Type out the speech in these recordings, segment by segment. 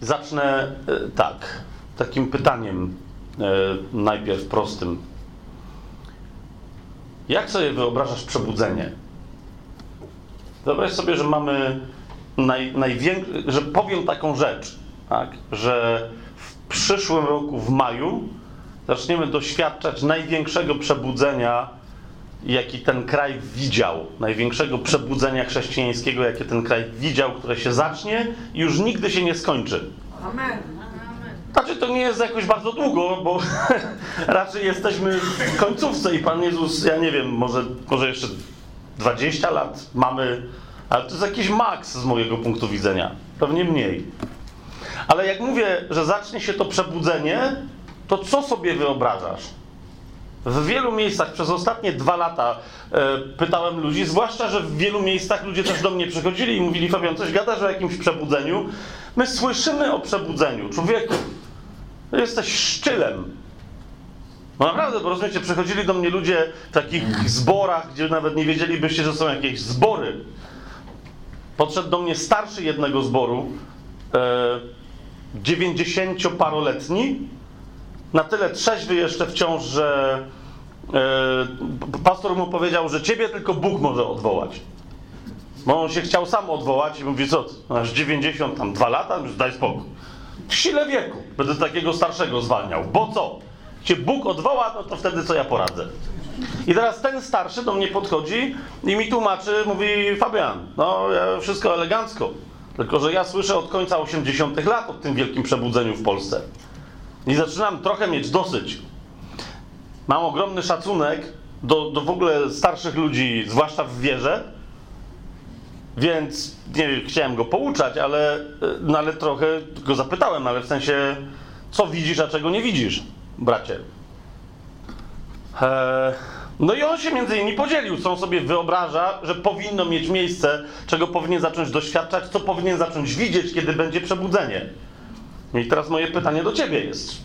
Zacznę e, tak, takim pytaniem e, najpierw prostym. Jak sobie wyobrażasz przebudzenie? Wyobraź sobie, że mamy naj, największy, że powiem taką rzecz, tak, że w przyszłym roku, w maju, zaczniemy doświadczać największego przebudzenia, jaki ten kraj widział. Największego przebudzenia chrześcijańskiego, jakie ten kraj widział, które się zacznie i już nigdy się nie skończy. Amen. Znaczy, to nie jest jakoś bardzo długo, bo raczej jesteśmy w końcówce i Pan Jezus, ja nie wiem, może, może jeszcze 20 lat mamy, ale to jest jakiś maks z mojego punktu widzenia. Pewnie mniej. Ale jak mówię, że zacznie się to przebudzenie, to co sobie wyobrażasz? W wielu miejscach przez ostatnie dwa lata e, pytałem ludzi, zwłaszcza, że w wielu miejscach ludzie też do mnie przychodzili i mówili, Fabian, coś gadasz o jakimś przebudzeniu? My słyszymy o przebudzeniu. Człowieku, jesteś szczylem. No naprawdę, bo rozumiecie, przychodzili do mnie ludzie w takich zborach, gdzie nawet nie wiedzielibyście, że są jakieś zbory. Podszedł do mnie starszy jednego zboru, e, 90-paroletni, na tyle trzeźwy jeszcze wciąż, że e, pastor mu powiedział, że ciebie tylko Bóg może odwołać. Bo on się chciał sam odwołać i mówi, co, masz 92 lata? Już daj spokój. W sile wieku będę takiego starszego zwalniał. Bo co? Cię Bóg odwoła, no to wtedy co ja poradzę? I teraz ten starszy do mnie podchodzi i mi tłumaczy, mówi Fabian, no wszystko elegancko, tylko że ja słyszę od końca 80 lat o tym wielkim przebudzeniu w Polsce. I zaczynam trochę mieć dosyć. Mam ogromny szacunek do, do w ogóle starszych ludzi, zwłaszcza w wierze, więc nie chciałem go pouczać, ale, no ale trochę go zapytałem, ale w sensie, co widzisz, a czego nie widzisz, bracie. Eee, no i on się między innymi podzielił, co on sobie wyobraża, że powinno mieć miejsce, czego powinien zacząć doświadczać, co powinien zacząć widzieć, kiedy będzie przebudzenie. I teraz moje pytanie do ciebie jest: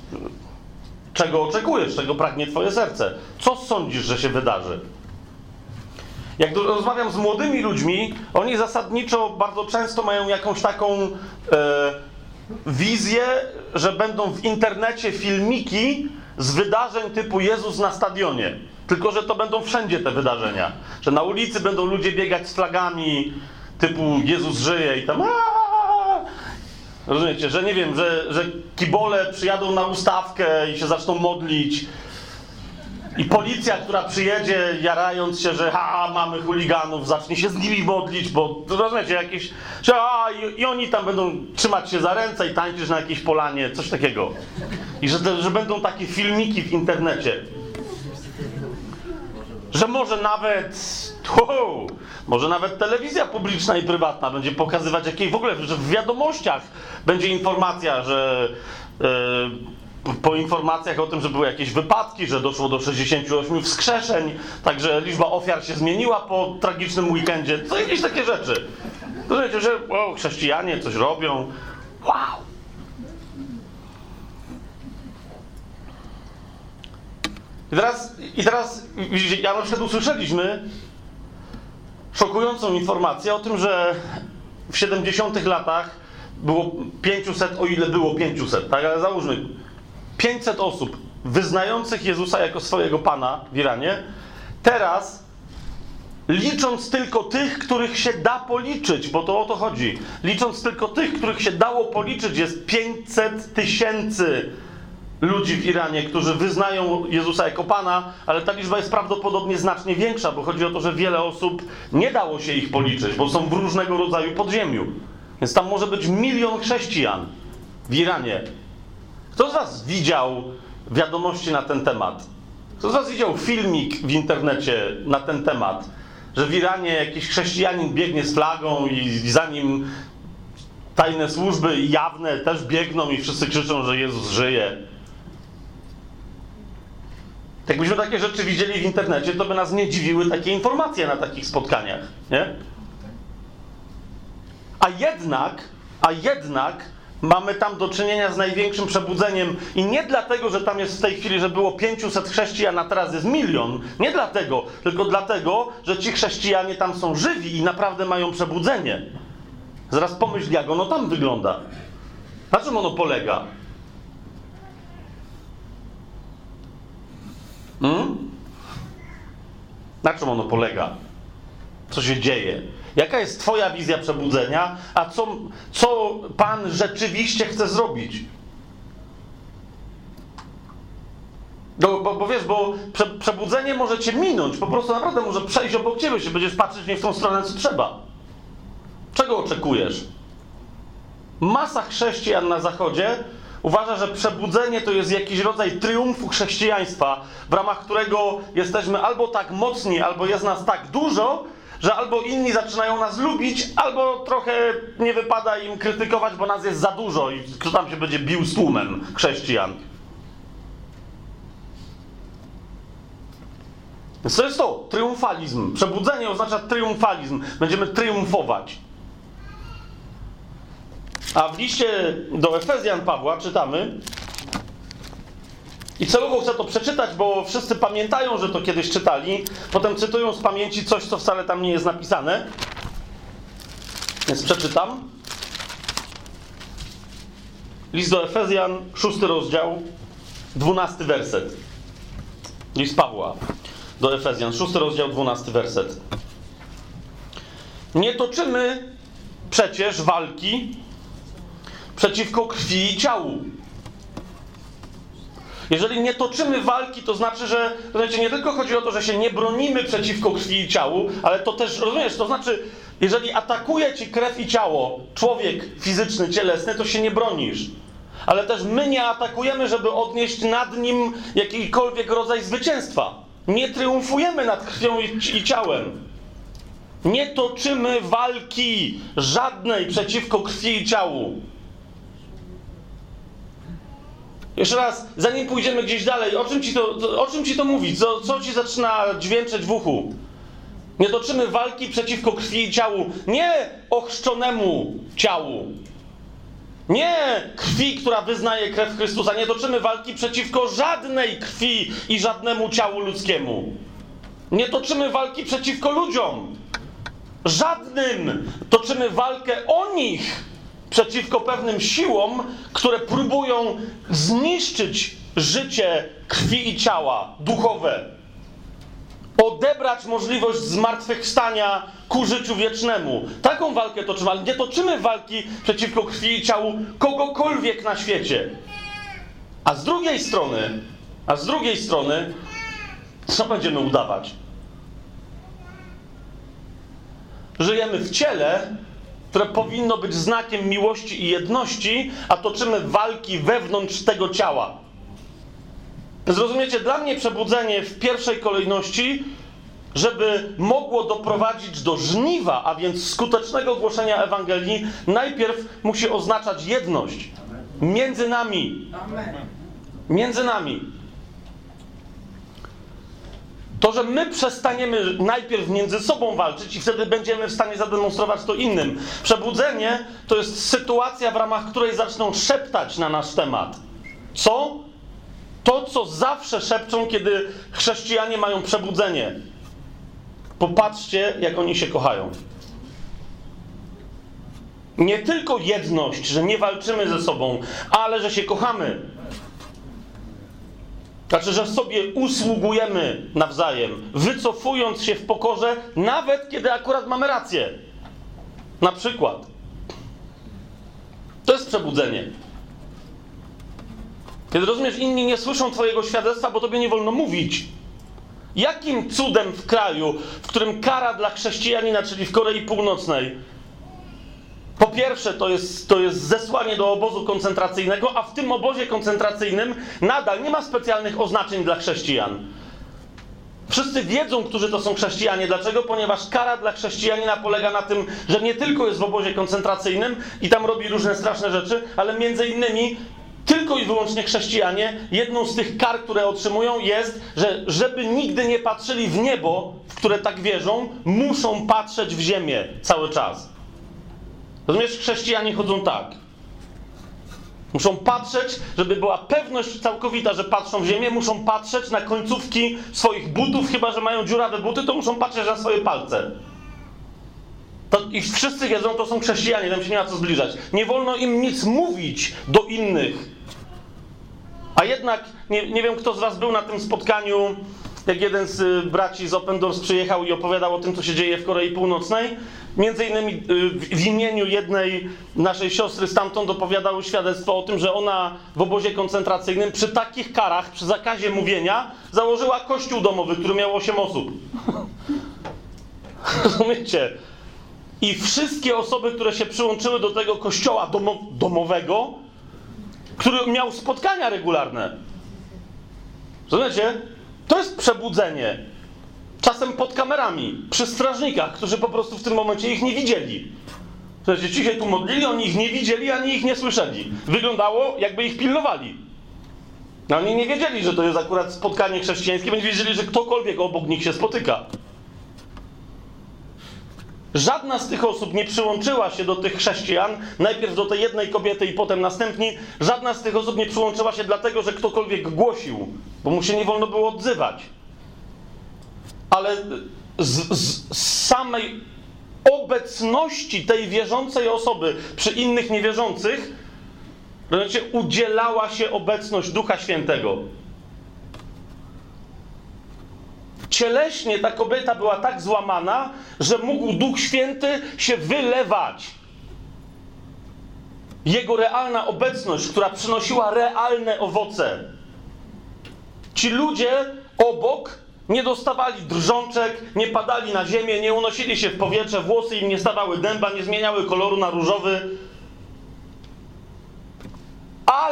czego oczekujesz, czego pragnie twoje serce? Co sądzisz, że się wydarzy? Jak rozmawiam z młodymi ludźmi, oni zasadniczo bardzo często mają jakąś taką e, wizję, że będą w internecie filmiki z wydarzeń typu Jezus na stadionie. Tylko, że to będą wszędzie te wydarzenia. Że na ulicy będą ludzie biegać z flagami typu Jezus żyje i tam. Aaa! Rozumiecie, że nie wiem, że, że kibole przyjadą na ustawkę i się zaczną modlić. I policja, która przyjedzie, jarając się, że ha, mamy chuliganów, zacznie się z nimi modlić, bo rozumiecie, jakieś. Że, a, i, I oni tam będą trzymać się za ręce i tańczyć na jakiejś polanie, coś takiego. I że, że będą takie filmiki w internecie. Że może nawet. Hu, może nawet telewizja publiczna i prywatna będzie pokazywać jakiej w ogóle, że w wiadomościach będzie informacja, że. Yy, po informacjach o tym, że były jakieś wypadki, że doszło do 68 wskrzeszeń, także liczba ofiar się zmieniła po tragicznym weekendzie. To jakieś takie rzeczy. To wiecie, że o, chrześcijanie coś robią. Wow! I teraz, I teraz ja na przykład usłyszeliśmy szokującą informację o tym, że w 70 latach było 500, o ile było 500, tak? Ale załóżmy, 500 osób wyznających Jezusa jako swojego Pana w Iranie, teraz licząc tylko tych, których się da policzyć, bo to o to chodzi, licząc tylko tych, których się dało policzyć, jest 500 tysięcy ludzi w Iranie, którzy wyznają Jezusa jako Pana, ale ta liczba jest prawdopodobnie znacznie większa, bo chodzi o to, że wiele osób nie dało się ich policzyć, bo są w różnego rodzaju podziemiu. Więc tam może być milion chrześcijan w Iranie, kto z Was widział wiadomości na ten temat? Kto z Was widział filmik w internecie na ten temat? Że w Iranie jakiś chrześcijanin biegnie z flagą i za nim tajne służby jawne też biegną i wszyscy krzyczą, że Jezus żyje. Jakbyśmy takie rzeczy widzieli w internecie, to by nas nie dziwiły takie informacje na takich spotkaniach, nie? A jednak, a jednak mamy tam do czynienia z największym przebudzeniem i nie dlatego, że tam jest w tej chwili, że było 500 chrześcijan, a teraz jest milion. Nie dlatego, tylko dlatego, że ci chrześcijanie tam są żywi i naprawdę mają przebudzenie. Zaraz pomyśl, jak ono tam wygląda. Na czym ono polega? Hmm? Na czym ono polega? Co się dzieje? Jaka jest Twoja wizja przebudzenia, a co, co Pan rzeczywiście chce zrobić? No, bo, bo wiesz, bo prze, przebudzenie może cię minąć, po prostu naprawdę może przejść obok ciebie, się będziesz patrzeć nie w tą stronę, co trzeba. Czego oczekujesz? Masa chrześcijan na zachodzie uważa, że przebudzenie to jest jakiś rodzaj triumfu chrześcijaństwa, w ramach którego jesteśmy albo tak mocni, albo jest nas tak dużo, że albo inni zaczynają nas lubić, albo trochę nie wypada im krytykować, bo nas jest za dużo i kto tam się będzie bił z tłumem chrześcijan. Więc to jest to, triumfalizm. Przebudzenie oznacza triumfalizm. Będziemy triumfować. A w liście do Efezjan Pawła czytamy, i celowo chcę to przeczytać, bo wszyscy pamiętają, że to kiedyś czytali, potem cytują z pamięci coś, co wcale tam nie jest napisane. Więc przeczytam. List do Efezjan, szósty rozdział, dwunasty werset. List Pawła do Efezjan, szósty rozdział, dwunasty werset. Nie toczymy przecież walki przeciwko krwi i ciału. Jeżeli nie toczymy walki, to znaczy, że rozumiecie, nie tylko chodzi o to, że się nie bronimy przeciwko krwi i ciału, ale to też, rozumiesz, to znaczy, jeżeli atakuje ci krew i ciało, człowiek fizyczny, cielesny, to się nie bronisz. Ale też my nie atakujemy, żeby odnieść nad nim jakikolwiek rodzaj zwycięstwa. Nie triumfujemy nad krwią i, i ciałem. Nie toczymy walki żadnej przeciwko krwi i ciału. Jeszcze raz, zanim pójdziemy gdzieś dalej, o czym ci to, o czym ci to mówi? Co, co ci zaczyna dźwięczeć w uchu? Nie toczymy walki przeciwko krwi i ciału, nie ochrzczonemu ciału. Nie krwi, która wyznaje krew Chrystusa. Nie toczymy walki przeciwko żadnej krwi i żadnemu ciału ludzkiemu. Nie toczymy walki przeciwko ludziom. Żadnym. Toczymy walkę o nich przeciwko pewnym siłom, które próbują zniszczyć życie krwi i ciała duchowe. Odebrać możliwość zmartwychwstania ku życiu wiecznemu. Taką walkę toczymy, ale nie toczymy walki przeciwko krwi i ciału kogokolwiek na świecie. A z drugiej strony, a z drugiej strony, co będziemy udawać? Żyjemy w ciele, które powinno być znakiem miłości i jedności, a toczymy walki wewnątrz tego ciała. Zrozumiecie, dla mnie przebudzenie w pierwszej kolejności, żeby mogło doprowadzić do żniwa, a więc skutecznego głoszenia Ewangelii, najpierw musi oznaczać jedność między nami. Między nami. To, że my przestaniemy najpierw między sobą walczyć i wtedy będziemy w stanie zademonstrować to innym. Przebudzenie to jest sytuacja, w ramach której zaczną szeptać na nasz temat. Co? To, co zawsze szepczą, kiedy chrześcijanie mają przebudzenie. Popatrzcie, jak oni się kochają. Nie tylko jedność, że nie walczymy ze sobą, ale że się kochamy. Znaczy, że sobie usługujemy nawzajem, wycofując się w pokorze, nawet kiedy akurat mamy rację. Na przykład. To jest przebudzenie. Kiedy rozumiesz, inni nie słyszą Twojego świadectwa, bo Tobie nie wolno mówić. Jakim cudem w kraju, w którym kara dla chrześcijanina, czyli w Korei Północnej, po pierwsze, to jest, to jest zesłanie do obozu koncentracyjnego, a w tym obozie koncentracyjnym nadal nie ma specjalnych oznaczeń dla chrześcijan. Wszyscy wiedzą, którzy to są chrześcijanie. Dlaczego? Ponieważ kara dla chrześcijanina polega na tym, że nie tylko jest w obozie koncentracyjnym i tam robi różne straszne rzeczy, ale między innymi tylko i wyłącznie chrześcijanie, jedną z tych kar, które otrzymują, jest, że żeby nigdy nie patrzyli w niebo, w które tak wierzą, muszą patrzeć w ziemię cały czas. Rozumiesz, chrześcijanie chodzą tak. Muszą patrzeć, żeby była pewność całkowita, że patrzą w ziemię, muszą patrzeć na końcówki swoich butów, chyba że mają dziurawe buty, to muszą patrzeć na swoje palce. To, I wszyscy wiedzą, to są chrześcijanie, tam się nie ma co zbliżać. Nie wolno im nic mówić do innych. A jednak, nie, nie wiem kto z was był na tym spotkaniu, jak jeden z y, braci z Open Doors przyjechał i opowiadał o tym, co się dzieje w Korei Północnej. Między innymi y, w imieniu jednej naszej siostry stamtąd opowiadały świadectwo o tym, że ona w obozie koncentracyjnym przy takich karach, przy zakazie mówienia, założyła kościół domowy, który miał 8 osób. Rozumiecie? I wszystkie osoby, które się przyłączyły do tego kościoła domo domowego, który miał spotkania regularne. Rozumiecie? To jest przebudzenie. Czasem pod kamerami, przy strażnikach, którzy po prostu w tym momencie ich nie widzieli. Przecież ci się tu modlili, oni ich nie widzieli, ani ich nie słyszeli. Wyglądało, jakby ich pilnowali. No oni nie wiedzieli, że to jest akurat spotkanie chrześcijańskie, bo nie wiedzieli, że ktokolwiek obok nich się spotyka. Żadna z tych osób nie przyłączyła się do tych chrześcijan, najpierw do tej jednej kobiety i potem następni. Żadna z tych osób nie przyłączyła się dlatego, że ktokolwiek głosił, bo mu się nie wolno było odzywać. Ale z, z, z samej obecności tej wierzącej osoby przy innych niewierzących, znaczy udzielała się obecność Ducha Świętego. cieleśnie ta kobieta była tak złamana, że mógł Duch Święty się wylewać. Jego realna obecność, która przynosiła realne owoce. Ci ludzie obok nie dostawali drżączek, nie padali na ziemię, nie unosili się w powietrze, włosy im nie stawały dęba, nie zmieniały koloru na różowy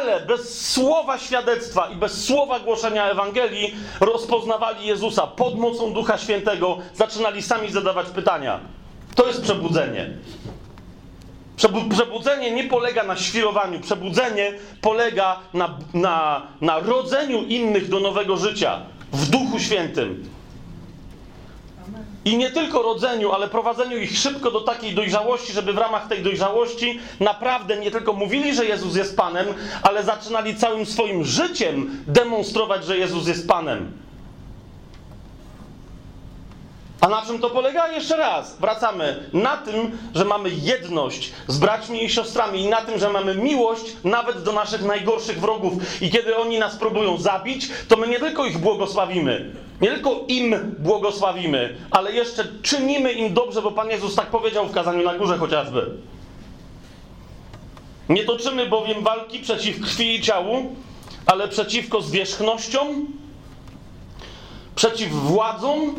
ale bez słowa świadectwa i bez słowa głoszenia Ewangelii rozpoznawali Jezusa pod mocą Ducha Świętego, zaczynali sami zadawać pytania. To jest przebudzenie. Przebudzenie nie polega na świrowaniu, przebudzenie polega na, na, na rodzeniu innych do nowego życia w Duchu Świętym. I nie tylko rodzeniu, ale prowadzeniu ich szybko do takiej dojrzałości, żeby w ramach tej dojrzałości naprawdę nie tylko mówili, że Jezus jest Panem, ale zaczynali całym swoim życiem demonstrować, że Jezus jest Panem. A na czym to polega? Jeszcze raz, wracamy. Na tym, że mamy jedność z braćmi i siostrami i na tym, że mamy miłość nawet do naszych najgorszych wrogów. I kiedy oni nas próbują zabić, to my nie tylko ich błogosławimy, nie tylko im błogosławimy, ale jeszcze czynimy im dobrze, bo Pan Jezus tak powiedział w kazaniu na górze chociażby. Nie toczymy bowiem walki przeciw krwi i ciału, ale przeciwko zwierzchnościom, przeciw władzom,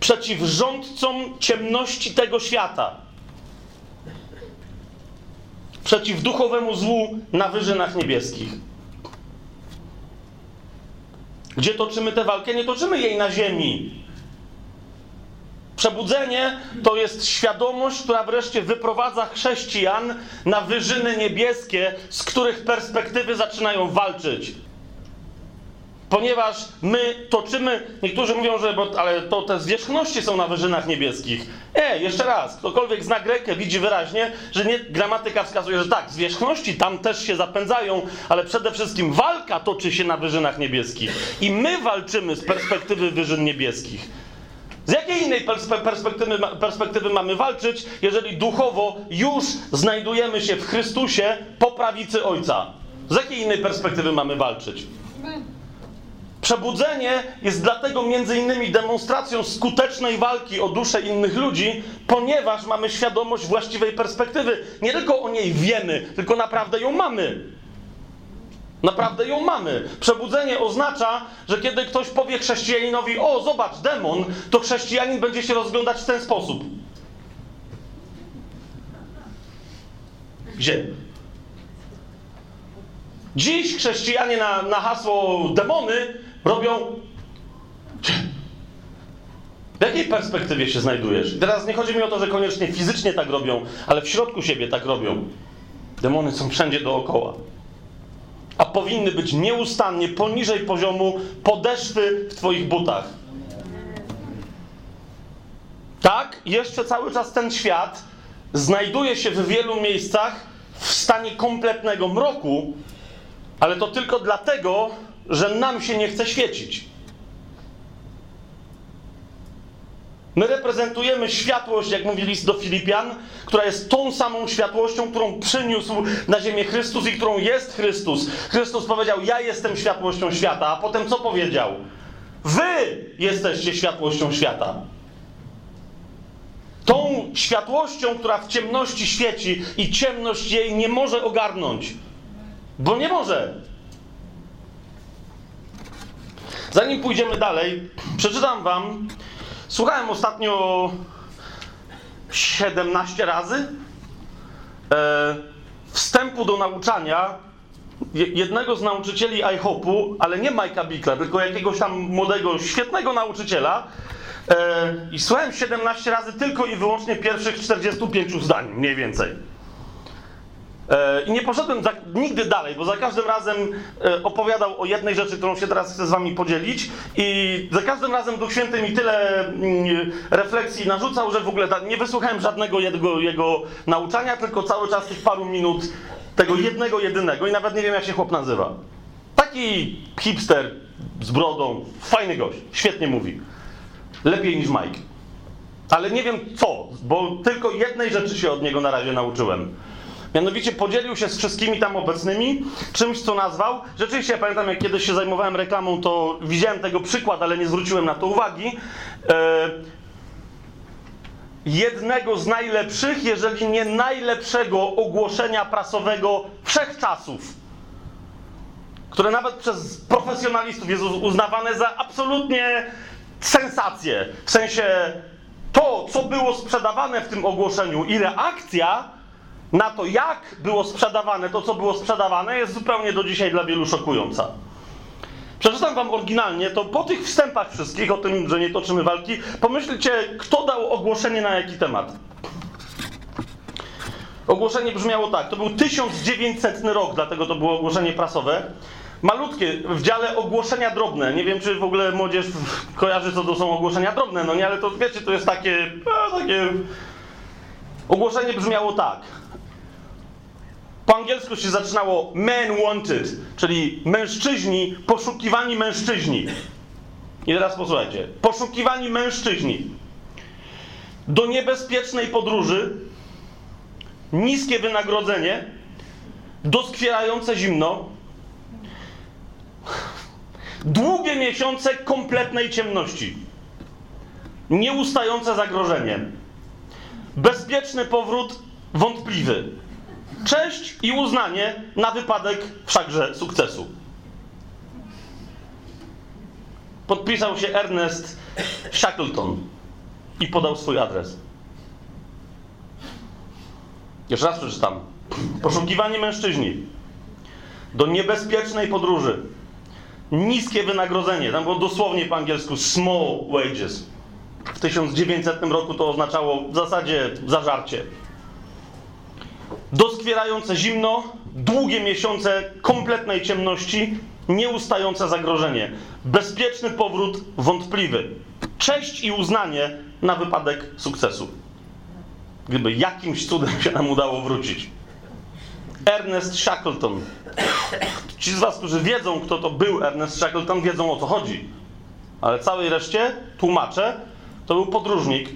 przeciw rządcom ciemności tego świata, przeciw duchowemu złu na wyżynach niebieskich. Gdzie toczymy tę walkę? Nie toczymy jej na ziemi. Przebudzenie to jest świadomość, która wreszcie wyprowadza chrześcijan na wyżyny niebieskie, z których perspektywy zaczynają walczyć. Ponieważ my toczymy, niektórzy mówią, że bo, ale to te zwierzchności są na wyżynach niebieskich. E, jeszcze raz, ktokolwiek zna Grekę widzi wyraźnie, że nie, gramatyka wskazuje, że tak, zwierzchności tam też się zapędzają, ale przede wszystkim walka toczy się na wyżynach niebieskich. I my walczymy z perspektywy wyżyn niebieskich. Z jakiej innej perspektywy, perspektywy mamy walczyć, jeżeli duchowo już znajdujemy się w Chrystusie po prawicy Ojca? Z jakiej innej perspektywy mamy walczyć? Przebudzenie jest dlatego między innymi demonstracją skutecznej walki o duszę innych ludzi, ponieważ mamy świadomość właściwej perspektywy. Nie tylko o niej wiemy, tylko naprawdę ją mamy. Naprawdę ją mamy. Przebudzenie oznacza, że kiedy ktoś powie chrześcijaninowi: O, zobacz, demon, to chrześcijanin będzie się rozglądać w ten sposób. Gdzie? Dziś chrześcijanie na, na hasło demony robią. W jakiej perspektywie się znajdujesz? Teraz nie chodzi mi o to, że koniecznie fizycznie tak robią, ale w środku siebie tak robią. Demony są wszędzie dookoła. A powinny być nieustannie poniżej poziomu podeszwy w Twoich butach. Tak, jeszcze cały czas ten świat znajduje się w wielu miejscach w stanie kompletnego mroku, ale to tylko dlatego, że nam się nie chce świecić. My reprezentujemy światłość, jak mówi list do Filipian, która jest tą samą światłością, którą przyniósł na ziemię Chrystus i którą jest Chrystus. Chrystus powiedział: Ja jestem światłością świata, a potem co powiedział? Wy jesteście światłością świata. Tą światłością, która w ciemności świeci i ciemność jej nie może ogarnąć. Bo nie może. Zanim pójdziemy dalej, przeczytam Wam. Słuchałem ostatnio 17 razy e, wstępu do nauczania jednego z nauczycieli iHope'u, ale nie Mike'a Bickla, tylko jakiegoś tam młodego, świetnego nauczyciela. E, I słuchałem 17 razy tylko i wyłącznie pierwszych 45 zdań, mniej więcej. E, I nie poszedłem za, nigdy dalej, bo za każdym razem e, opowiadał o jednej rzeczy, którą się teraz chcę z wami podzielić i za każdym razem Duch Święty mi tyle mm, refleksji narzucał, że w ogóle nie wysłuchałem żadnego jego, jego nauczania, tylko cały czas tych paru minut tego jednego, jedynego i nawet nie wiem jak się chłop nazywa. Taki hipster z brodą, fajny gość, świetnie mówi. Lepiej niż Mike. Ale nie wiem co, bo tylko jednej rzeczy się od niego na razie nauczyłem. Mianowicie podzielił się z wszystkimi tam obecnymi czymś, co nazwał. Rzeczywiście, pamiętam, jak kiedyś się zajmowałem reklamą, to widziałem tego przykład, ale nie zwróciłem na to uwagi. E, jednego z najlepszych, jeżeli nie najlepszego ogłoszenia prasowego wszechczasów, które nawet przez profesjonalistów jest uznawane za absolutnie sensację. W sensie to, co było sprzedawane w tym ogłoszeniu i reakcja na to, jak było sprzedawane to, co było sprzedawane, jest zupełnie do dzisiaj dla wielu szokująca. Przeczytam wam oryginalnie, to po tych wstępach wszystkich, o tym, że nie toczymy walki, pomyślcie, kto dał ogłoszenie na jaki temat. Ogłoszenie brzmiało tak, to był 1900 rok, dlatego to było ogłoszenie prasowe. Malutkie, w dziale ogłoszenia drobne. Nie wiem, czy w ogóle młodzież kojarzy, co to są ogłoszenia drobne, no nie, ale to wiecie, to jest takie, no, takie... Ogłoszenie brzmiało tak. Po angielsku się zaczynało men wanted, czyli mężczyźni, poszukiwani mężczyźni. I teraz posłuchajcie. Poszukiwani mężczyźni do niebezpiecznej podróży, niskie wynagrodzenie, doskwierające zimno, długie miesiące kompletnej ciemności, nieustające zagrożenie, bezpieczny powrót wątpliwy Cześć i uznanie na wypadek wszakże sukcesu. Podpisał się Ernest Shackleton i podał swój adres. Jeszcze raz przeczytam. Poszukiwanie mężczyźni do niebezpiecznej podróży. Niskie wynagrodzenie. Tam było dosłownie po angielsku small wages. W 1900 roku to oznaczało w zasadzie zażarcie doskwierające zimno, długie miesiące kompletnej ciemności, nieustające zagrożenie, bezpieczny powrót wątpliwy, cześć i uznanie na wypadek sukcesu. Gdyby jakimś cudem się nam udało wrócić. Ernest Shackleton. Ci z Was, którzy wiedzą, kto to był Ernest Shackleton, wiedzą o co chodzi. Ale całej reszcie tłumaczę, to był podróżnik,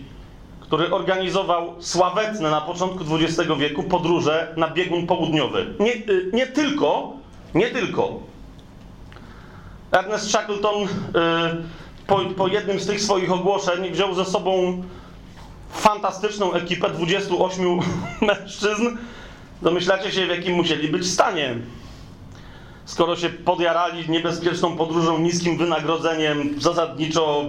który organizował sławetne na początku XX wieku podróże na biegun południowy. Nie, y, nie tylko, nie tylko. Ernest Shackleton y, po, po jednym z tych swoich ogłoszeń wziął ze sobą fantastyczną ekipę 28 mężczyzn. Domyślacie się, w jakim musieli być stanie skoro się podjarali niebezpieczną podróżą, niskim wynagrodzeniem, zasadniczo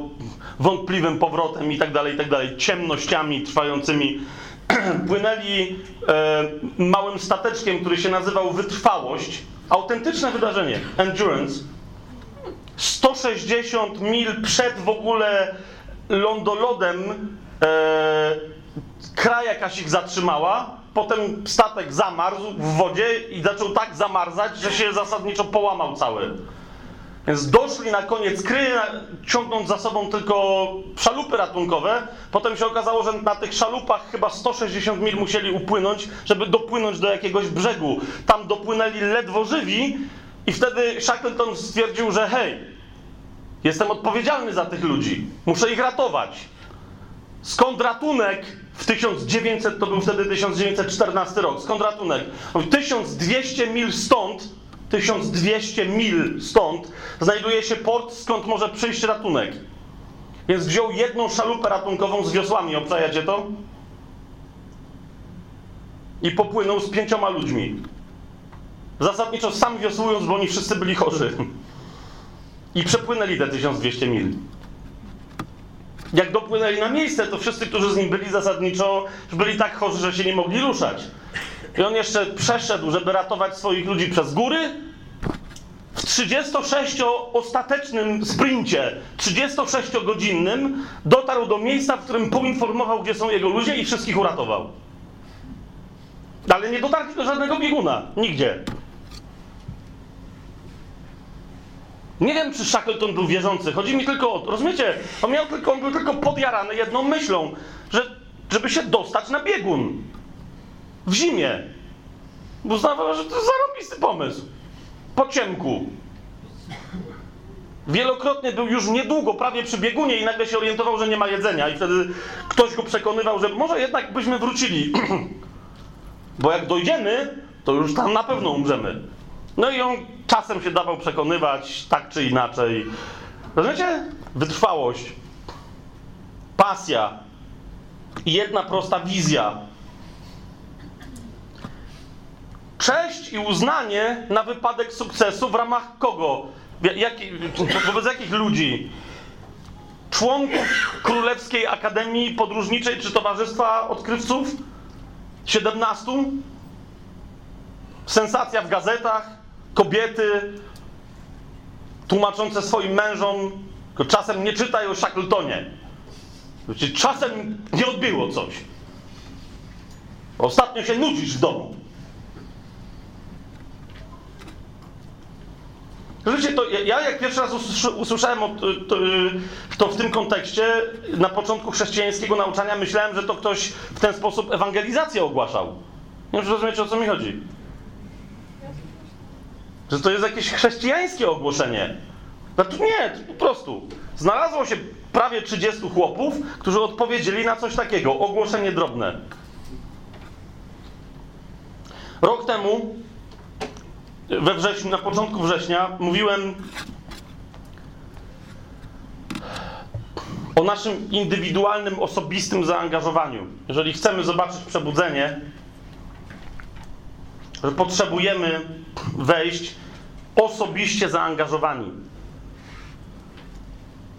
wątpliwym powrotem i tak dalej, i tak ciemnościami trwającymi, płynęli e, małym stateczkiem, który się nazywał Wytrwałość. Autentyczne wydarzenie, Endurance. 160 mil przed w ogóle lądolodem e, kraj jakaś ich zatrzymała, potem statek zamarzł w wodzie i zaczął tak zamarzać, że się zasadniczo połamał cały. Więc doszli na koniec kryje, ciągnąc za sobą tylko szalupy ratunkowe. Potem się okazało, że na tych szalupach chyba 160 mil musieli upłynąć, żeby dopłynąć do jakiegoś brzegu. Tam dopłynęli ledwo żywi i wtedy Shackleton stwierdził, że hej, jestem odpowiedzialny za tych ludzi, muszę ich ratować. Skąd ratunek w 1900, to był wtedy 1914 rok, skąd ratunek? 1200 mil stąd, 1200 mil stąd znajduje się port, skąd może przyjść ratunek. Więc wziął jedną szalupę ratunkową z wiosłami, obczajacie to? I popłynął z pięcioma ludźmi. Zasadniczo sam wiosłując, bo oni wszyscy byli chorzy. I przepłynęli te 1200 mil. Jak dopłynęli na miejsce, to wszyscy, którzy z nim byli zasadniczo, byli tak chorzy, że się nie mogli ruszać. I on jeszcze przeszedł, żeby ratować swoich ludzi przez góry. W 36-ostatecznym sprincie, 36-godzinnym, dotarł do miejsca, w którym poinformował, gdzie są jego ludzie i wszystkich uratował. Ale nie dotarli do żadnego bieguna. Nigdzie. Nie wiem, czy Shackleton był wierzący. Chodzi mi tylko o to. Rozumiecie? On, miał tylko, on był tylko podjarany jedną myślą, że, żeby się dostać na biegun. W zimie. Bo uznawał, że to jest zarobisty pomysł. Po ciemku. Wielokrotnie był już niedługo prawie przy biegunie i nagle się orientował, że nie ma jedzenia. I wtedy ktoś go przekonywał, że może jednak byśmy wrócili. Bo jak dojdziemy, to już tam na pewno umrzemy. No i on czasem się dawał przekonywać, tak czy inaczej. Rozumiecie? Wytrwałość, pasja i jedna prosta wizja. Cześć i uznanie na wypadek sukcesu w ramach kogo? Wobec jakich ludzi? Członków Królewskiej Akademii Podróżniczej czy Towarzystwa Odkrywców? 17? Sensacja w gazetach? Kobiety tłumaczące swoim mężom, czasem nie czytaj o Shackletonie. Czasem nie odbyło coś. Ostatnio się nudzisz w domu. Wiecie, to ja jak pierwszy raz usłyszałem to, w tym kontekście, na początku chrześcijańskiego nauczania, myślałem, że to ktoś w ten sposób ewangelizację ogłaszał. Nie wiem, czy rozumiecie, o co mi chodzi. Że to jest jakieś chrześcijańskie ogłoszenie. Znaczy nie, po prostu. Znalazło się prawie 30 chłopów, którzy odpowiedzieli na coś takiego. Ogłoszenie drobne. Rok temu, we wrześniu, na początku września, mówiłem o naszym indywidualnym, osobistym zaangażowaniu. Jeżeli chcemy zobaczyć przebudzenie, że potrzebujemy wejść osobiście zaangażowani.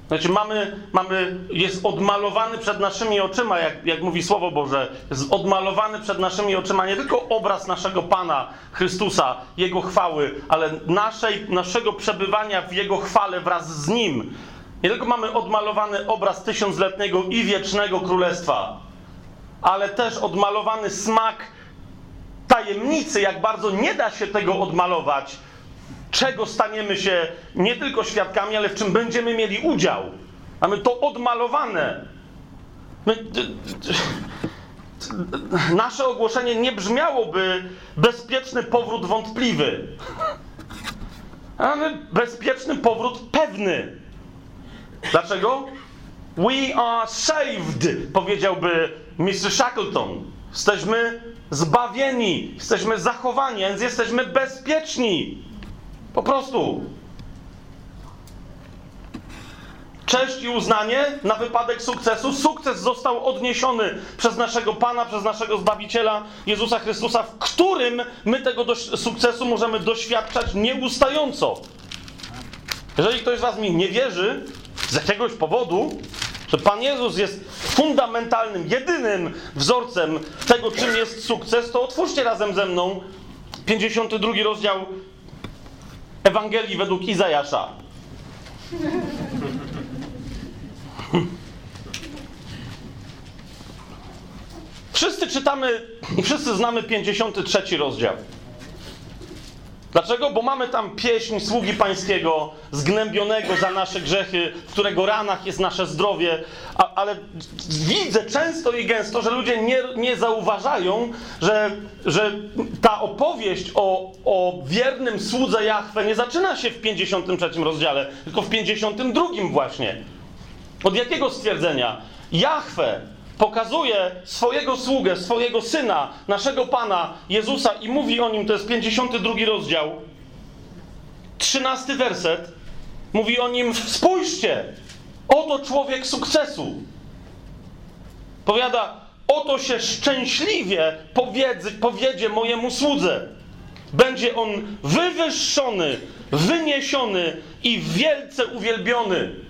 Znaczy, mamy, mamy, jest odmalowany przed naszymi oczyma, jak, jak mówi Słowo Boże, jest odmalowany przed naszymi oczyma nie tylko obraz naszego Pana Chrystusa, Jego chwały, ale naszej, naszego przebywania w Jego chwale wraz z Nim. Nie tylko mamy odmalowany obraz tysiącletniego i wiecznego królestwa, ale też odmalowany smak tajemnicy, jak bardzo nie da się tego odmalować, czego staniemy się nie tylko świadkami, ale w czym będziemy mieli udział. Mamy to odmalowane. My, nasze ogłoszenie nie brzmiałoby bezpieczny powrót wątpliwy. Mamy bezpieczny powrót pewny. Dlaczego? We are saved, powiedziałby Mr. Shackleton. Jesteśmy zbawieni, jesteśmy zachowani, więc jesteśmy bezpieczni. Po prostu. Cześć i uznanie na wypadek sukcesu. Sukces został odniesiony przez naszego Pana, przez naszego Zbawiciela Jezusa Chrystusa, w którym my tego sukcesu możemy doświadczać nieustająco. Jeżeli ktoś z Was mi nie wierzy z jakiegoś powodu, że Pan Jezus jest fundamentalnym, jedynym wzorcem tego, czym jest sukces, to otwórzcie razem ze mną 52 rozdział Ewangelii według Izajasza. Wszyscy czytamy i wszyscy znamy 53 rozdział. Dlaczego? Bo mamy tam pieśń sługi pańskiego, zgnębionego za nasze grzechy, w którego ranach jest nasze zdrowie, a, ale widzę często i gęsto, że ludzie nie, nie zauważają, że, że ta opowieść o, o wiernym słudze Jahwe nie zaczyna się w 53 rozdziale, tylko w 52 właśnie. Od jakiego stwierdzenia? Jahwe pokazuje swojego sługę, swojego syna, naszego Pana Jezusa i mówi o nim, to jest 52 rozdział, 13 werset, mówi o nim, spójrzcie, oto człowiek sukcesu. Powiada, oto się szczęśliwie powiedzy, powiedzie mojemu słudze. Będzie on wywyższony, wyniesiony i wielce uwielbiony.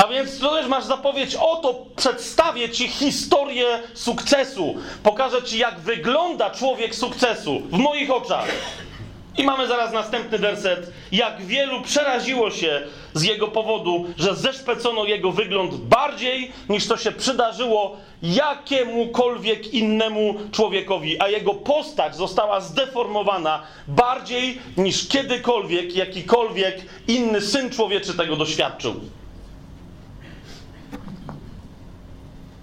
A więc to też masz zapowiedź, oto przedstawię Ci historię sukcesu. Pokażę Ci, jak wygląda człowiek sukcesu w moich oczach. I mamy zaraz następny werset. Jak wielu przeraziło się z jego powodu, że zeszpecono jego wygląd bardziej niż to się przydarzyło jakiemukolwiek innemu człowiekowi, a jego postać została zdeformowana bardziej niż kiedykolwiek jakikolwiek inny syn człowieczy tego doświadczył.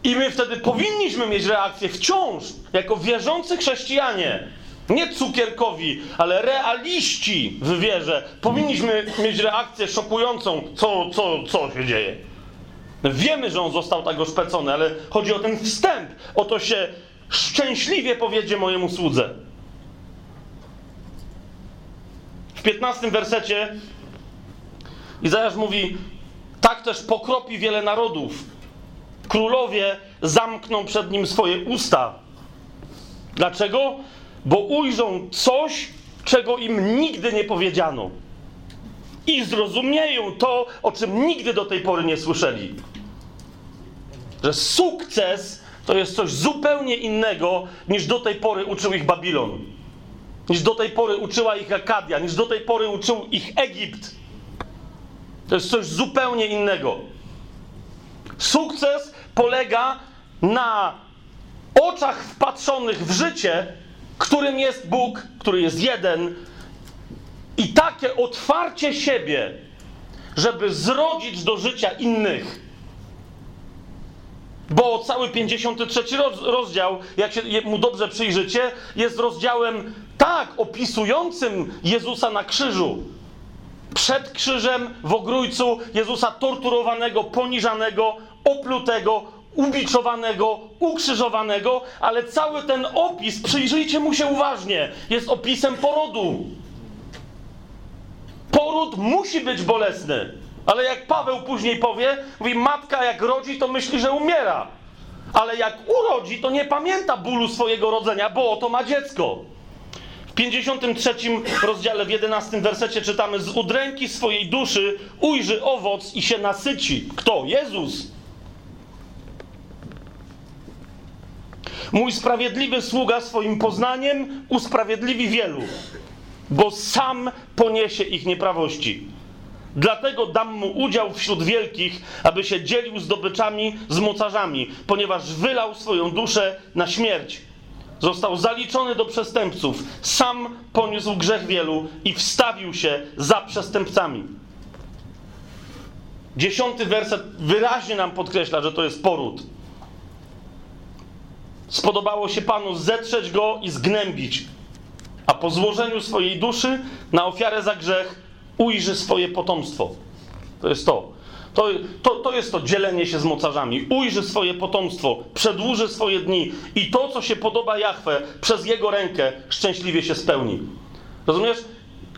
I my wtedy powinniśmy mieć reakcję wciąż, jako wierzący chrześcijanie, nie cukierkowi, ale realiści w wierze, powinniśmy mieć reakcję szokującą, co, co, co się dzieje. Wiemy, że on został tak oszpecony, ale chodzi o ten wstęp. Oto się szczęśliwie powiedzie mojemu słudze. W 15 wersecie Izajasz mówi: Tak też pokropi wiele narodów. Królowie zamkną przed nim swoje usta. Dlaczego? Bo ujrzą coś, czego im nigdy nie powiedziano. I zrozumieją to, o czym nigdy do tej pory nie słyszeli. Że sukces to jest coś zupełnie innego, niż do tej pory uczył ich Babilon. Niż do tej pory uczyła ich Akadia, niż do tej pory uczył ich Egipt. To jest coś zupełnie innego. Sukces polega na oczach wpatrzonych w życie, którym jest Bóg, który jest jeden, i takie otwarcie siebie, żeby zrodzić do życia innych. Bo cały 53 rozdział, jak się mu dobrze przyjrzycie, jest rozdziałem tak opisującym Jezusa na krzyżu. Przed krzyżem w ogrójcu Jezusa torturowanego, poniżanego, oplutego, ubiczowanego, ukrzyżowanego, ale cały ten opis, przyjrzyjcie mu się uważnie, jest opisem porodu. Poród musi być bolesny, ale jak Paweł później powie, mówi, matka jak rodzi, to myśli, że umiera. Ale jak urodzi, to nie pamięta bólu swojego rodzenia, bo oto ma dziecko. W 53 rozdziale, w 11 wersecie czytamy: Z udręki swojej duszy ujrzy owoc i się nasyci. Kto? Jezus. Mój sprawiedliwy sługa swoim poznaniem usprawiedliwi wielu, bo sam poniesie ich nieprawości. Dlatego dam mu udział wśród wielkich, aby się dzielił zdobyczami z mocarzami, ponieważ wylał swoją duszę na śmierć. Został zaliczony do przestępców, sam poniósł grzech wielu i wstawił się za przestępcami. Dziesiąty werset wyraźnie nam podkreśla, że to jest poród. Spodobało się Panu zetrzeć go i zgnębić, a po złożeniu swojej duszy na ofiarę za grzech ujrzy swoje potomstwo. To jest to. To, to, to jest to dzielenie się z mocarzami. Ujrzy swoje potomstwo, przedłuży swoje dni i to, co się podoba Jachwę, przez jego rękę szczęśliwie się spełni. Rozumiesz?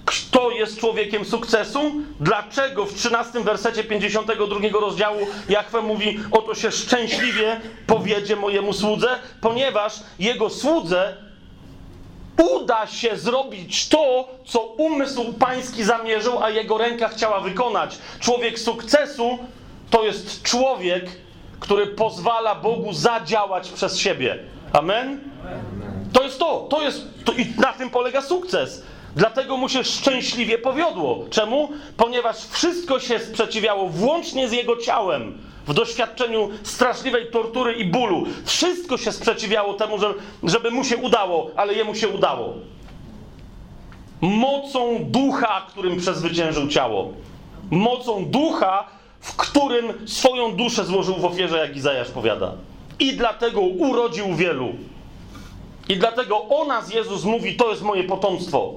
Kto jest człowiekiem sukcesu? Dlaczego w 13 wersecie 52 rozdziału Jachwę mówi: Oto się szczęśliwie powiedzie mojemu słudze, ponieważ jego słudze uda się zrobić to, co umysł pański zamierzył, a jego ręka chciała wykonać. Człowiek sukcesu to jest człowiek, który pozwala Bogu zadziałać przez siebie. Amen? To jest to, to jest, to, i na tym polega sukces. Dlatego mu się szczęśliwie powiodło. Czemu? Ponieważ wszystko się sprzeciwiało włącznie z jego ciałem w doświadczeniu straszliwej tortury i bólu. Wszystko się sprzeciwiało temu, żeby mu się udało, ale jemu się udało. Mocą ducha, którym przezwyciężył ciało. Mocą ducha, w którym swoją duszę złożył w ofierze, jak Izajasz powiada. I dlatego urodził wielu. I dlatego o nas Jezus mówi: To jest moje potomstwo.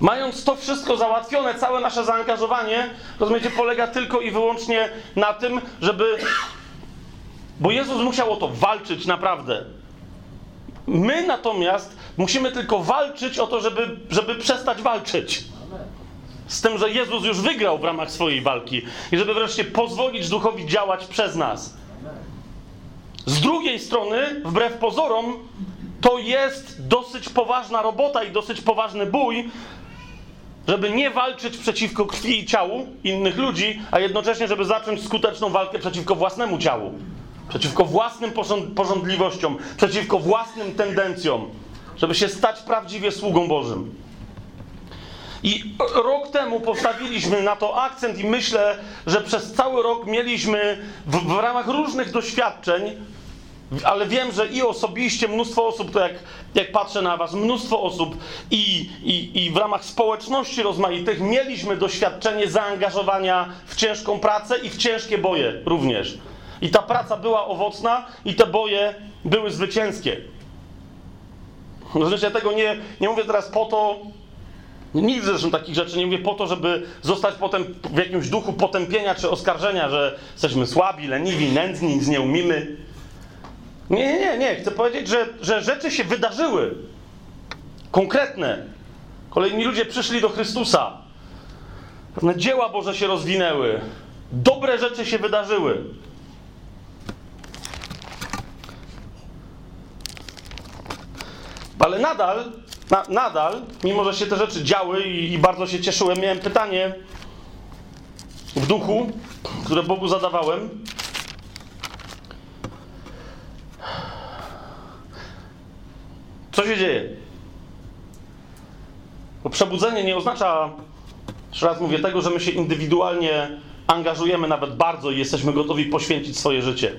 Mając to wszystko załatwione, całe nasze zaangażowanie, rozumiecie, polega tylko i wyłącznie na tym, żeby. Bo Jezus musiał o to walczyć naprawdę. My natomiast musimy tylko walczyć o to, żeby, żeby przestać walczyć. Z tym, że Jezus już wygrał w ramach swojej walki i żeby wreszcie pozwolić duchowi działać przez nas. Z drugiej strony, wbrew pozorom, to jest dosyć poważna robota i dosyć poważny bój, żeby nie walczyć przeciwko krwi i ciału innych ludzi, a jednocześnie, żeby zacząć skuteczną walkę przeciwko własnemu ciału, przeciwko własnym porządliwościom, przeciwko własnym tendencjom, żeby się stać prawdziwie sługą Bożym. I rok temu postawiliśmy na to akcent, i myślę, że przez cały rok mieliśmy w, w ramach różnych doświadczeń ale wiem, że i osobiście mnóstwo osób, to jak, jak patrzę na Was, mnóstwo osób i, i, i w ramach społeczności rozmaitych mieliśmy doświadczenie zaangażowania w ciężką pracę i w ciężkie boje również. I ta praca była owocna i te boje były zwycięskie. Zresztą ja tego nie, nie mówię teraz po to, Nigdy zresztą takich rzeczy nie mówię po to, żeby zostać potem w jakimś duchu potępienia czy oskarżenia, że jesteśmy słabi, leniwi, nędzni, nic nie umimy. Nie, nie, nie. Chcę powiedzieć, że, że rzeczy się wydarzyły. Konkretne. Kolejni ludzie przyszli do Chrystusa. Pewne dzieła Boże się rozwinęły. Dobre rzeczy się wydarzyły. Ale nadal, na, nadal, mimo że się te rzeczy działy i, i bardzo się cieszyłem, miałem pytanie w duchu, które Bogu zadawałem. Co się dzieje? Bo przebudzenie nie oznacza, jeszcze raz mówię, tego, że my się indywidualnie angażujemy nawet bardzo i jesteśmy gotowi poświęcić swoje życie.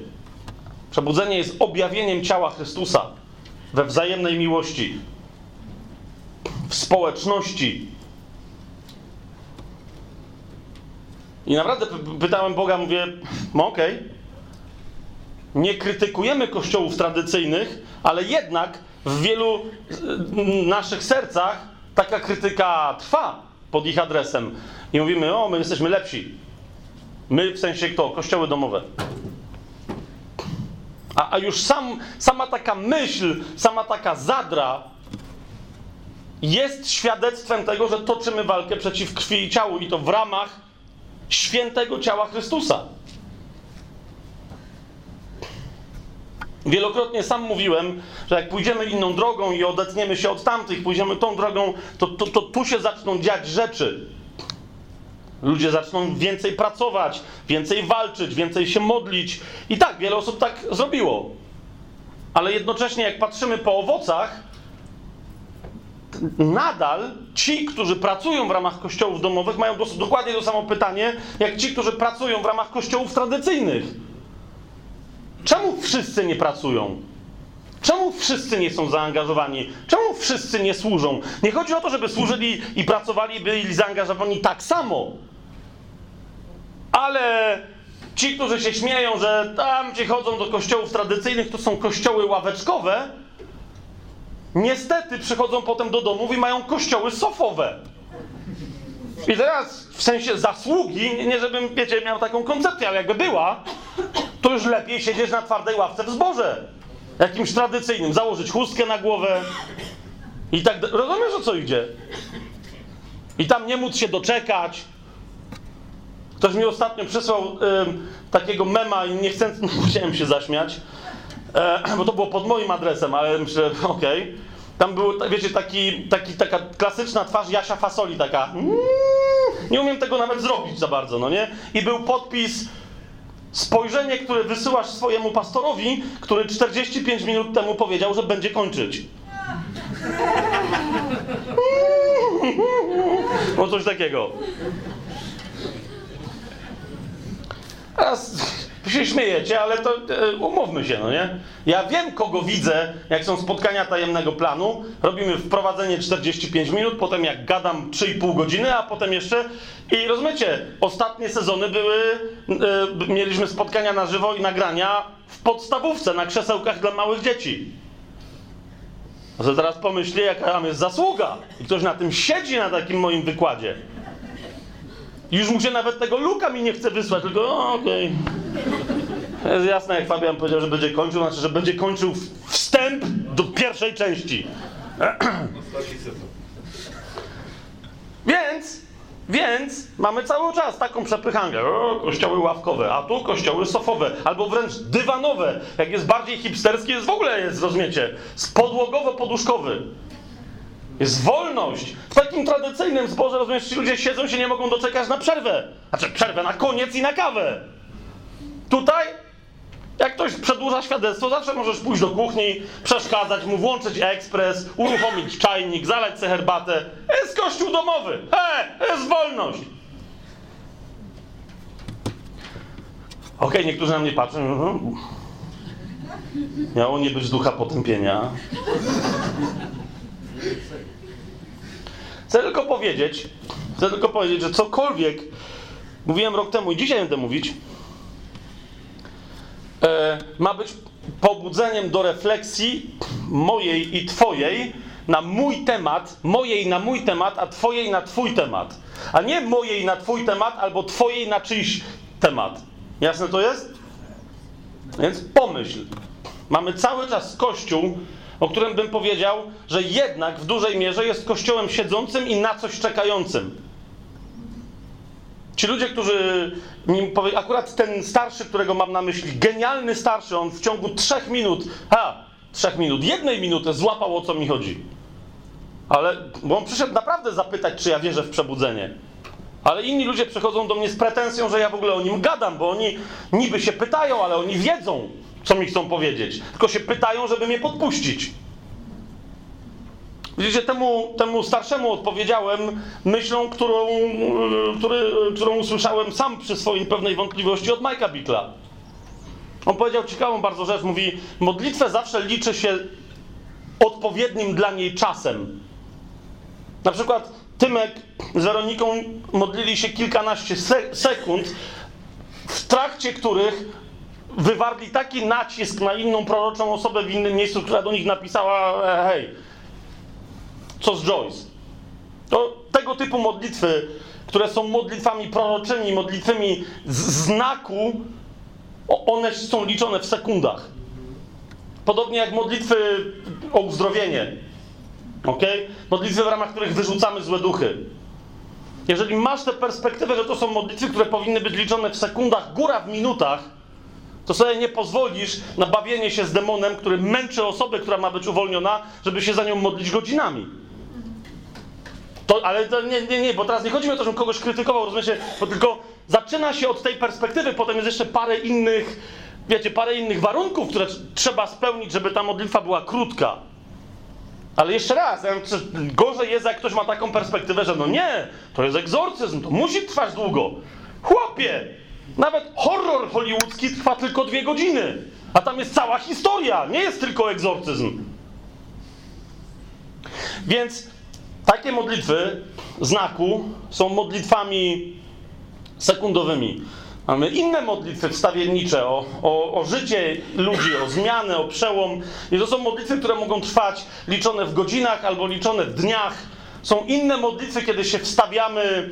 Przebudzenie jest objawieniem ciała Chrystusa we wzajemnej miłości, w społeczności. I naprawdę pytałem Boga, mówię, no okej, okay. nie krytykujemy kościołów tradycyjnych, ale jednak w wielu y, naszych sercach taka krytyka trwa pod ich adresem. I mówimy, o, my jesteśmy lepsi. My w sensie kto? Kościoły domowe. A, a już sam, sama taka myśl, sama taka zadra jest świadectwem tego, że toczymy walkę przeciw krwi i ciału i to w ramach świętego ciała Chrystusa. Wielokrotnie sam mówiłem, że jak pójdziemy inną drogą i odetniemy się od tamtych, pójdziemy tą drogą, to, to, to tu się zaczną dziać rzeczy. Ludzie zaczną więcej pracować, więcej walczyć, więcej się modlić. I tak, wiele osób tak zrobiło. Ale jednocześnie, jak patrzymy po owocach, nadal ci, którzy pracują w ramach kościołów domowych, mają dokładnie to samo pytanie, jak ci, którzy pracują w ramach kościołów tradycyjnych. Czemu wszyscy nie pracują? Czemu wszyscy nie są zaangażowani? Czemu wszyscy nie służą? Nie chodzi o to, żeby służyli i pracowali, byli zaangażowani tak samo. Ale ci, którzy się śmieją, że tam, gdzie chodzą do kościołów tradycyjnych, to są kościoły ławeczkowe, niestety przychodzą potem do domów i mają kościoły sofowe. I teraz w sensie zasługi, nie żebym, wiecie, miał taką koncepcję, ale jakby była, to już lepiej siedzieć na twardej ławce w zborze. Jakimś tradycyjnym. Założyć chustkę na głowę i tak Rozumiesz, o co idzie? I tam nie móc się doczekać. Ktoś mi ostatnio przysłał y, takiego mema i niechcący musiałem się zaśmiać, y, bo to było pod moim adresem, ale myślę, okej. Okay. Tam był, wiecie, taki, taki, taka klasyczna twarz Jasia Fasoli, taka. Mm, nie umiem tego nawet zrobić za bardzo, no nie? I był podpis Spojrzenie, które wysyłasz swojemu pastorowi, który 45 minut temu powiedział, że będzie kończyć. No coś takiego. Teraz się śmiejecie, ale to e, umówmy się, no nie? Ja wiem, kogo widzę, jak są spotkania tajemnego planu. Robimy wprowadzenie 45 minut, potem jak gadam 3,5 godziny, a potem jeszcze. I rozumiecie, ostatnie sezony były. E, mieliśmy spotkania na żywo i nagrania w podstawówce, na krzesełkach dla małych dzieci. To teraz pomyśli, jaka tam jest zasługa. I ktoś na tym siedzi na takim moim wykładzie. Już mu się nawet tego luka mi nie chce wysłać, tylko okej. Okay. Jest jasne, jak Fabian powiedział, że będzie kończył, znaczy, że będzie kończył wstęp do pierwszej części. Więc, więc mamy cały czas taką przepychankę. O, kościoły ławkowe, a tu kościoły sofowe, albo wręcz dywanowe. Jak jest bardziej hipsterskie, jest w ogóle jest, rozumiecie, spodłogowo-poduszkowy. Jest wolność. W takim tradycyjnym zborze, rozumiesz, ci ludzie siedzą się nie mogą doczekać na przerwę. Znaczy przerwę na koniec i na kawę. Tutaj, jak ktoś przedłuża świadectwo, zawsze możesz pójść do kuchni, przeszkadzać mu, włączyć ekspres, uruchomić czajnik, zalać sobie herbatę. Jest kościół domowy. He, jest wolność. Okej, okay, niektórzy na mnie patrzą. Miało nie być ducha potępienia. Chcę tylko powiedzieć, chcę tylko powiedzieć, że cokolwiek mówiłem rok temu i dzisiaj będę mówić, e, ma być pobudzeniem do refleksji mojej i twojej na mój temat, mojej na mój temat, a twojej na twój temat. A nie mojej na twój temat, albo twojej na czyjś temat. Jasne to jest? Więc pomyśl. Mamy cały czas Kościół, o którym bym powiedział, że jednak w dużej mierze jest kościołem siedzącym i na coś czekającym. Ci ludzie, którzy mi powie, akurat ten starszy, którego mam na myśli, genialny starszy, on w ciągu trzech minut, ha, trzech minut, jednej minuty złapał o co mi chodzi. Ale, bo on przyszedł naprawdę zapytać, czy ja wierzę w przebudzenie. Ale inni ludzie przychodzą do mnie z pretensją, że ja w ogóle o nim gadam, bo oni niby się pytają, ale oni wiedzą, co mi chcą powiedzieć. Tylko się pytają, żeby mnie podpuścić. Widzicie, temu, temu starszemu odpowiedziałem myślą, którą, który, którą usłyszałem sam przy swojej pewnej wątpliwości od Majka Bikla. On powiedział ciekawą bardzo rzecz. Mówi, modlitwę zawsze liczy się odpowiednim dla niej czasem. Na przykład Tymek z Weroniką modlili się kilkanaście sekund, w trakcie których wywarli taki nacisk na inną proroczą osobę w innym miejscu, która do nich napisała: e, Hej, co z Joyce? To tego typu modlitwy, które są modlitwami proroczymi, modlitwami znaku, one są liczone w sekundach. Podobnie jak modlitwy o uzdrowienie. ok? Modlitwy, w ramach których wyrzucamy złe duchy. Jeżeli masz tę perspektywę, że to są modlitwy, które powinny być liczone w sekundach, góra w minutach, to sobie nie pozwolisz na bawienie się z demonem, który męczy osobę, która ma być uwolniona, żeby się za nią modlić godzinami. To, ale to nie, nie, nie, bo teraz nie chodzi mi o to, żebym kogoś krytykował, rozumiecie, bo tylko zaczyna się od tej perspektywy, potem jest jeszcze parę innych, wiecie, parę innych warunków, które trzeba spełnić, żeby ta modlitwa była krótka. Ale jeszcze raz, gorzej jest, jak ktoś ma taką perspektywę, że no nie, to jest egzorcyzm, to musi trwać długo. Chłopie, nawet horror hollywoodzki trwa tylko dwie godziny. A tam jest cała historia, nie jest tylko egzorcyzm. Więc takie modlitwy znaku są modlitwami sekundowymi. Mamy inne modlitwy wstawiennicze o, o, o, życie ludzi, o zmianę, o przełom. I to są modlitwy, które mogą trwać liczone w godzinach albo liczone w dniach. Są inne modlitwy, kiedy się wstawiamy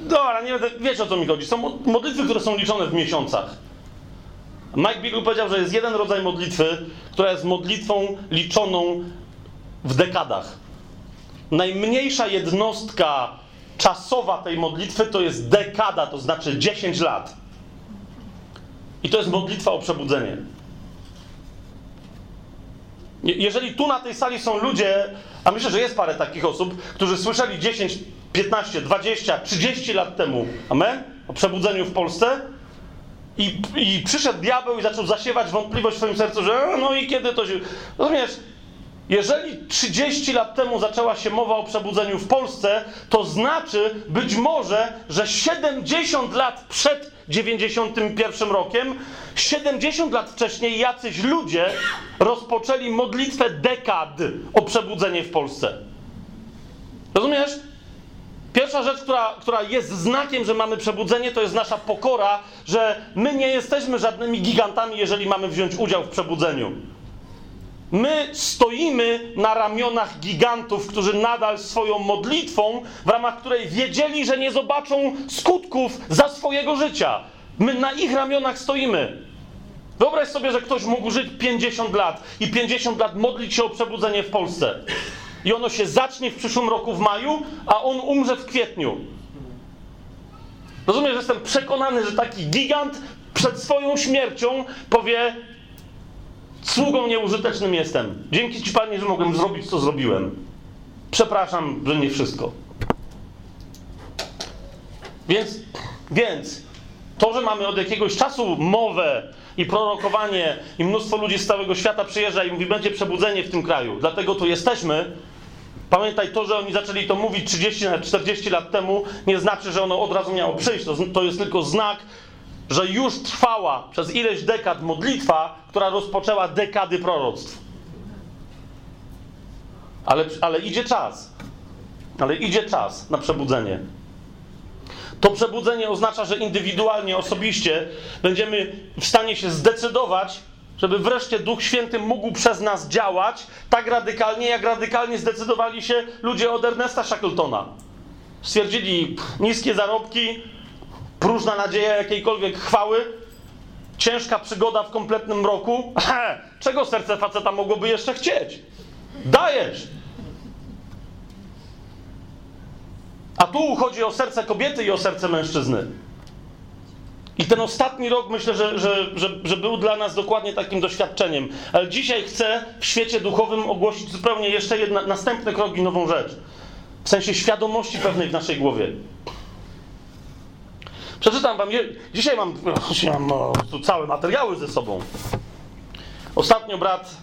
Dobra, nie będę, wiecie o co mi chodzi. Są modlitwy, które są liczone w miesiącach. Mike Beagle powiedział, że jest jeden rodzaj modlitwy, która jest modlitwą liczoną w dekadach. Najmniejsza jednostka czasowa tej modlitwy to jest dekada, to znaczy 10 lat. I to jest modlitwa o przebudzenie. Jeżeli tu na tej sali są ludzie, a myślę, że jest parę takich osób, którzy słyszeli 10, 15, 20, 30 lat temu, amen, o przebudzeniu w Polsce, i, i przyszedł diabeł i zaczął zasiewać wątpliwość w swoim sercu, że no i kiedy to się. Rozumiesz? Jeżeli 30 lat temu zaczęła się mowa o przebudzeniu w Polsce, to znaczy być może, że 70 lat przed 91 rokiem, 70 lat wcześniej jacyś ludzie rozpoczęli modlitwę dekad o przebudzenie w Polsce. Rozumiesz? Pierwsza rzecz, która, która jest znakiem, że mamy przebudzenie, to jest nasza pokora, że my nie jesteśmy żadnymi gigantami, jeżeli mamy wziąć udział w przebudzeniu. My stoimy na ramionach gigantów, którzy nadal swoją modlitwą, w ramach której wiedzieli, że nie zobaczą skutków za swojego życia. My na ich ramionach stoimy. Wyobraź sobie, że ktoś mógł żyć 50 lat i 50 lat modlić się o przebudzenie w Polsce. I ono się zacznie w przyszłym roku w maju, a on umrze w kwietniu. Rozumiesz, że jestem przekonany, że taki gigant przed swoją śmiercią powie: Sługą nieużytecznym jestem. Dzięki Ci, Panie, że mogłem zrobić, co zrobiłem. Przepraszam, że nie wszystko. Więc, więc to, że mamy od jakiegoś czasu mowę i prorokowanie, i mnóstwo ludzi z całego świata przyjeżdża i mówi, będzie przebudzenie w tym kraju, dlatego tu jesteśmy. Pamiętaj, to, że oni zaczęli to mówić 30 40 lat temu, nie znaczy, że ono od razu miało przyjść. To, to jest tylko znak, że już trwała przez ileś dekad modlitwa, która rozpoczęła dekady proroctw. Ale, ale idzie czas. Ale idzie czas na przebudzenie. To przebudzenie oznacza, że indywidualnie, osobiście będziemy w stanie się zdecydować, żeby wreszcie Duch Święty mógł przez nas działać tak radykalnie, jak radykalnie zdecydowali się ludzie od Ernesta Shackletona. Stwierdzili niskie zarobki, próżna nadzieja jakiejkolwiek chwały, ciężka przygoda w kompletnym roku. Czego serce faceta mogłoby jeszcze chcieć? Dajesz! A tu chodzi o serce kobiety i o serce mężczyzny. I ten ostatni rok myślę, że, że, że, że, był dla nas dokładnie takim doświadczeniem. Ale dzisiaj chcę w świecie duchowym ogłosić zupełnie jeszcze jedna, następny krok i nową rzecz. W sensie świadomości pewnej w naszej głowie. Przeczytam wam, dzisiaj mam, dzisiaj mam tu całe materiały ze sobą. Ostatnio brat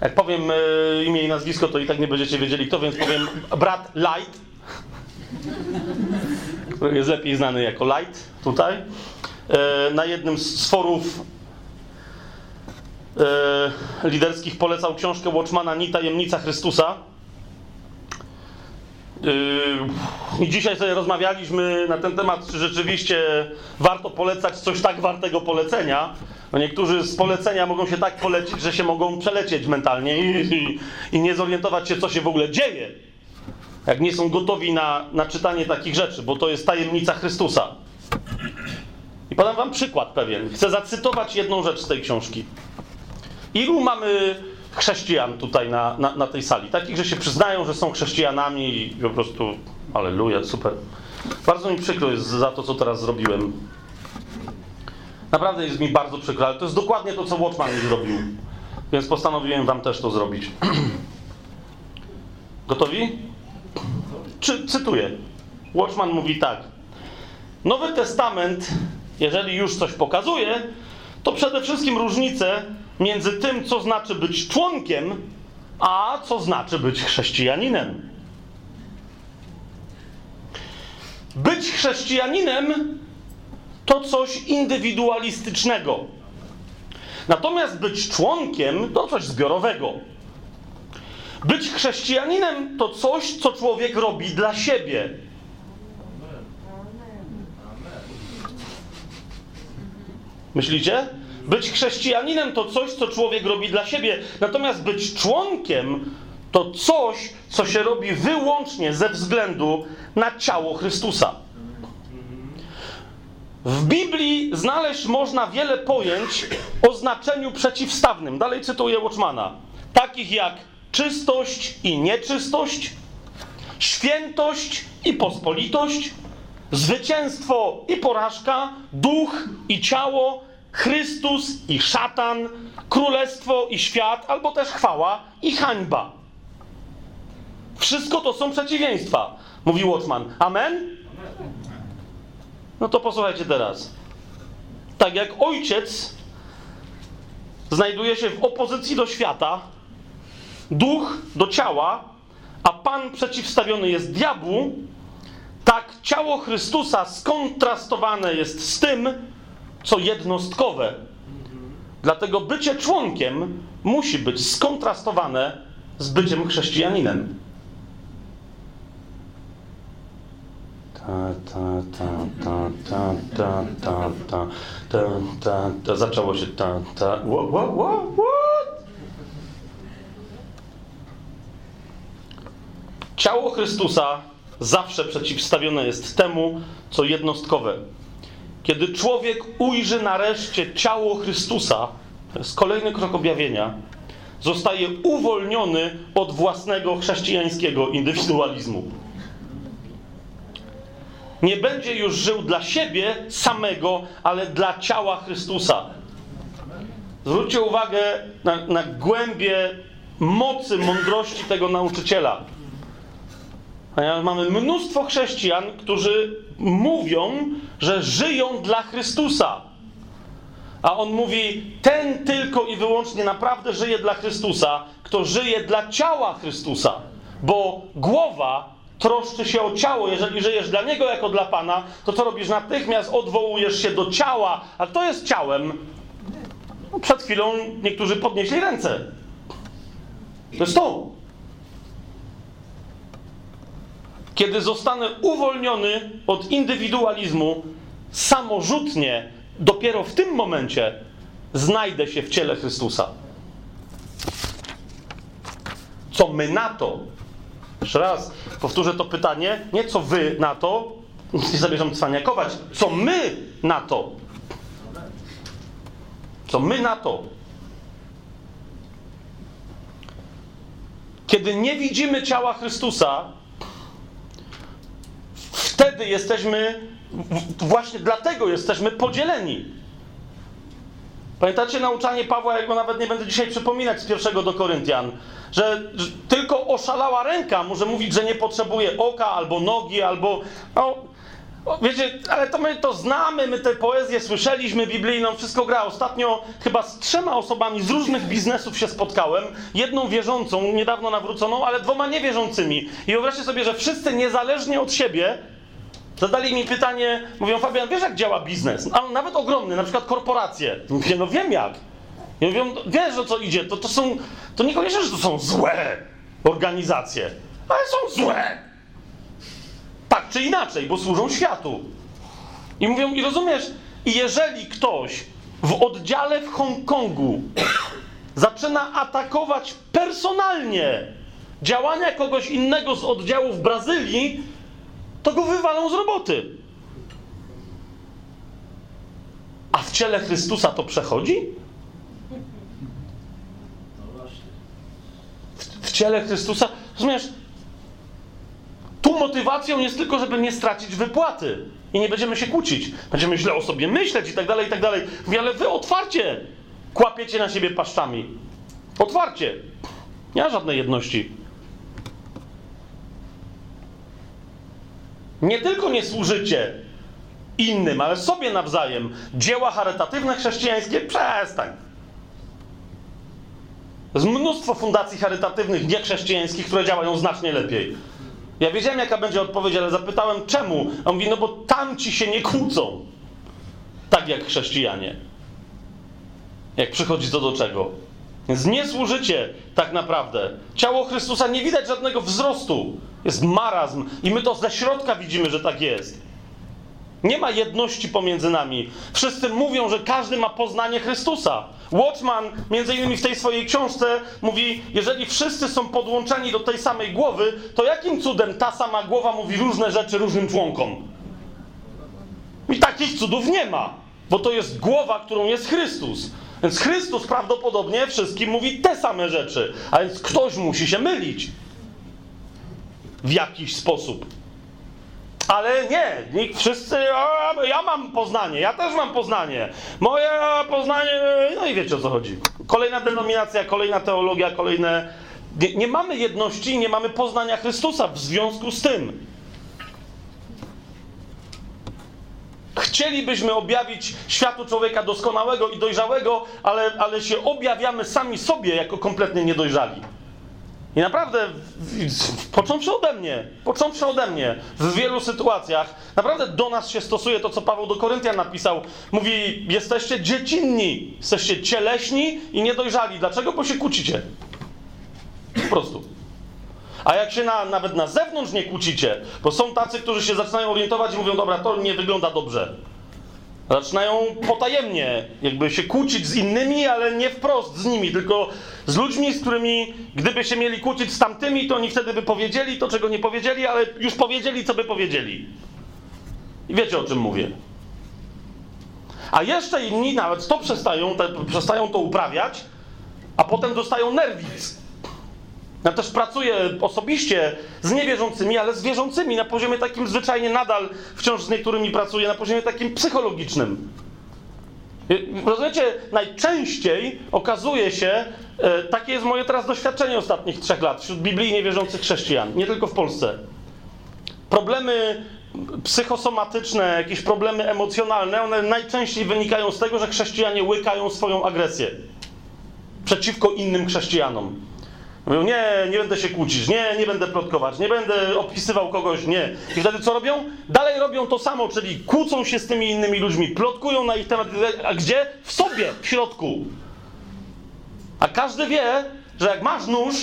jak powiem e, imię i nazwisko, to i tak nie będziecie wiedzieli kto, więc powiem brat Light, jest lepiej znany jako Light tutaj. E, na jednym z forów e, liderskich polecał książkę Watchmana Ni Tajemnica Chrystusa. I dzisiaj sobie rozmawialiśmy na ten temat, czy rzeczywiście warto polecać coś tak wartego polecenia. No niektórzy z polecenia mogą się tak polecić, że się mogą przelecieć mentalnie i, i, i nie zorientować się, co się w ogóle dzieje. Jak nie są gotowi na, na czytanie takich rzeczy, bo to jest tajemnica Chrystusa. I podam wam przykład pewien. Chcę zacytować jedną rzecz z tej książki. Ilu mamy chrześcijan tutaj na, na, na, tej sali. Takich, że się przyznają, że są chrześcijanami i po prostu, aleluja, super. Bardzo mi przykro jest za to, co teraz zrobiłem. Naprawdę jest mi bardzo przykro, ale to jest dokładnie to, co Watchman mi zrobił. Więc postanowiłem wam też to zrobić. Gotowi? Czy, cytuję. Watchman mówi tak. Nowy Testament, jeżeli już coś pokazuje, to przede wszystkim różnice między tym, co znaczy być członkiem, a co znaczy być chrześcijaninem. Być chrześcijaninem to coś indywidualistycznego. Natomiast być członkiem to coś zbiorowego. Być chrześcijaninem to coś, co człowiek robi dla siebie. Myślicie? Być chrześcijaninem to coś, co człowiek robi dla siebie, natomiast być członkiem to coś, co się robi wyłącznie ze względu na ciało Chrystusa. W Biblii znaleźć można wiele pojęć o znaczeniu przeciwstawnym. Dalej cytuję Watchmana. Takich jak czystość i nieczystość, świętość i pospolitość, zwycięstwo i porażka, duch i ciało, Chrystus i szatan, królestwo i świat, albo też chwała i hańba. Wszystko to są przeciwieństwa, mówi Watchman. Amen? No to posłuchajcie teraz. Tak jak ojciec znajduje się w opozycji do świata, duch do ciała, a pan przeciwstawiony jest diabłu, tak ciało Chrystusa skontrastowane jest z tym, co jednostkowe. Dlatego bycie członkiem musi być skontrastowane z byciem chrześcijaninem. Ta, ta, ta, ta, ta, ta, ta, ta, ta, ta, ta. Zaczęło się ta, ta. What, what, what, what? Ciało Chrystusa zawsze przeciwstawione jest temu, co jednostkowe. Kiedy człowiek ujrzy nareszcie ciało Chrystusa, to jest kolejny krok objawienia, zostaje uwolniony od własnego chrześcijańskiego indywidualizmu. Nie będzie już żył dla siebie samego, ale dla ciała Chrystusa. Zwróćcie uwagę na, na głębie mocy, mądrości tego nauczyciela. Mamy mnóstwo chrześcijan, którzy mówią, że żyją dla Chrystusa. A on mówi, ten tylko i wyłącznie naprawdę żyje dla Chrystusa, kto żyje dla ciała Chrystusa. Bo głowa troszczy się o ciało. Jeżeli żyjesz dla Niego jako dla Pana, to co robisz? Natychmiast odwołujesz się do ciała. A kto jest ciałem? No, przed chwilą niektórzy podnieśli ręce. To jest to. Kiedy zostanę uwolniony od indywidualizmu, samorzutnie, dopiero w tym momencie znajdę się w ciele Chrystusa. Co my na to? Jeszcze raz powtórzę to pytanie. Nie co wy na to, nie zamierzam cwaniakować. Co my na to? Co my na to? Kiedy nie widzimy ciała Chrystusa, wtedy jesteśmy, właśnie dlatego jesteśmy podzieleni. Pamiętacie nauczanie Pawła, jak go nawet nie będę dzisiaj przypominać z pierwszego do Koryntian, że, że tylko oszalała ręka może mówić, że nie potrzebuje oka albo nogi, albo. No, Wiecie, ale to my to znamy, my tę poezję słyszeliśmy biblijną, wszystko gra. Ostatnio chyba z trzema osobami z różnych biznesów się spotkałem. Jedną wierzącą, niedawno nawróconą, ale dwoma niewierzącymi. I wyobraźcie sobie, że wszyscy niezależnie od siebie zadali mi pytanie, mówią, Fabian, wiesz jak działa biznes? A nawet ogromny, na przykład korporacje. Mówię, no wiem jak. I mówią, wiesz o co idzie, to, to są, to niekoniecznie, że to są złe organizacje, ale są złe. Tak czy inaczej, bo służą światu. I mówią, i rozumiesz, i jeżeli ktoś w oddziale w Hongkongu zaczyna atakować personalnie działania kogoś innego z oddziału w Brazylii, to go wywalą z roboty. A w ciele Chrystusa to przechodzi? W, w ciele Chrystusa, rozumiesz? Tu motywacją jest tylko, żeby nie stracić wypłaty i nie będziemy się kłócić. Będziemy źle o sobie myśleć i tak dalej, i tak dalej. Mówię, ale wy otwarcie kłapiecie na siebie paszczami. Otwarcie. Nie ma żadnej jedności. Nie tylko nie służycie innym, ale sobie nawzajem. Dzieła charytatywne chrześcijańskie, przestań. Jest mnóstwo fundacji charytatywnych niechrześcijańskich, które działają znacznie lepiej. Ja wiedziałem, jaka będzie odpowiedź, ale zapytałem czemu. A on mówi, no bo tamci się nie kłócą. Tak jak chrześcijanie. Jak przychodzi to do czego. Więc nie służycie tak naprawdę. Ciało Chrystusa nie widać żadnego wzrostu. Jest marazm i my to ze środka widzimy, że tak jest. Nie ma jedności pomiędzy nami. Wszyscy mówią, że każdy ma poznanie Chrystusa. Watchman, między innymi w tej swojej książce, mówi: Jeżeli wszyscy są podłączeni do tej samej głowy, to jakim cudem ta sama głowa mówi różne rzeczy różnym członkom? I takich cudów nie ma, bo to jest głowa, którą jest Chrystus. Więc Chrystus prawdopodobnie wszystkim mówi te same rzeczy, a więc ktoś musi się mylić w jakiś sposób. Ale nie, nikt, wszyscy, a, ja mam poznanie, ja też mam poznanie. Moje poznanie, no i wiecie o co chodzi. Kolejna denominacja, kolejna teologia, kolejne. Nie, nie mamy jedności, nie mamy poznania Chrystusa w związku z tym. Chcielibyśmy objawić światu człowieka doskonałego i dojrzałego, ale, ale się objawiamy sami sobie jako kompletnie niedojrzali. I naprawdę, począwszy ode mnie, począwszy ode mnie, w wielu sytuacjach, naprawdę do nas się stosuje to, co Paweł do Koryntian napisał. Mówi, jesteście dziecinni, jesteście cieleśni i niedojrzali. Dlaczego? Bo się kłócicie. Po prostu. A jak się na, nawet na zewnątrz nie kłócicie, bo są tacy, którzy się zaczynają orientować i mówią, dobra, to nie wygląda dobrze. Zaczynają potajemnie jakby się kłócić z innymi, ale nie wprost z nimi, tylko z ludźmi, z którymi gdyby się mieli kłócić z tamtymi, to oni wtedy by powiedzieli to, czego nie powiedzieli, ale już powiedzieli, co by powiedzieli. I wiecie, o czym mówię. A jeszcze inni nawet to przestają, te, przestają to uprawiać, a potem dostają nerwic. Ja też pracuję osobiście z niewierzącymi, ale z wierzącymi na poziomie takim zwyczajnie nadal wciąż z niektórymi pracuję na poziomie takim psychologicznym. Rozumiecie, najczęściej okazuje się, e, takie jest moje teraz doświadczenie ostatnich trzech lat wśród biblijnie wierzących chrześcijan, nie tylko w Polsce. Problemy psychosomatyczne, jakieś problemy emocjonalne, one najczęściej wynikają z tego, że chrześcijanie łykają swoją agresję przeciwko innym chrześcijanom. Mówią, nie, nie będę się kłócić, nie, nie będę plotkować, nie będę opisywał kogoś, nie. I wtedy co robią? Dalej robią to samo, czyli kłócą się z tymi innymi ludźmi, plotkują na ich temat. A gdzie? W sobie, w środku. A każdy wie, że jak masz nóż,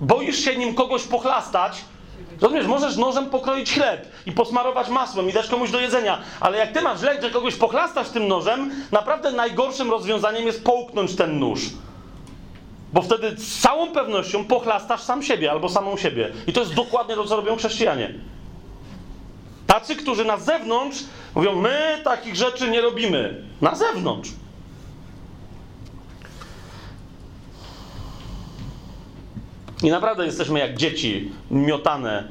boisz się nim kogoś pochlastać, Rozumiesz, możesz nożem pokroić chleb i posmarować masłem i dać komuś do jedzenia, ale jak ty masz lek, że kogoś pochlastasz tym nożem, naprawdę najgorszym rozwiązaniem jest połknąć ten nóż. Bo wtedy z całą pewnością pochlastasz sam siebie albo samą siebie. I to jest dokładnie to, co robią chrześcijanie. Tacy, którzy na zewnątrz mówią, my takich rzeczy nie robimy. Na zewnątrz. I naprawdę jesteśmy jak dzieci miotane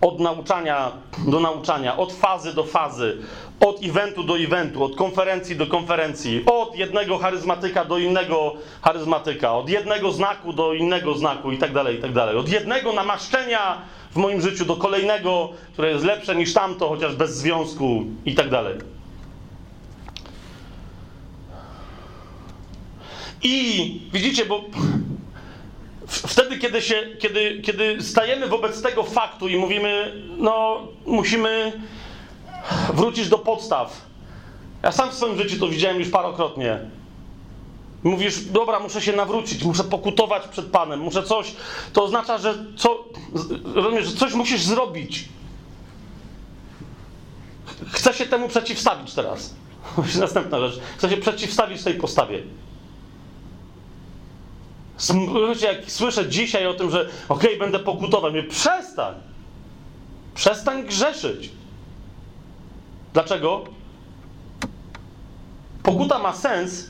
od nauczania do nauczania, od fazy do fazy, od eventu do eventu, od konferencji do konferencji, od jednego charyzmatyka do innego charyzmatyka, od jednego znaku do innego znaku i tak dalej, i tak dalej. Od jednego namaszczenia w moim życiu do kolejnego, które jest lepsze niż tamto, chociaż bez związku i tak dalej. I widzicie, bo wtedy, kiedy, się, kiedy, kiedy stajemy wobec tego faktu i mówimy, no, musimy wrócić do podstaw. Ja sam w swoim życiu to widziałem już parokrotnie. Mówisz, dobra, muszę się nawrócić, muszę pokutować przed Panem, muszę coś. To oznacza, że co, rozumiesz, że coś musisz zrobić. Chcę się temu przeciwstawić teraz. Następna rzecz. Chcę się przeciwstawić tej postawie. Wiecie, jak słyszę dzisiaj o tym, że okej, okay, będę pokutował, mówię, przestań. Przestań grzeszyć. Dlaczego? Pokuta ma sens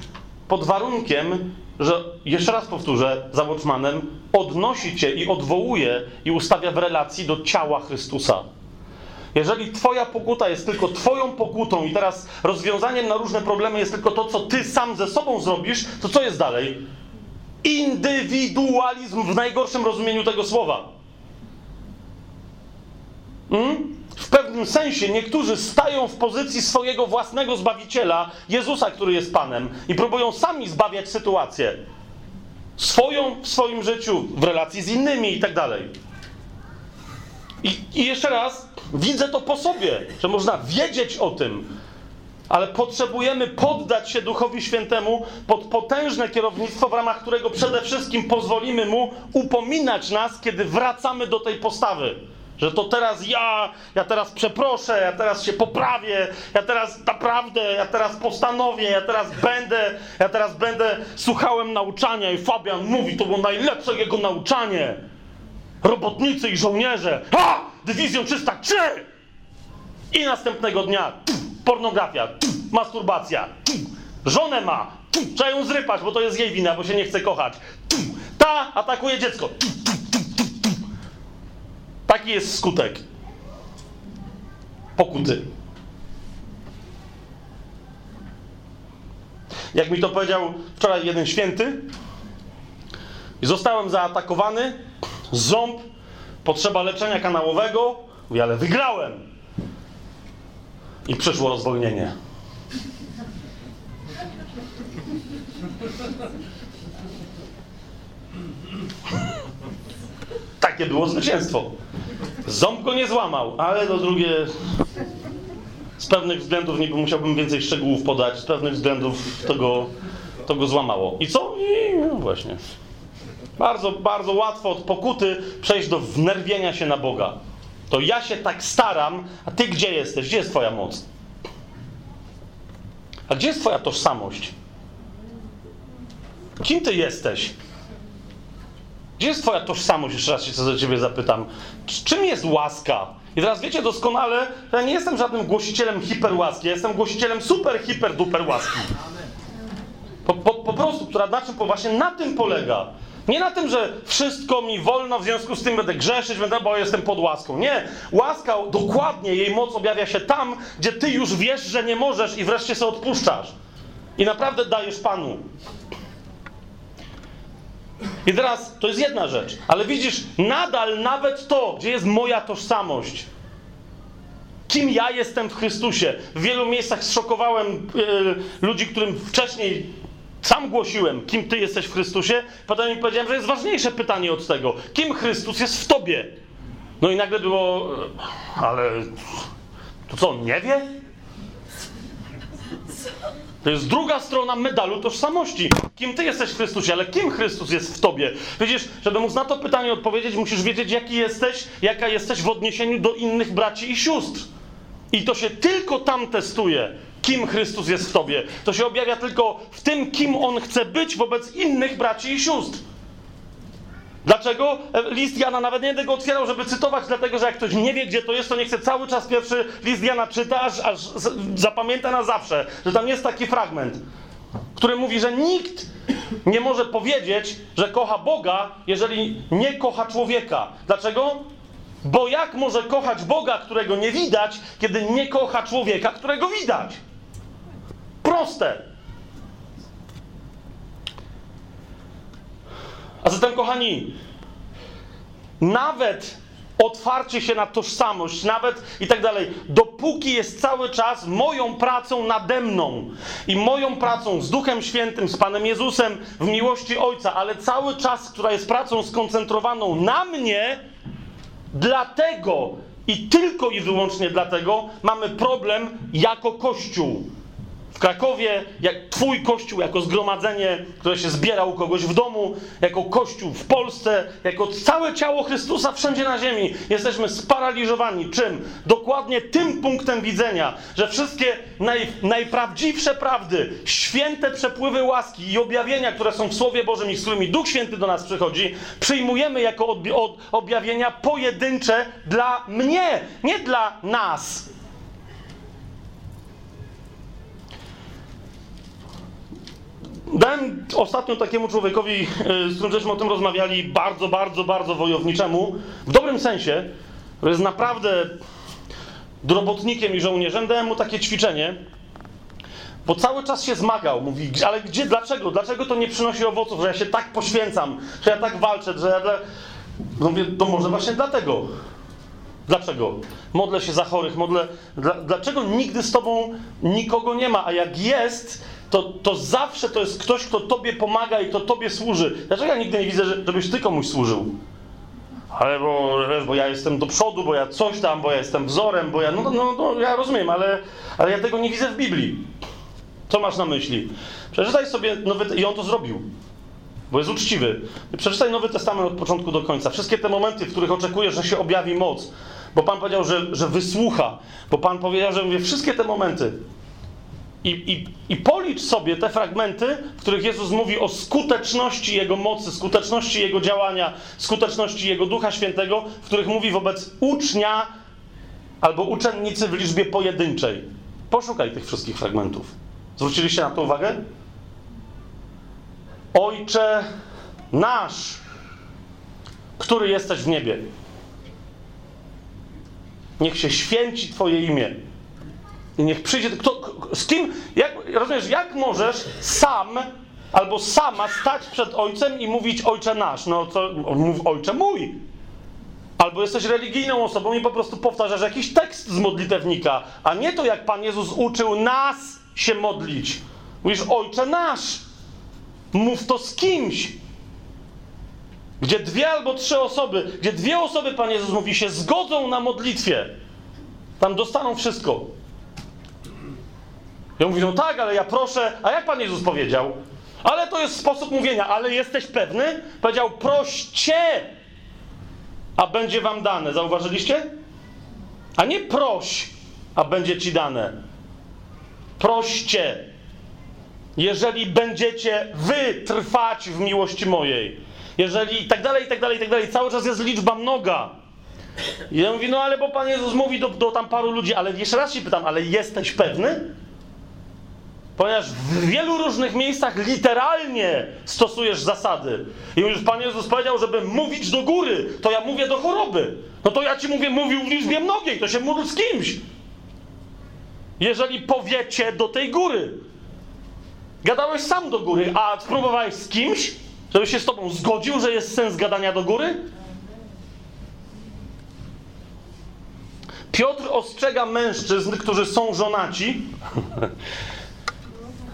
pod warunkiem, że, jeszcze raz powtórzę, za Watchmanem, odnosi cię i odwołuje i ustawia w relacji do ciała Chrystusa. Jeżeli Twoja pokuta jest tylko Twoją pokutą i teraz rozwiązaniem na różne problemy jest tylko to, co Ty sam ze sobą zrobisz, to co jest dalej? Indywidualizm w najgorszym rozumieniu tego słowa. Hmm? W pewnym sensie niektórzy stają w pozycji swojego własnego zbawiciela, Jezusa, który jest Panem, i próbują sami zbawiać sytuację. Swoją w swoim życiu, w relacji z innymi i tak dalej. I jeszcze raz, widzę to po sobie, że można wiedzieć o tym, ale potrzebujemy poddać się Duchowi Świętemu pod potężne kierownictwo, w ramach którego przede wszystkim pozwolimy Mu upominać nas, kiedy wracamy do tej postawy. Że to teraz ja, ja teraz przeproszę, ja teraz się poprawię, ja teraz naprawdę, ja teraz postanowię, ja teraz będę, ja teraz będę, słuchałem nauczania i Fabian mówi, to było najlepsze jego nauczanie. Robotnicy i żołnierze, a, dywizją 303! I następnego dnia pornografia, masturbacja, żonę ma, trzeba ją zrypać, bo to jest jej wina, bo się nie chce kochać. Ta atakuje dziecko. Taki jest skutek pokuty. Jak mi to powiedział wczoraj jeden święty, zostałem zaatakowany, ząb, potrzeba leczenia kanałowego, mówię, ale wygrałem. I przyszło rozwolnienie. Takie było zwycięstwo. Ząb go nie złamał, ale to drugie z pewnych względów, nie musiałbym więcej szczegółów podać, z pewnych względów to go, to go złamało. I co? I no właśnie. Bardzo, bardzo łatwo od pokuty przejść do wnerwienia się na Boga. To ja się tak staram, a ty gdzie jesteś? Gdzie jest twoja moc? A gdzie jest Twoja tożsamość? Kim Ty jesteś? Gdzie jest Twoja tożsamość? Jeszcze raz się do Ciebie zapytam. Czym jest łaska? I teraz wiecie doskonale, że ja nie jestem żadnym głosicielem hiperłaski, ja jestem głosicielem super, hiper, duper łaski. Po, po, po prostu, która na czym, właśnie na tym polega. Nie na tym, że wszystko mi wolno, w związku z tym będę grzeszyć, będę, bo jestem pod łaską. Nie. Łaska, dokładnie, jej moc objawia się tam, gdzie ty już wiesz, że nie możesz i wreszcie sobie odpuszczasz. I naprawdę dajesz Panu. I teraz to jest jedna rzecz, ale widzisz, nadal nawet to, gdzie jest moja tożsamość, kim ja jestem w Chrystusie. W wielu miejscach zszokowałem yy, ludzi, którym wcześniej sam głosiłem, kim ty jesteś w Chrystusie. Potem mi powiedziałem, że jest ważniejsze pytanie od tego. Kim Chrystus jest w tobie? No i nagle było, ale to co, on nie wie? To jest druga strona medalu tożsamości. Kim ty jesteś w Chrystusie, ale kim Chrystus jest w tobie? Widzisz, żeby móc na to pytanie odpowiedzieć, musisz wiedzieć, jaki jesteś, jaka jesteś w odniesieniu do innych braci i sióstr. I to się tylko tam testuje, kim Chrystus jest w tobie. To się objawia tylko w tym, kim On chce być wobec innych braci i sióstr. Dlaczego? E, list Jana, nawet nie będę go otwierał, żeby cytować, dlatego że jak ktoś nie wie, gdzie to jest, to nie chce cały czas pierwszy list Jana czyta, aż, aż zapamięta na zawsze, że tam jest taki fragment, który mówi, że nikt nie może powiedzieć, że kocha Boga, jeżeli nie kocha człowieka. Dlaczego? Bo jak może kochać Boga, którego nie widać, kiedy nie kocha człowieka, którego widać? Proste. A zatem, kochani, nawet otwarcie się na tożsamość, nawet i tak dalej, dopóki jest cały czas moją pracą nade mną i moją pracą z Duchem Świętym, z Panem Jezusem w miłości Ojca, ale cały czas, która jest pracą skoncentrowaną na mnie, dlatego i tylko i wyłącznie dlatego mamy problem jako Kościół w Krakowie, jak Twój kościół, jako zgromadzenie, które się zbiera u kogoś w domu, jako kościół w Polsce, jako całe ciało Chrystusa wszędzie na ziemi, jesteśmy sparaliżowani. Czym? Dokładnie tym punktem widzenia, że wszystkie naj, najprawdziwsze prawdy, święte przepływy łaski i objawienia, które są w Słowie Bożym i z którymi Duch Święty do nas przychodzi, przyjmujemy jako objawienia pojedyncze dla mnie, nie dla nas. Dałem ostatnio takiemu człowiekowi, e, z którym żeśmy o tym rozmawiali, bardzo, bardzo, bardzo wojowniczemu, w dobrym sensie, że jest naprawdę robotnikiem i żołnierzem, dałem mu takie ćwiczenie, bo cały czas się zmagał. Mówi, ale gdzie, dlaczego? Dlaczego to nie przynosi owoców, że ja się tak poświęcam, że ja tak walczę, że ja dla... No mówię, to może właśnie dlatego. Dlaczego? Modlę się za chorych, modlę... Dla, dlaczego nigdy z tobą nikogo nie ma, a jak jest, to, to zawsze to jest ktoś, kto tobie pomaga i kto tobie służy. Dlaczego ja nigdy nie widzę, żebyś ty komuś służył? Ale bo, bo ja jestem do przodu, bo ja coś tam, bo ja jestem wzorem, bo ja... No, no, no ja rozumiem, ale, ale ja tego nie widzę w Biblii. Co masz na myśli? Przeczytaj sobie Nowy... I on to zrobił. Bo jest uczciwy. Przeczytaj Nowy Testament od początku do końca. Wszystkie te momenty, w których oczekujesz, że się objawi moc. Bo Pan powiedział, że, że wysłucha. Bo Pan powiedział, że mówię, wszystkie te momenty. I, i, I policz sobie te fragmenty, w których Jezus mówi o skuteczności Jego mocy, skuteczności Jego działania, skuteczności Jego Ducha Świętego, w których mówi wobec ucznia albo uczennicy w liczbie pojedynczej. Poszukaj tych wszystkich fragmentów. Zwróciliście na to uwagę? Ojcze nasz, który jesteś w niebie. Niech się święci Twoje imię. Niech przyjdzie. Kto, z kim, jak, rozumiesz, jak możesz sam albo sama stać przed ojcem i mówić ojcze nasz? No to mów ojcze mój. Albo jesteś religijną osobą i po prostu powtarzasz jakiś tekst z modlitewnika, a nie to, jak Pan Jezus uczył nas się modlić. Mówisz ojcze nasz. Mów to z kimś. Gdzie dwie albo trzy osoby, gdzie dwie osoby, Pan Jezus mówi, się zgodzą na modlitwie, tam dostaną wszystko. Ja mówię, no tak, ale ja proszę. A jak Pan Jezus powiedział? Ale to jest sposób mówienia, ale jesteś pewny? Powiedział, proście, a będzie wam dane. Zauważyliście? A nie proś, a będzie ci dane. Proście. jeżeli będziecie wy trwać w miłości mojej, jeżeli i tak dalej, i tak dalej, i tak dalej, cały czas jest liczba mnoga. I ja mówię, no ale bo Pan Jezus mówi do, do tam paru ludzi, ale jeszcze raz się pytam, ale jesteś pewny? Ponieważ w wielu różnych miejscach literalnie stosujesz zasady. I już Pan Jezus powiedział, żeby mówić do góry, to ja mówię do choroby. No to ja ci mówię, mówił w liczbie mnogiej, to się módl z kimś. Jeżeli powiecie do tej góry. Gadałeś sam do góry, a spróbowałeś z kimś, żeby się z tobą zgodził, że jest sens gadania do góry? Piotr ostrzega mężczyzn, którzy są żonaci.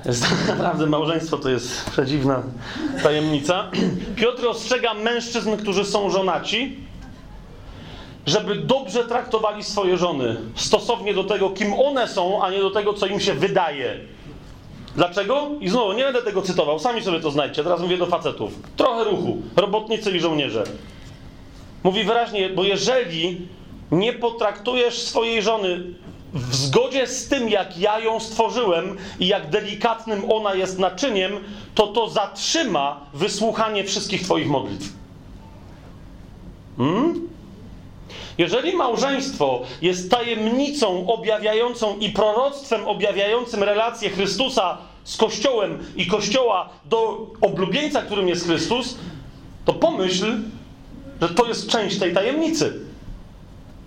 Naprawdę małżeństwo to jest przedziwna tajemnica. Piotr ostrzega mężczyzn, którzy są żonaci, żeby dobrze traktowali swoje żony, stosownie do tego, kim one są, a nie do tego, co im się wydaje. Dlaczego? I znowu, nie będę tego cytował, sami sobie to znajdźcie. Teraz mówię do facetów. Trochę ruchu. Robotnicy i żołnierze. Mówi wyraźnie, bo jeżeli nie potraktujesz swojej żony w zgodzie z tym, jak ja ją stworzyłem i jak delikatnym ona jest naczyniem, to to zatrzyma wysłuchanie wszystkich Twoich modlitw. Hmm? Jeżeli małżeństwo jest tajemnicą objawiającą i proroctwem objawiającym relację Chrystusa z Kościołem i Kościoła do oblubieńca, którym jest Chrystus, to pomyśl, że to jest część tej tajemnicy.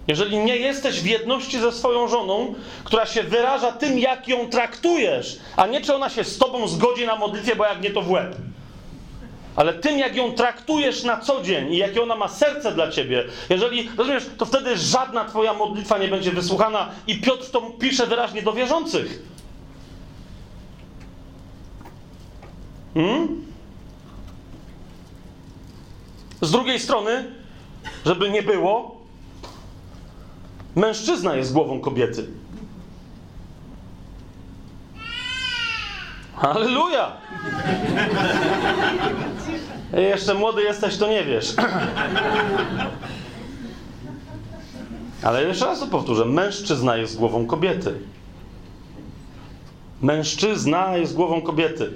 Jeżeli nie jesteś w jedności ze swoją żoną, która się wyraża tym, jak ją traktujesz, a nie czy ona się z tobą zgodzi na modlitwie, bo jak nie to w łeb. Ale tym, jak ją traktujesz na co dzień i jakie ona ma serce dla ciebie, jeżeli, rozumiesz, to wtedy żadna twoja modlitwa nie będzie wysłuchana i Piotr to pisze wyraźnie do wierzących. Hmm? Z drugiej strony, żeby nie było, Mężczyzna jest głową kobiety. Halleluja! Jeszcze młody jesteś, to nie wiesz. Ale jeszcze raz to powtórzę. Mężczyzna jest głową kobiety. Mężczyzna jest głową kobiety.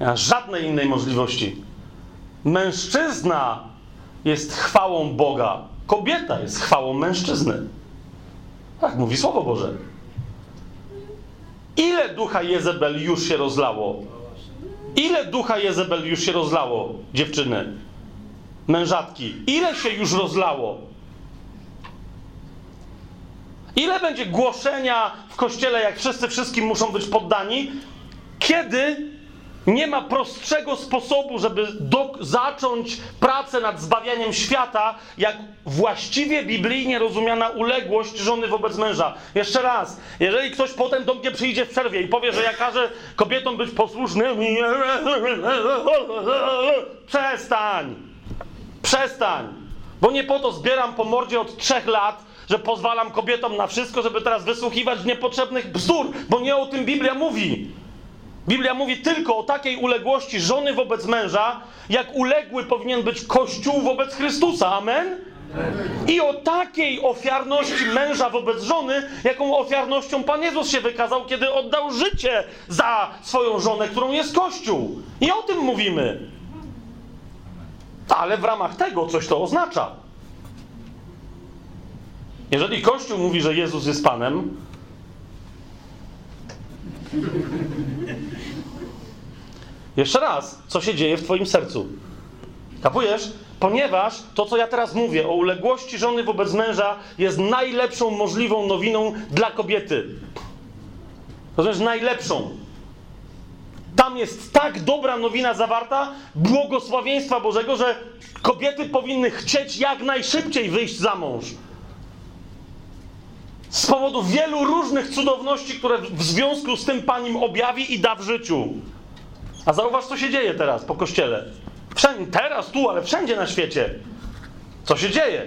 Nie ma żadnej innej możliwości. Mężczyzna jest chwałą Boga. Kobieta jest chwałą mężczyzny. Tak mówi Słowo Boże. Ile ducha Jezebel już się rozlało? Ile ducha Jezebel już się rozlało, dziewczyny? Mężatki. Ile się już rozlało? Ile będzie głoszenia w kościele, jak wszyscy wszystkim muszą być poddani? Kiedy nie ma prostszego sposobu, żeby do, zacząć pracę nad zbawianiem świata, jak właściwie biblijnie rozumiana uległość żony wobec męża. Jeszcze raz, jeżeli ktoś potem do mnie przyjdzie w przerwie i powie, że ja każę kobietom być posłusznymi, przestań! Przestań! Bo nie po to zbieram po mordzie od trzech lat, że pozwalam kobietom na wszystko, żeby teraz wysłuchiwać niepotrzebnych bzdur, bo nie o tym Biblia mówi. Biblia mówi tylko o takiej uległości żony wobec męża, jak uległy powinien być Kościół wobec Chrystusa. Amen? I o takiej ofiarności męża wobec żony, jaką ofiarnością Pan Jezus się wykazał, kiedy oddał życie za swoją żonę, którą jest Kościół. I o tym mówimy. Ale w ramach tego coś to oznacza. Jeżeli Kościół mówi, że Jezus jest Panem, jeszcze raz, co się dzieje w Twoim sercu? Kapujesz? Ponieważ to, co ja teraz mówię o uległości żony wobec męża, jest najlepszą możliwą nowiną dla kobiety. Rozumiesz? Najlepszą. Tam jest tak dobra nowina zawarta, błogosławieństwa Bożego, że kobiety powinny chcieć jak najszybciej wyjść za mąż. Z powodu wielu różnych cudowności, które w związku z tym Pan im objawi i da w życiu. A zauważ, co się dzieje teraz po kościele. Wszędzie, teraz, tu, ale wszędzie na świecie. Co się dzieje?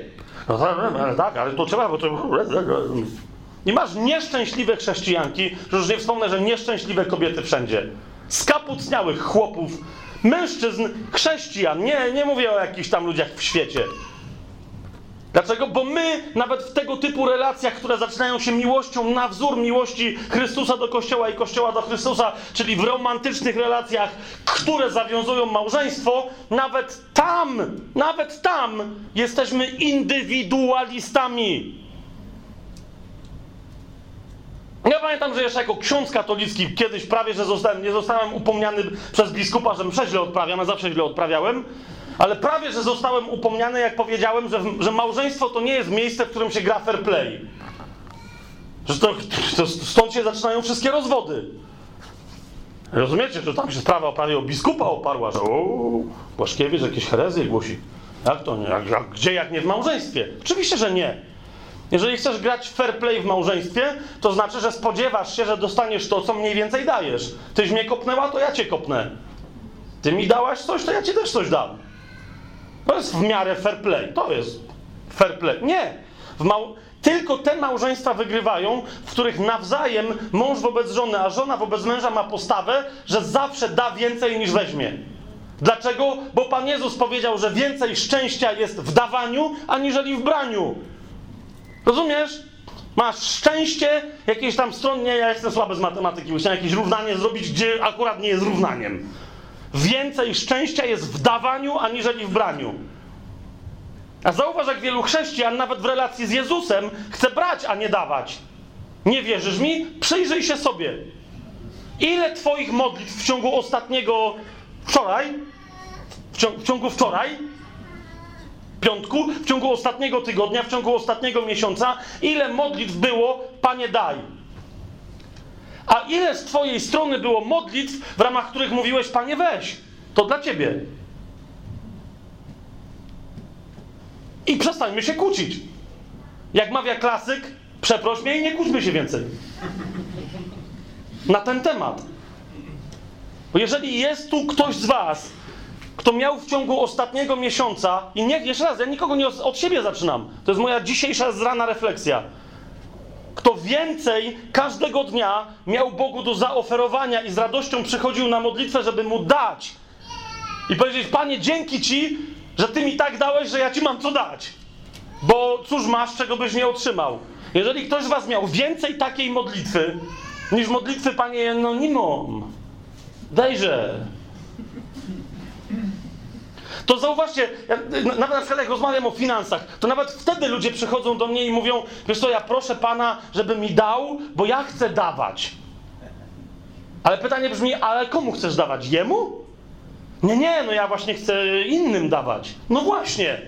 No ale tak, ale to trzeba, bo to... I masz nieszczęśliwe chrześcijanki, że już nie wspomnę, że nieszczęśliwe kobiety wszędzie. Skapucniałych chłopów, mężczyzn, chrześcijan. Nie, nie mówię o jakichś tam ludziach w świecie. Dlaczego? Bo my nawet w tego typu relacjach, które zaczynają się miłością na wzór miłości Chrystusa do Kościoła i Kościoła do Chrystusa, czyli w romantycznych relacjach, które zawiązują małżeństwo, nawet tam, nawet tam jesteśmy indywidualistami. Ja pamiętam, że jeszcze jako ksiądz katolicki kiedyś prawie, że zostałem, nie zostałem upomniany przez biskupa, że mszę źle odprawiam, ja zawsze źle odprawiałem, ale prawie, że zostałem upomniany, jak powiedziałem, że, że małżeństwo to nie jest miejsce, w którym się gra fair play. Że to, to stąd się zaczynają wszystkie rozwody. Rozumiecie, że tam się sprawa prawie o biskupa oparła, że o, Błaszkiewicz jakieś herezje głosi. Jak to? Jak, jak, gdzie jak nie w małżeństwie? Oczywiście, że nie. Jeżeli chcesz grać fair play w małżeństwie, to znaczy, że spodziewasz się, że dostaniesz to, co mniej więcej dajesz. Tyś mnie kopnęła, to ja cię kopnę. Ty mi dałaś coś, to ja ci też coś dam. To jest w miarę fair play. To jest fair play. Nie. Mał... Tylko te małżeństwa wygrywają, w których nawzajem mąż wobec żony, a żona wobec męża ma postawę, że zawsze da więcej niż weźmie. Dlaczego? Bo Pan Jezus powiedział, że więcej szczęścia jest w dawaniu, aniżeli w braniu. Rozumiesz? Masz szczęście, jakieś tam stronnie, ja jestem słaby z matematyki, musiałem jakieś równanie zrobić, gdzie akurat nie jest równaniem. Więcej szczęścia jest w dawaniu, aniżeli w braniu. A zauważ, jak wielu chrześcijan, nawet w relacji z Jezusem, chce brać, a nie dawać. Nie wierzysz mi? Przyjrzyj się sobie. Ile Twoich modlitw w ciągu ostatniego wczoraj, w ciągu, w ciągu wczoraj, piątku, w ciągu ostatniego tygodnia, w ciągu ostatniego miesiąca, ile modlitw było, Panie daj. A ile z Twojej strony było modlitw, w ramach których mówiłeś, Panie weź, to dla Ciebie. I przestańmy się kłócić. Jak mawia klasyk, przeproś mnie i nie kłóćmy się więcej. Na ten temat. Bo jeżeli jest tu ktoś z Was, kto miał w ciągu ostatniego miesiąca, i nie, jeszcze raz, ja nikogo nie od siebie zaczynam, to jest moja dzisiejsza zrana refleksja. Kto więcej każdego dnia miał Bogu do zaoferowania i z radością przychodził na modlitwę, żeby mu dać i powiedzieć: Panie, dzięki Ci, że Ty mi tak dałeś, że ja Ci mam co dać. Bo cóż masz, czego byś nie otrzymał. Jeżeli ktoś z Was miał więcej takiej modlitwy niż modlitwy Panie Anonimum, dejże. To zauważcie, ja, nawet na przykład jak rozmawiam o finansach, to nawet wtedy ludzie przychodzą do mnie i mówią, wiesz co, ja proszę Pana, żeby mi dał, bo ja chcę dawać. Ale pytanie brzmi, ale komu chcesz dawać? Jemu? Nie, nie, no ja właśnie chcę innym dawać. No właśnie.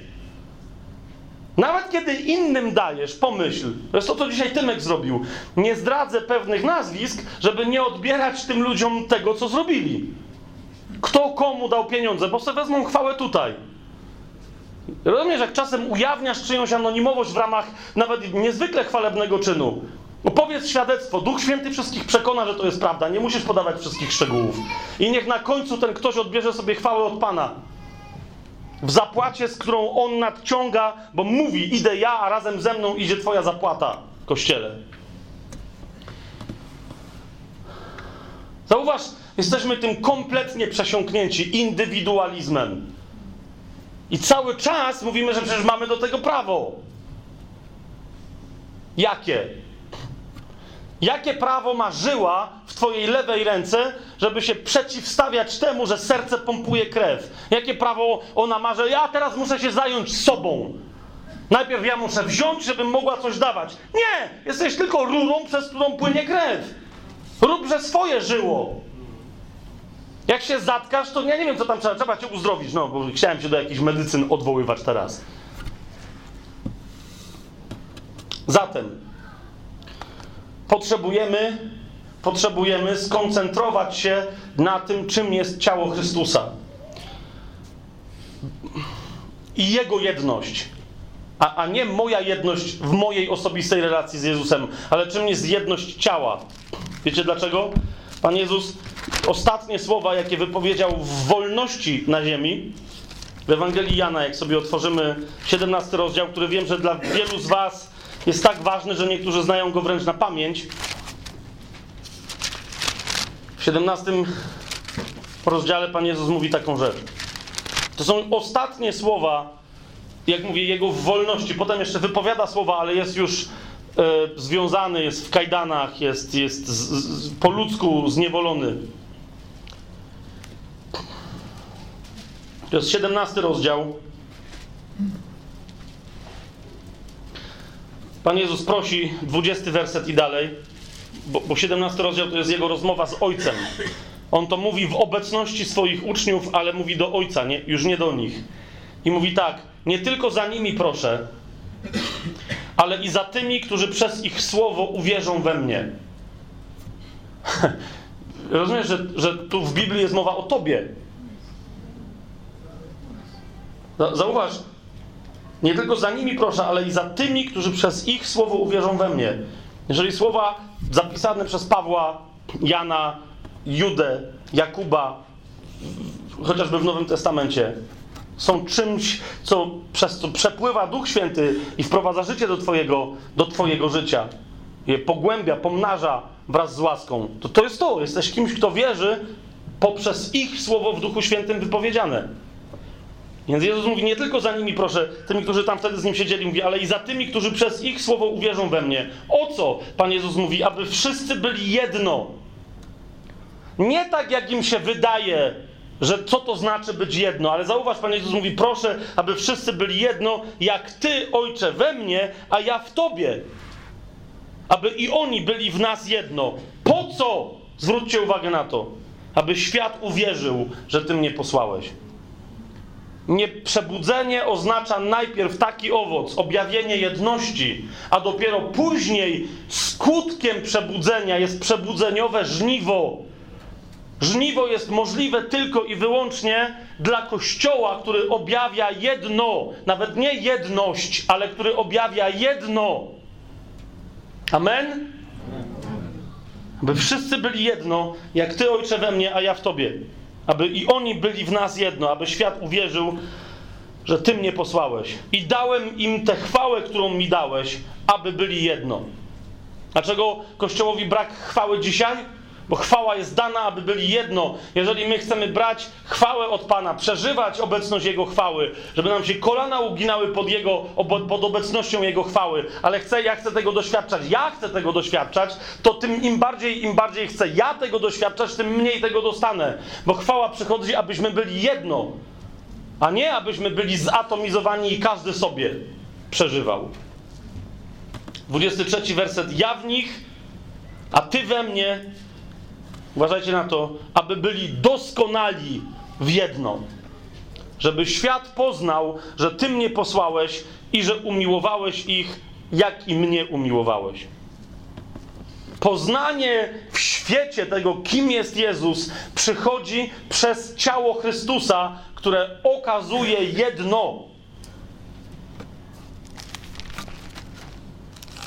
Nawet kiedy innym dajesz, pomyśl, to jest to, co dzisiaj Tymek zrobił. Nie zdradzę pewnych nazwisk, żeby nie odbierać tym ludziom tego, co zrobili. Kto komu dał pieniądze, bo sobie wezmą chwałę tutaj. Rozumiesz, jak czasem ujawniasz czyjąś anonimowość w ramach nawet niezwykle chwalebnego czynu. Opowiedz świadectwo. Duch Święty wszystkich przekona, że to jest prawda. Nie musisz podawać wszystkich szczegółów. I niech na końcu ten ktoś odbierze sobie chwałę od Pana. W zapłacie, z którą on nadciąga, bo mówi: Idę ja, a razem ze mną idzie Twoja zapłata, kościele. Zauważ, jesteśmy tym kompletnie przesiąknięci indywidualizmem. I cały czas mówimy, że przecież mamy do tego prawo. Jakie? Jakie prawo ma żyła w twojej lewej ręce, żeby się przeciwstawiać temu, że serce pompuje krew? Jakie prawo ona ma, że ja teraz muszę się zająć sobą? Najpierw ja muszę wziąć, żebym mogła coś dawać. Nie! Jesteś tylko rurą, przez którą płynie krew. Rób, że swoje żyło. Jak się zatkasz, to ja nie wiem, co tam trzeba. Trzeba cię uzdrowić. No, bo chciałem się do jakichś medycyn odwoływać teraz. Zatem potrzebujemy, potrzebujemy skoncentrować się na tym, czym jest ciało Chrystusa. I Jego jedność. A, a nie moja jedność w mojej osobistej relacji z Jezusem, ale czym jest jedność ciała. Wiecie dlaczego? Pan Jezus ostatnie słowa, jakie wypowiedział w wolności na ziemi, w Ewangelii Jana, jak sobie otworzymy 17 rozdział, który wiem, że dla wielu z Was jest tak ważny, że niektórzy znają go wręcz na pamięć. W 17 rozdziale Pan Jezus mówi taką rzecz. To są ostatnie słowa jak mówię, jego wolności. Potem jeszcze wypowiada słowa, ale jest już związany, jest w kajdanach, jest, jest z, z, po ludzku zniewolony. To jest 17 rozdział. Pan Jezus prosi, 20 werset i dalej, bo, bo 17 rozdział to jest jego rozmowa z Ojcem. On to mówi w obecności swoich uczniów, ale mówi do Ojca, nie, już nie do nich. I mówi tak, nie tylko za nimi proszę, ale i za tymi, którzy przez ich słowo uwierzą we mnie. Rozumiesz, że, że tu w Biblii jest mowa o tobie. Zauważ, nie tylko za nimi proszę, ale i za tymi, którzy przez ich słowo uwierzą we mnie. Jeżeli słowa zapisane przez Pawła, Jana, Judę, Jakuba, chociażby w Nowym Testamencie, są czymś, co przez co przepływa Duch Święty i wprowadza życie do Twojego, do twojego życia, je pogłębia, pomnaża wraz z łaską, to to jest to. Jesteś kimś, kto wierzy poprzez ich słowo w Duchu Świętym wypowiedziane. Więc Jezus mówi, nie tylko za nimi proszę, tymi, którzy tam wtedy z Nim siedzieli, mówi, ale i za tymi, którzy przez ich słowo uwierzą we mnie. O co Pan Jezus mówi? Aby wszyscy byli jedno. Nie tak, jak im się wydaje, że co to znaczy być jedno, ale zauważ, Pan Jezus mówi, proszę, aby wszyscy byli jedno, jak Ty, Ojcze, we mnie, a ja w Tobie. Aby i oni byli w nas jedno. Po co? Zwróćcie uwagę na to. Aby świat uwierzył, że Ty mnie posłałeś. Nie przebudzenie oznacza najpierw taki owoc, objawienie jedności, a dopiero później skutkiem przebudzenia jest przebudzeniowe żniwo. Żniwo jest możliwe tylko i wyłącznie dla Kościoła, który objawia jedno, nawet nie jedność, ale który objawia jedno. Amen? By wszyscy byli jedno, jak Ty, Ojcze, we mnie, a ja w Tobie aby i oni byli w nas jedno, aby świat uwierzył, że Ty mnie posłałeś. I dałem im tę chwałę, którą mi dałeś, aby byli jedno. Dlaczego Kościołowi brak chwały dzisiaj? Bo chwała jest dana, aby byli jedno. Jeżeli my chcemy brać chwałę od Pana, przeżywać obecność Jego chwały, żeby nam się kolana uginały pod, Jego, pod obecnością Jego chwały, ale chcę, ja chcę tego doświadczać, ja chcę tego doświadczać, to tym im bardziej, im bardziej chcę ja tego doświadczać, tym mniej tego dostanę. Bo chwała przychodzi, abyśmy byli jedno, a nie abyśmy byli zatomizowani i każdy sobie przeżywał. 23 werset. Ja w nich, a ty we mnie, uważajcie na to, aby byli doskonali w jedno. Żeby świat poznał, że Ty mnie posłałeś i że umiłowałeś ich, jak i mnie umiłowałeś. Poznanie w świecie tego, kim jest Jezus, przychodzi przez ciało Chrystusa, które okazuje jedno.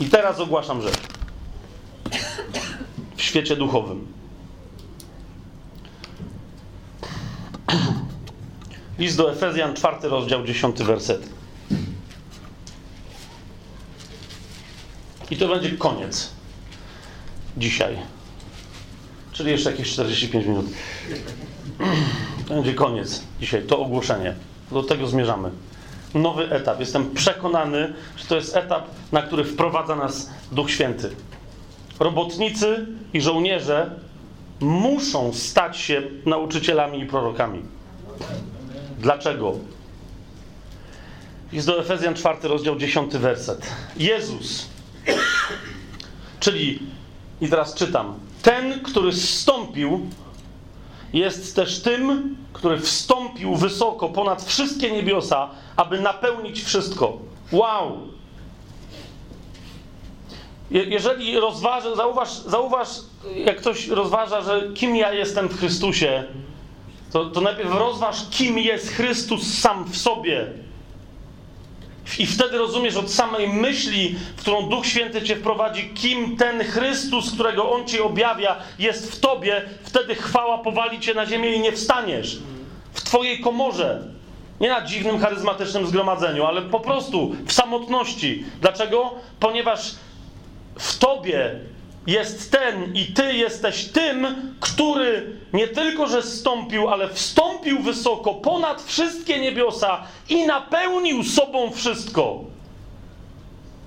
I teraz ogłaszam rzecz. W świecie duchowym. List do Efezjan, czwarty rozdział, dziesiąty werset. I to będzie koniec. Dzisiaj. Czyli jeszcze jakieś 45 minut. To będzie koniec dzisiaj, to ogłoszenie. Do tego zmierzamy. Nowy etap. Jestem przekonany, że to jest etap, na który wprowadza nas Duch Święty. Robotnicy i żołnierze muszą stać się nauczycielami i prorokami. Dlaczego? Jest do Efezjan 4 rozdział 10 werset. Jezus, czyli, i teraz czytam, ten, który zstąpił, jest też tym, który wstąpił wysoko ponad wszystkie niebiosa, aby napełnić wszystko. Wow! jeżeli rozważa, zauważ, zauważ, jak ktoś rozważa, że kim ja jestem w Chrystusie, to, to najpierw rozważ, kim jest Chrystus sam w sobie. I wtedy rozumiesz od samej myśli, w którą Duch Święty cię wprowadzi, kim ten Chrystus, którego On ci objawia, jest w tobie, wtedy chwała powali cię na ziemię i nie wstaniesz. W twojej komorze. Nie na dziwnym, charyzmatycznym zgromadzeniu, ale po prostu w samotności. Dlaczego? Ponieważ w tobie jest ten i ty jesteś tym, który nie tylko, że zstąpił, ale wstąpił wysoko ponad wszystkie niebiosa i napełnił sobą wszystko.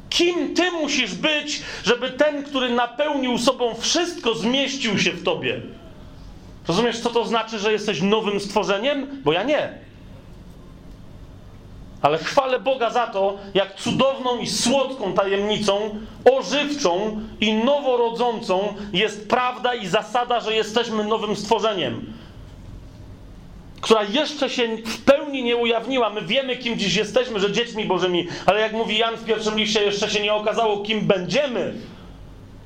Kim ty musisz być, żeby ten, który napełnił sobą wszystko, zmieścił się w tobie? Rozumiesz, co to znaczy, że jesteś nowym stworzeniem? Bo ja nie. Ale chwalę Boga za to, jak cudowną i słodką tajemnicą, ożywczą i noworodzącą jest prawda i zasada, że jesteśmy nowym stworzeniem, która jeszcze się w pełni nie ujawniła. My wiemy, kim dziś jesteśmy, że dziećmi Bożymi, ale jak mówi Jan w pierwszym liście, jeszcze się nie okazało, kim będziemy.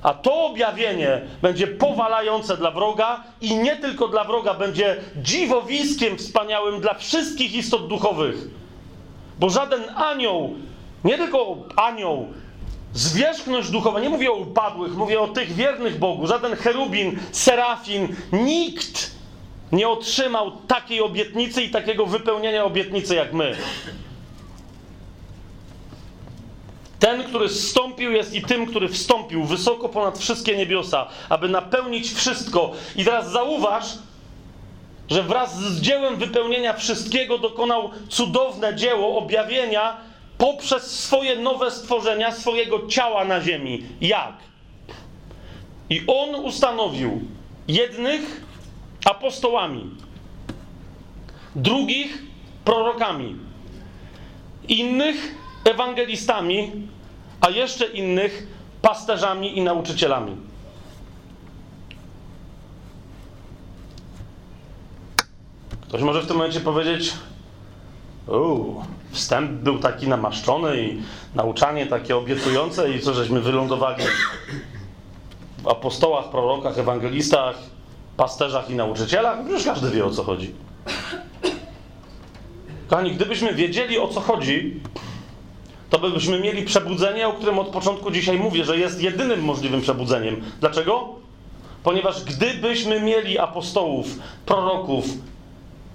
A to objawienie będzie powalające dla wroga i nie tylko dla wroga, będzie dziwowiskiem wspaniałym dla wszystkich istot duchowych. Bo żaden anioł, nie tylko anioł, zwierzchność duchowa, nie mówię o upadłych, mówię o tych wiernych Bogu, żaden cherubin, serafin, nikt nie otrzymał takiej obietnicy i takiego wypełnienia obietnicy jak my. Ten, który zstąpił, jest i tym, który wstąpił wysoko ponad wszystkie niebiosa, aby napełnić wszystko. I teraz zauważ, że wraz z dziełem wypełnienia wszystkiego dokonał cudowne dzieło objawienia poprzez swoje nowe stworzenia, swojego ciała na ziemi. Jak? I on ustanowił jednych apostołami, drugich prorokami, innych ewangelistami, a jeszcze innych pasterzami i nauczycielami. Ktoś może w tym momencie powiedzieć: Uuu, wstęp był taki namaszczony i nauczanie takie obiecujące, i co żeśmy wylądowali w apostołach, prorokach, ewangelistach, pasterzach i nauczycielach? Już każdy wie o co chodzi. Kochani, gdybyśmy wiedzieli o co chodzi, to byśmy mieli przebudzenie, o którym od początku dzisiaj mówię, że jest jedynym możliwym przebudzeniem. Dlaczego? Ponieważ gdybyśmy mieli apostołów, proroków,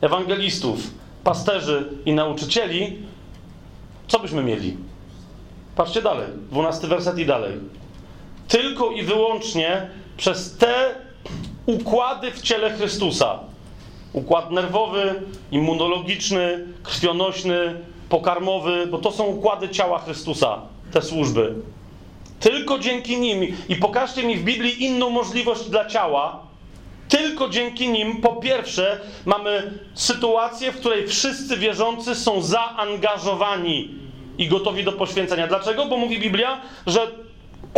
ewangelistów, pasterzy i nauczycieli, co byśmy mieli? Patrzcie dalej, dwunasty werset i dalej. Tylko i wyłącznie przez te układy w ciele Chrystusa. Układ nerwowy, immunologiczny, krwionośny, pokarmowy, bo to są układy ciała Chrystusa, te służby. Tylko dzięki nim, i pokażcie mi w Biblii inną możliwość dla ciała, tylko dzięki nim, po pierwsze, mamy sytuację, w której wszyscy wierzący są zaangażowani i gotowi do poświęcenia. Dlaczego? Bo mówi Biblia, że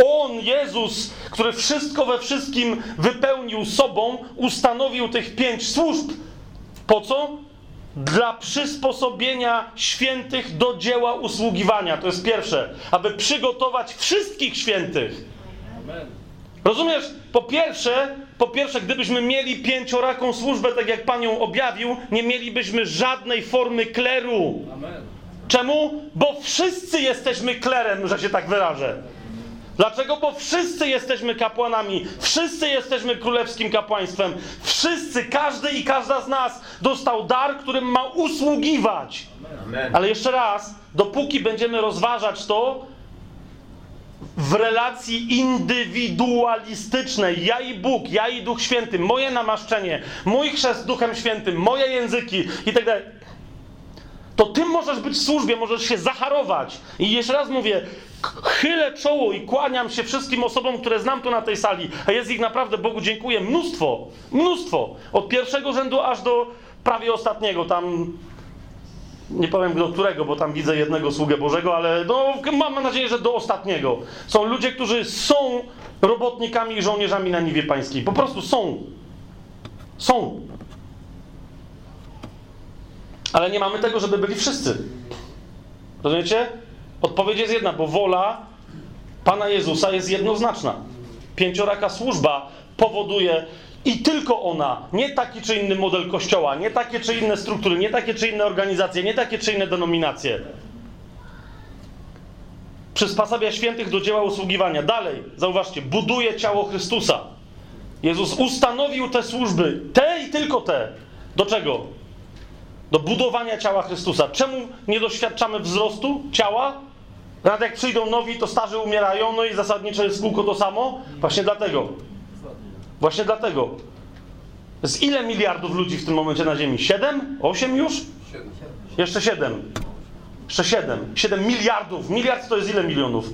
On, Jezus, który wszystko we wszystkim wypełnił sobą, ustanowił tych pięć służb. Po co? Dla przysposobienia świętych do dzieła usługiwania. To jest pierwsze. Aby przygotować wszystkich świętych. Amen Rozumiesz? Po pierwsze, po pierwsze, gdybyśmy mieli pięcioraką służbę, tak jak Pan ją objawił, nie mielibyśmy żadnej formy kleru. Amen. Czemu? Bo wszyscy jesteśmy klerem, że się tak wyrażę. Dlaczego? Bo wszyscy jesteśmy kapłanami, wszyscy jesteśmy królewskim kapłaństwem, wszyscy, każdy i każda z nas dostał dar, którym ma usługiwać. Amen. Ale jeszcze raz, dopóki będziemy rozważać to, w relacji indywidualistycznej. Ja i Bóg, ja i Duch Święty, moje namaszczenie, mój chrzest Duchem Świętym, moje języki i tak dalej. To ty możesz być w służbie, możesz się zacharować. I jeszcze raz mówię, chylę czoło i kłaniam się wszystkim osobom, które znam tu na tej sali, a jest ich naprawdę, Bogu dziękuję, mnóstwo, mnóstwo. Od pierwszego rzędu aż do prawie ostatniego. Tam nie powiem do którego, bo tam widzę jednego sługę Bożego, ale no, mam nadzieję, że do ostatniego. Są ludzie, którzy są robotnikami i żołnierzami na niwie pańskiej. Po prostu są. Są. Ale nie mamy tego, żeby byli wszyscy. Rozumiecie? Odpowiedź jest jedna, bo wola Pana Jezusa jest jednoznaczna. Pięcioraka służba powoduje, i tylko ona, nie taki czy inny model kościoła, nie takie czy inne struktury, nie takie czy inne organizacje, nie takie czy inne denominacje. Przysposabia świętych do dzieła usługiwania. Dalej, zauważcie, buduje ciało Chrystusa. Jezus ustanowił te służby, te i tylko te. Do czego? Do budowania ciała Chrystusa. Czemu nie doświadczamy wzrostu ciała? Nawet jak przyjdą nowi, to starzy umierają, no i zasadniczo jest kółko to samo? Właśnie dlatego. Właśnie dlatego. Z ile miliardów ludzi w tym momencie na Ziemi? Siedem? Osiem już? Jeszcze siedem. Jeszcze siedem. Siedem miliardów. Miliard to jest ile milionów?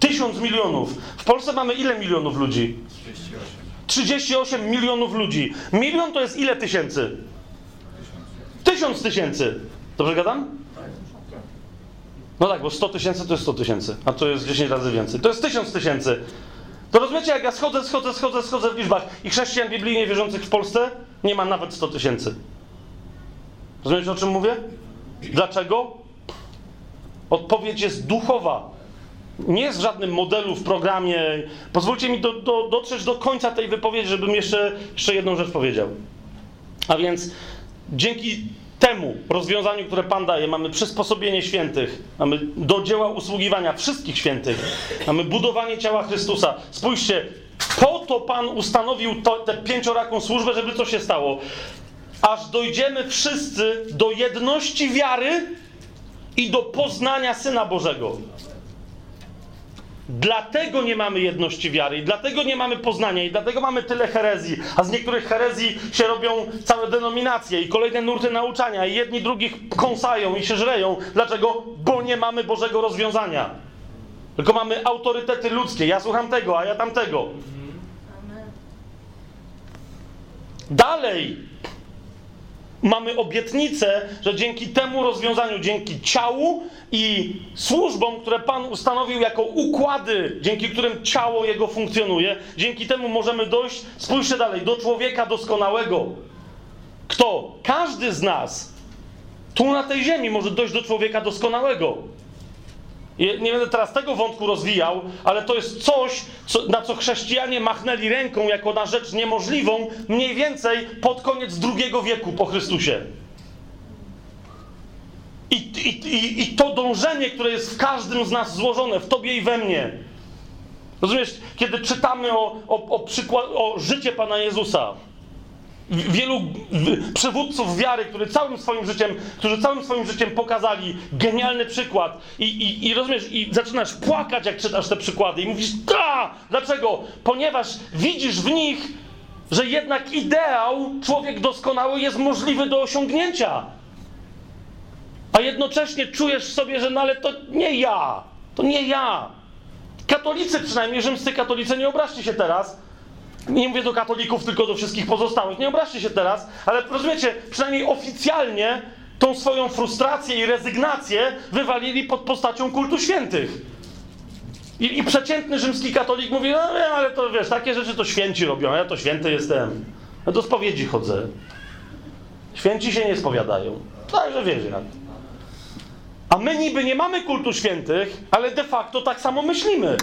Tysiąc milionów. W Polsce mamy ile milionów ludzi? 38 milionów ludzi. Milion to jest ile tysięcy? Tysiąc tysięcy. Dobrze gadam? No tak, bo 100 tysięcy to jest 100 tysięcy, a to jest 10 razy więcej. To jest 1000 tysięcy. To rozumiecie, jak ja schodzę, schodzę, schodzę, schodzę w liczbach i chrześcijan biblijnie wierzących w Polsce nie ma nawet 100 tysięcy. Rozumiecie, o czym mówię? Dlaczego? Odpowiedź jest duchowa. Nie jest w żadnym modelu w programie. Pozwólcie mi do, do, dotrzeć do końca tej wypowiedzi, żebym jeszcze, jeszcze jedną rzecz powiedział. A więc dzięki temu rozwiązaniu, które Pan daje, mamy przysposobienie świętych, mamy do dzieła usługiwania wszystkich świętych, mamy budowanie ciała Chrystusa. Spójrzcie, po to Pan ustanowił to, tę pięcioraką służbę, żeby co się stało? Aż dojdziemy wszyscy do jedności wiary i do poznania Syna Bożego. Dlatego nie mamy jedności wiary, i dlatego nie mamy poznania, i dlatego mamy tyle herezji. A z niektórych herezji się robią całe denominacje i kolejne nurty nauczania, i jedni drugich kąsają i się żreją. Dlaczego? Bo nie mamy Bożego rozwiązania. Tylko mamy autorytety ludzkie. Ja słucham tego, a ja tamtego. Dalej mamy obietnicę, że dzięki temu rozwiązaniu, dzięki ciału i służbom, które Pan ustanowił jako układy, dzięki którym ciało Jego funkcjonuje, dzięki temu możemy dojść, spójrzcie dalej, do człowieka doskonałego. Kto? Każdy z nas tu na tej ziemi może dojść do człowieka doskonałego. Nie będę teraz tego wątku rozwijał, ale to jest coś, co, na co chrześcijanie machnęli ręką jako na rzecz niemożliwą mniej więcej pod koniec II wieku po Chrystusie. I, i, i, I to dążenie, które jest w każdym z nas złożone, w tobie i we mnie. Rozumiesz, kiedy czytamy o, o, o, przykład, o życie Pana Jezusa, wielu przywódców wiary, którzy całym swoim życiem, którzy całym swoim życiem pokazali genialny przykład i, i, i rozumiesz, i zaczynasz płakać, jak czytasz te przykłady i mówisz, da! Dlaczego? Ponieważ widzisz w nich, że jednak ideał, człowiek doskonały jest możliwy do osiągnięcia. A jednocześnie czujesz sobie, że no ale to nie ja, to nie ja. Katolicy przynajmniej, rzymscy katolicy, nie obraźcie się teraz, nie mówię do katolików, tylko do wszystkich pozostałych. Nie obraźcie się teraz, ale rozumiecie, przynajmniej oficjalnie tą swoją frustrację i rezygnację wywalili pod postacią kultu świętych. I, I, przeciętny rzymski katolik mówi, no wiem, ale to wiesz, takie rzeczy to święci robią, a ja to święty jestem. Ja do spowiedzi chodzę. Święci się nie spowiadają. Także wiesz jak. A my niby nie mamy kultu świętych, ale de facto tak samo myślimy.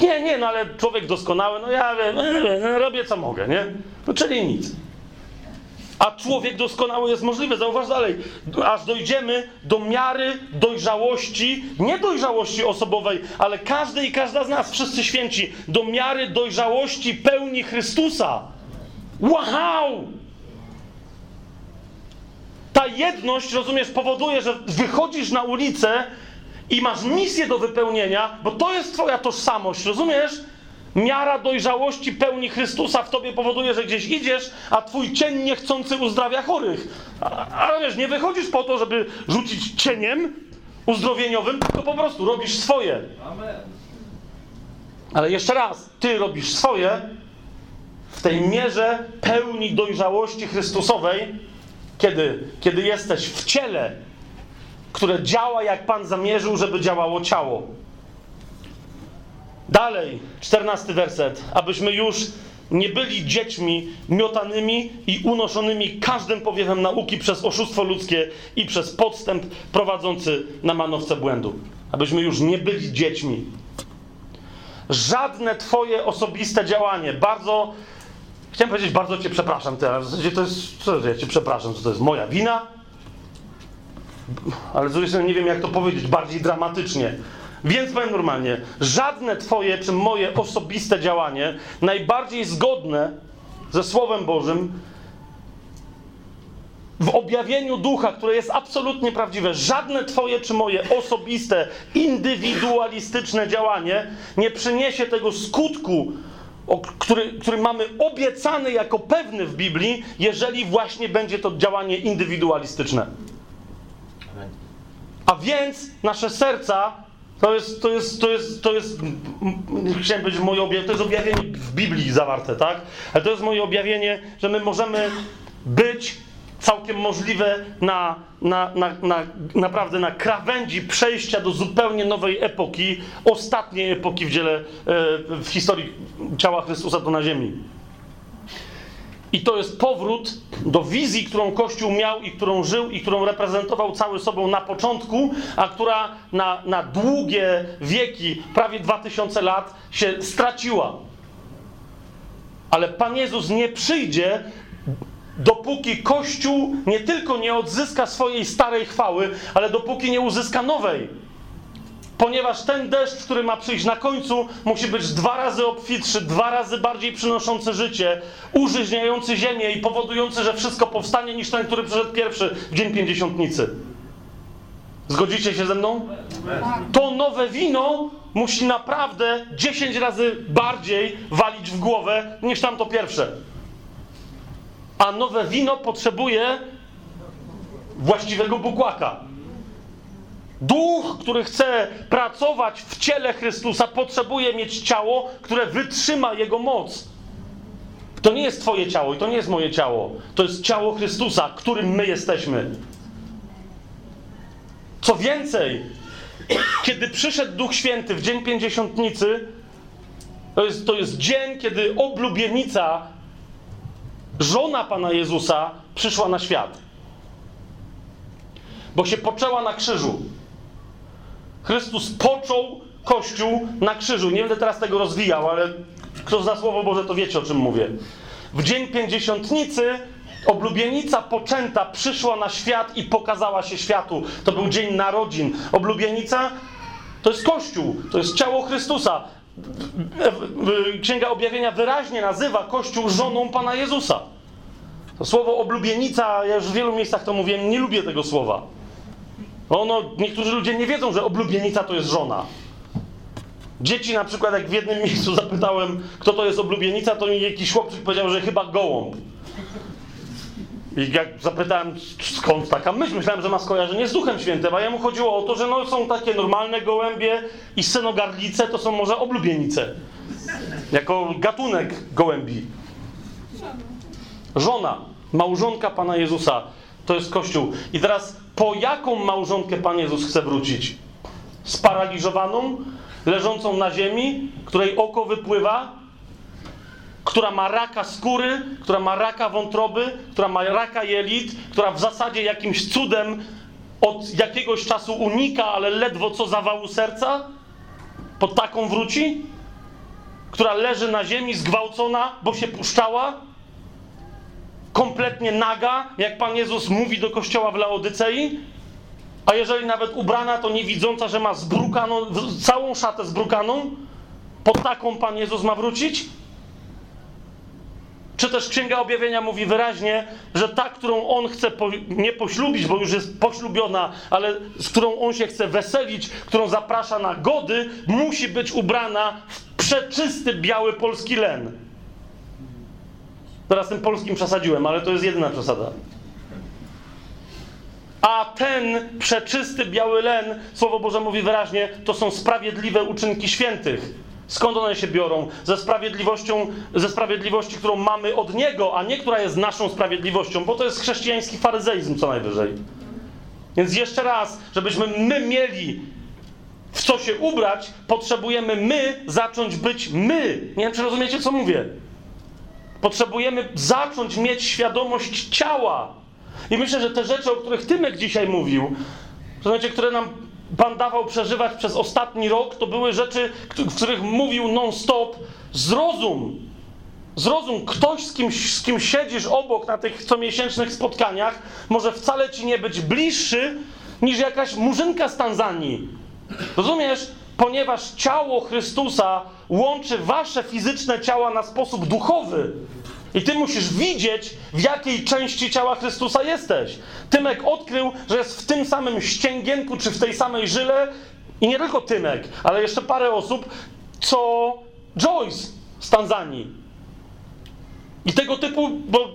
Nie, nie, no ale człowiek doskonały, no ja wiem, no, robię co mogę, nie? No czyli nic. A człowiek doskonały jest możliwy. Zauważ dalej, aż dojdziemy do miary dojrzałości, nie dojrzałości osobowej, ale każdy i każda z nas, wszyscy święci, do miary dojrzałości pełni Chrystusa. Wow! Ta jedność, rozumiesz, powoduje, że wychodzisz na ulicę i masz misję do wypełnienia, bo to jest Twoja tożsamość, rozumiesz? Miara dojrzałości pełni Chrystusa w tobie powoduje, że gdzieś idziesz, a twój cień niechcący uzdrawia chorych. Ale wiesz, nie wychodzisz po to, żeby rzucić cieniem uzdrowieniowym, tylko po prostu robisz swoje. Ale jeszcze raz, ty robisz swoje w tej mierze pełni dojrzałości Chrystusowej, kiedy, kiedy jesteś w ciele które działa jak Pan zamierzył, żeby działało ciało. Dalej, czternasty werset. Abyśmy już nie byli dziećmi miotanymi i unoszonymi każdym powiewem nauki przez oszustwo ludzkie i przez podstęp prowadzący na manowce błędu. Abyśmy już nie byli dziećmi. Żadne Twoje osobiste działanie, bardzo, chciałem powiedzieć, bardzo Cię przepraszam teraz. W zasadzie to jest, co ja Cię przepraszam, co to jest moja wina? Ale z nie wiem, jak to powiedzieć bardziej dramatycznie. Więc powiem normalnie, żadne Twoje czy moje osobiste działanie, najbardziej zgodne ze Słowem Bożym, w objawieniu ducha, które jest absolutnie prawdziwe, żadne Twoje czy moje osobiste, indywidualistyczne działanie nie przyniesie tego skutku, który, który mamy obiecany jako pewny w Biblii, jeżeli właśnie będzie to działanie indywidualistyczne. A więc nasze serca to jest, to jest, to jest, to jest, chciałem powiedzieć moje objawienie, to jest objawienie w Biblii zawarte, tak? Ale to jest moje objawienie, że my możemy być całkiem możliwe na, na, na, na, naprawdę na krawędzi przejścia do zupełnie nowej epoki, ostatniej epoki w dziele, e, w historii ciała Chrystusa tu na ziemi. I to jest powrót do wizji, którą Kościół miał i którą żył i którą reprezentował cały sobą na początku, a która na, na długie wieki, prawie 2000 lat, się straciła. Ale Pan Jezus nie przyjdzie, dopóki Kościół nie tylko nie odzyska swojej starej chwały, ale dopóki nie uzyska nowej ponieważ ten deszcz, który ma przyjść na końcu, musi być dwa razy obfitszy, dwa razy bardziej przynoszący życie, użyźniający ziemię i powodujący, że wszystko powstanie, niż ten, który przyszedł pierwszy w dzień pięćdziesiątnicy. Zgodzicie się ze mną? To nowe wino musi naprawdę 10 razy bardziej walić w głowę niż tamto pierwsze. A nowe wino potrzebuje właściwego bukłaka. Duch, który chce pracować w ciele Chrystusa, potrzebuje mieć ciało, które wytrzyma Jego moc. To nie jest Twoje ciało i to nie jest moje ciało. To jest ciało Chrystusa, którym my jesteśmy. Co więcej, kiedy przyszedł Duch Święty w dzień pięćdziesiątnicy, to jest, to jest dzień, kiedy oblubienica, żona Pana Jezusa, przyszła na świat. Bo się poczęła na krzyżu. Chrystus począł Kościół na krzyżu. Nie będę teraz tego rozwijał, ale kto zna Słowo Boże, to wiecie o czym mówię. W dzień pięćdziesiątnicy oblubienica poczęta przyszła na świat i pokazała się światu. To był dzień narodzin. Oblubienica to jest Kościół, to jest ciało Chrystusa. Księga Objawienia wyraźnie nazywa Kościół żoną Pana Jezusa. To słowo oblubienica, ja już w wielu miejscach to mówiłem, nie lubię tego słowa. Ono, niektórzy ludzie nie wiedzą, że oblubienica to jest żona. Dzieci na przykład, jak w jednym miejscu zapytałem, kto to jest oblubienica, to mi jakiś chłopczyk powiedział, że chyba gołąb. I jak zapytałem, skąd taka myśl, myślałem, że ma skojarzenie z Duchem Świętym, a jemu chodziło o to, że no, są takie normalne gołębie i scenogardlice to są może oblubienice. Jako gatunek gołębi. Żona, małżonka Pana Jezusa, to jest Kościół. I teraz po jaką małżonkę Pan Jezus chce wrócić? Sparaliżowaną, leżącą na ziemi, której oko wypływa, która ma raka skóry, która ma raka wątroby, która ma raka jelit, która w zasadzie jakimś cudem od jakiegoś czasu unika, ale ledwo co zawału serca? Po taką wróci? Która leży na ziemi zgwałcona, bo się puszczała? Kompletnie naga, jak Pan Jezus mówi do kościoła w Laodycei, a jeżeli nawet ubrana, to nie widząca, że ma zbrukaną, całą szatę zbrukaną, po taką Pan Jezus ma wrócić? Czy też Księga Objawienia mówi wyraźnie, że ta, którą on chce po, nie poślubić, bo już jest poślubiona, ale z którą on się chce weselić, którą zaprasza na gody, musi być ubrana w przeczysty biały polski len. Teraz tym polskim przesadziłem, ale to jest jedyna przesada. A ten przeczysty biały len, Słowo Boże mówi wyraźnie, to są sprawiedliwe uczynki świętych. Skąd one się biorą? Ze sprawiedliwością, ze sprawiedliwości, którą mamy od Niego, a nie która jest naszą sprawiedliwością, bo to jest chrześcijański faryzeizm co najwyżej. Więc jeszcze raz, żebyśmy my mieli w co się ubrać, potrzebujemy my zacząć być my. Nie wiem, czy rozumiecie, co mówię. Potrzebujemy zacząć mieć świadomość ciała. I myślę, że te rzeczy, o których Tymek dzisiaj mówił, które nam Pan dawał przeżywać przez ostatni rok, to były rzeczy, w których mówił non-stop: zrozum. Zrozum, ktoś z kim, z kim siedzisz obok na tych comiesięcznych spotkaniach, może wcale ci nie być bliższy niż jakaś murzynka z Tanzanii. Rozumiesz? Ponieważ ciało Chrystusa łączy wasze fizyczne ciała na sposób duchowy. I ty musisz widzieć, w jakiej części ciała Chrystusa jesteś. Tymek odkrył, że jest w tym samym ścięgienku, czy w tej samej żyle, i nie tylko Tymek, ale jeszcze parę osób, co Joyce z Tanzanii. I tego typu, bo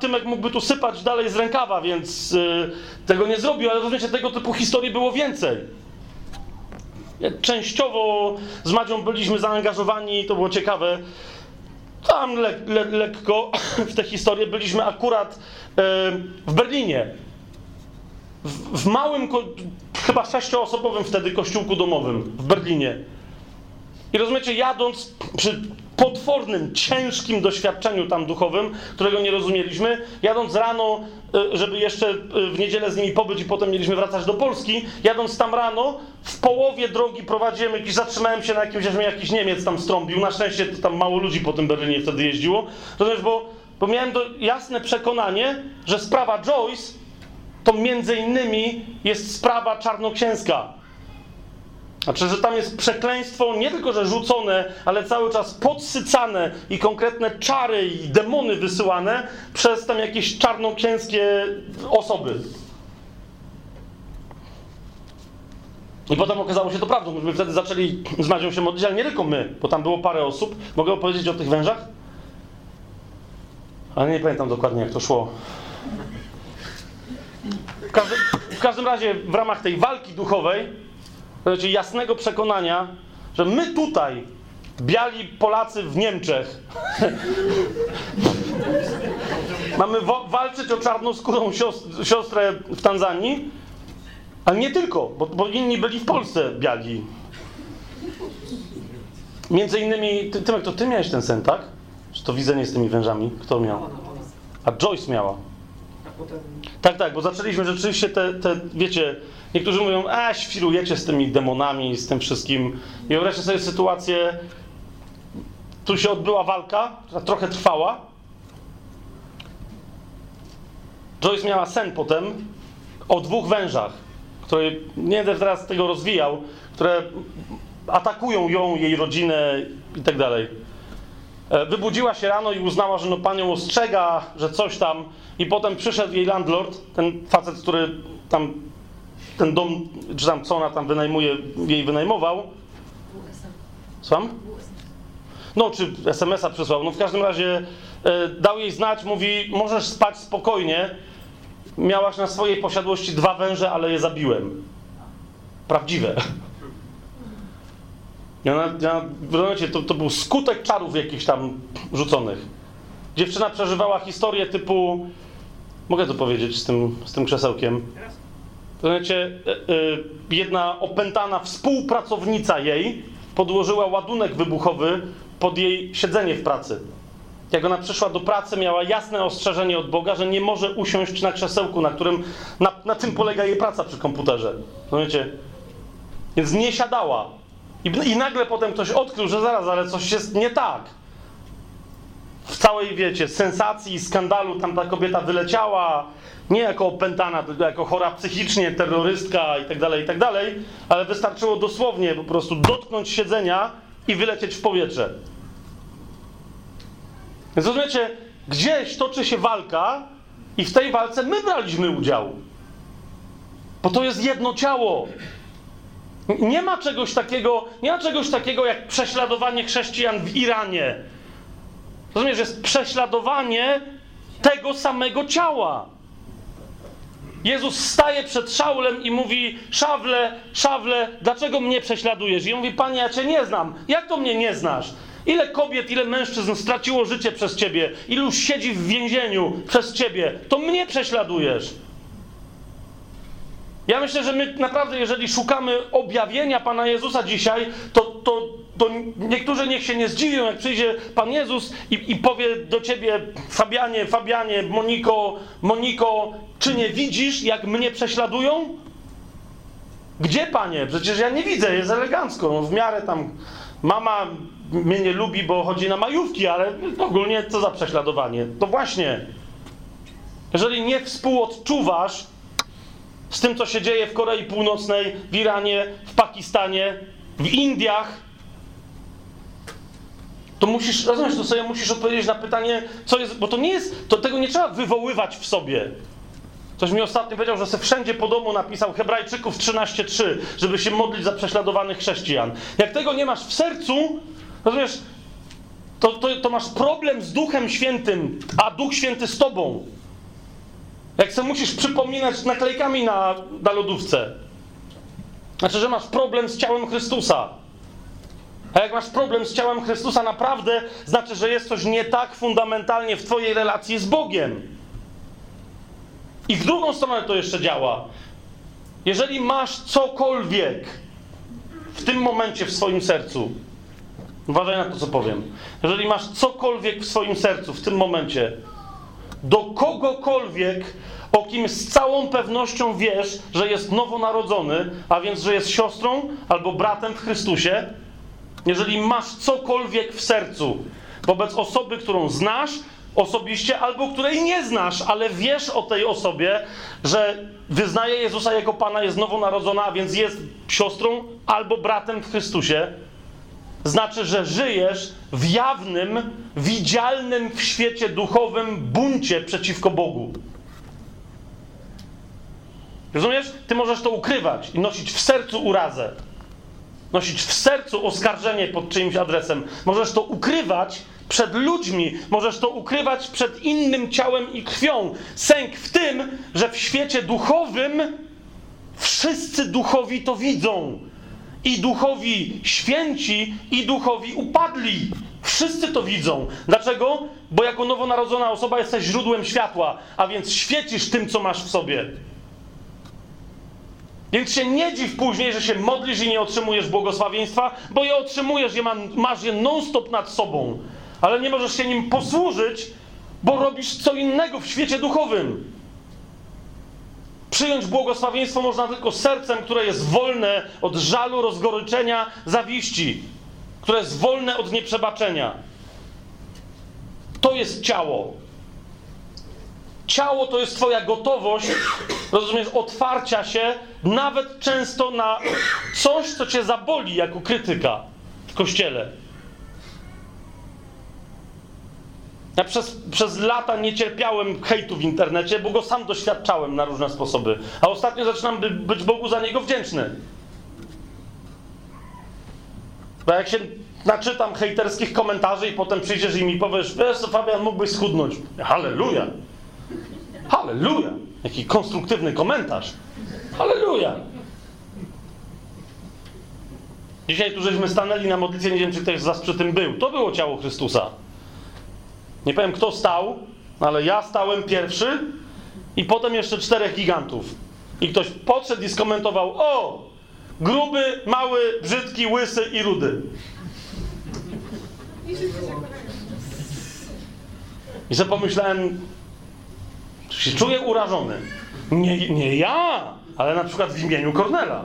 Tymek mógłby tu sypać dalej z rękawa, więc yy, tego nie zrobił, ale rozumiecie, tego typu historii było więcej. Częściowo z Madzią byliśmy zaangażowani, to było ciekawe. Tam le, le, lekko w tę historię byliśmy akurat yy, w Berlinie. W, w małym, chyba sześcioosobowym wtedy kościółku domowym w Berlinie. I rozumiecie, jadąc przy potwornym, ciężkim doświadczeniu tam duchowym, którego nie rozumieliśmy, jadąc rano, y, żeby jeszcze y, w niedzielę z nimi pobyć i potem mieliśmy wracać do Polski, jadąc tam rano, w połowie drogi prowadziłem jakiś, zatrzymałem się na jakimś, jakiś Niemiec tam strąbił, na szczęście to tam mało ludzi po tym Berlinie wtedy jeździło, rozumiesz, bo, bo miałem jasne przekonanie, że sprawa Joyce to między innymi jest sprawa czarnoksięska. Znaczy, że tam jest przekleństwo nie tylko, że rzucone, ale cały czas podsycane i konkretne czary i demony wysyłane przez tam jakieś czarnoksięskie osoby. I potem okazało się to prawdą. Myśmy wtedy zaczęli z Madzią się modlić, ale nie tylko my, bo tam było parę osób. Mogę opowiedzieć o tych wężach? Ale nie pamiętam dokładnie, jak to szło. W każdym, w każdym razie, w ramach tej walki duchowej, znaczy jasnego przekonania, że my tutaj, biali Polacy w Niemczech, mamy walczyć o czarnoskórą siostrę w Tanzanii, ale nie tylko, bo, bo, inni byli w Polsce biali. Między innymi, ty, Tymek, to ty miałeś ten sen, tak? Czy to widzenie z tymi wężami? Kto miał? A Joyce miała. Tak, tak, bo zaczęliśmy rzeczywiście te, te wiecie, niektórzy mówią, a świrujecie z tymi demonami, z tym wszystkim. I wyobraźcie sobie sytuację, tu się odbyła walka, która trochę trwała. Joyce miała sen potem o dwóch wężach, które, nie będę teraz tego rozwijał, które atakują ją, jej rodzinę i tak dalej. E, wybudziła się rano i uznała, że no pan ją ostrzega, że coś tam. I potem przyszedł jej landlord, ten facet, który tam ten dom, czy tam co ona tam wynajmuje, jej wynajmował. Słucham? No, czy SMS-a przysłał. No w każdym razie e, dał jej znać, mówi, możesz spać spokojnie. Miałaś na swojej posiadłości dwa węże, ale je zabiłem. Prawdziwe. Ja, ja, rozumiecie, to, to był skutek czarów jakichś tam rzuconych. Dziewczyna przeżywała historię typu, mogę to powiedzieć z tym, z tym krzesełkiem, Rozumiecie, e, e, jedna opętana współpracownica jej podłożyła ładunek wybuchowy pod jej siedzenie w pracy. Jak ona przyszła do pracy, miała jasne ostrzeżenie od Boga, że nie może usiąść na krzesełku, na którym, na, na tym polega jej praca przy komputerze. Rozumiecie? Więc nie siadała. I, I nagle potem ktoś odkrył, że zaraz, ale coś jest nie tak. W całej, wiecie, sensacji, skandalu tam ta kobieta wyleciała, nie jako opętana, tylko jako chora psychicznie, terrorystka i tak dalej, i tak ale wystarczyło dosłownie po prostu dotknąć siedzenia i wylecieć w powietrze. Więc rozumiecie, gdzieś toczy się walka i w tej walce my braliśmy udział. Bo to jest jedno ciało. Nie ma czegoś takiego, nie ma czegoś takiego jak prześladowanie chrześcijan w Iranie. Rozumiesz, jest prześladowanie tego samego ciała. Jezus staje przed Szaulem i mówi: Szawle, szawle, dlaczego mnie prześladujesz? I on mówi: Panie, ja cię nie znam. Jak to mnie nie znasz? Ile kobiet, ile mężczyzn straciło życie przez ciebie? Ilu siedzi w więzieniu przez ciebie? To mnie prześladujesz. Ja myślę, że my naprawdę, jeżeli szukamy objawienia Pana Jezusa dzisiaj, to, to, to niektórzy niech się nie zdziwią, jak przyjdzie Pan Jezus i, i powie do ciebie, Fabianie, Fabianie, Moniko, Moniko, czy nie widzisz, jak mnie prześladują? Gdzie, Panie? Przecież ja nie widzę, jest elegancko. No, w miarę tam mama mnie nie lubi, bo chodzi na majówki, ale ogólnie co za prześladowanie? To właśnie, jeżeli nie współodczuwasz z tym, co się dzieje w Korei Północnej, w Iranie, w Pakistanie, w Indiach, to musisz, rozumiesz, to sobie musisz odpowiedzieć na pytanie, co jest, bo to nie jest, to tego nie trzeba wywoływać w sobie. Ktoś mi ostatnio powiedział, że se wszędzie po domu napisał Hebrajczyków 13.3, żeby się modlić za prześladowanych chrześcijan. Jak tego nie masz w sercu, rozumiesz, to, to, to masz problem z Duchem Świętym, a Duch Święty z tobą. Jak sobie musisz przypominać naklejkami na, na lodówce. Znaczy, że masz problem z ciałem Chrystusa. A jak masz problem z ciałem Chrystusa, naprawdę znaczy, że jest coś nie tak fundamentalnie w Twojej relacji z Bogiem. I w drugą stronę to jeszcze działa. Jeżeli masz cokolwiek w tym momencie w swoim sercu, uważaj na to, co powiem. Jeżeli masz cokolwiek w swoim sercu w tym momencie, do kogokolwiek, o kim z całą pewnością wiesz, że jest nowonarodzony, a więc, że jest siostrą albo bratem w Chrystusie, jeżeli masz cokolwiek w sercu wobec osoby, którą znasz osobiście, albo której nie znasz, ale wiesz o tej osobie, że wyznaje Jezusa jako Pana, jest nowonarodzona, a więc jest siostrą albo bratem w Chrystusie, znaczy, że żyjesz w jawnym, widzialnym w świecie duchowym buncie przeciwko Bogu. Rozumiesz? Ty możesz to ukrywać i nosić w sercu urazę. Nosić w sercu oskarżenie pod czyimś adresem. Możesz to ukrywać przed ludźmi, możesz to ukrywać przed innym ciałem i krwią. Sęk w tym, że w świecie duchowym wszyscy duchowi to widzą. I duchowi święci, i duchowi upadli. Wszyscy to widzą. Dlaczego? Bo jako nowonarodzona osoba jesteś źródłem światła, a więc świecisz tym, co masz w sobie. Więc się nie dziw później, że się modlisz i nie otrzymujesz błogosławieństwa, bo je otrzymujesz, je masz je non-stop nad sobą. Ale nie możesz się nim posłużyć, bo robisz co innego w świecie duchowym. Przyjąć błogosławieństwo można tylko sercem, które jest wolne od żalu, rozgoryczenia, zawiści, które jest wolne od nieprzebaczenia. To jest ciało. Ciało to jest Twoja gotowość, rozumiesz, otwarcia się nawet często na coś, co Cię zaboli jako krytyka w kościele. Ja przez, przez lata nie cierpiałem hejtu w internecie, bo go sam doświadczałem na różne sposoby. A ostatnio zaczynam by, być Bogu za niego wdzięczny. Bo jak się naczytam hejterskich komentarzy i potem przyjdziesz i mi powiesz, wiesz co Fabian, mógłbyś schudnąć. Halleluja! Halleluja! Jaki konstruktywny komentarz. Halleluja! Dzisiaj tu żeśmy stanęli na modlitwie, nie wiem czy ktoś z was przy tym był. To było ciało Chrystusa. Nie powiem kto stał, ale ja stałem pierwszy i potem jeszcze czterech gigantów. I ktoś podszedł i skomentował: O! Gruby, mały, brzydki, łysy i rudy. I sobie pomyślałem, się czuję urażony. Nie, nie ja, ale na przykład w imieniu Kornela.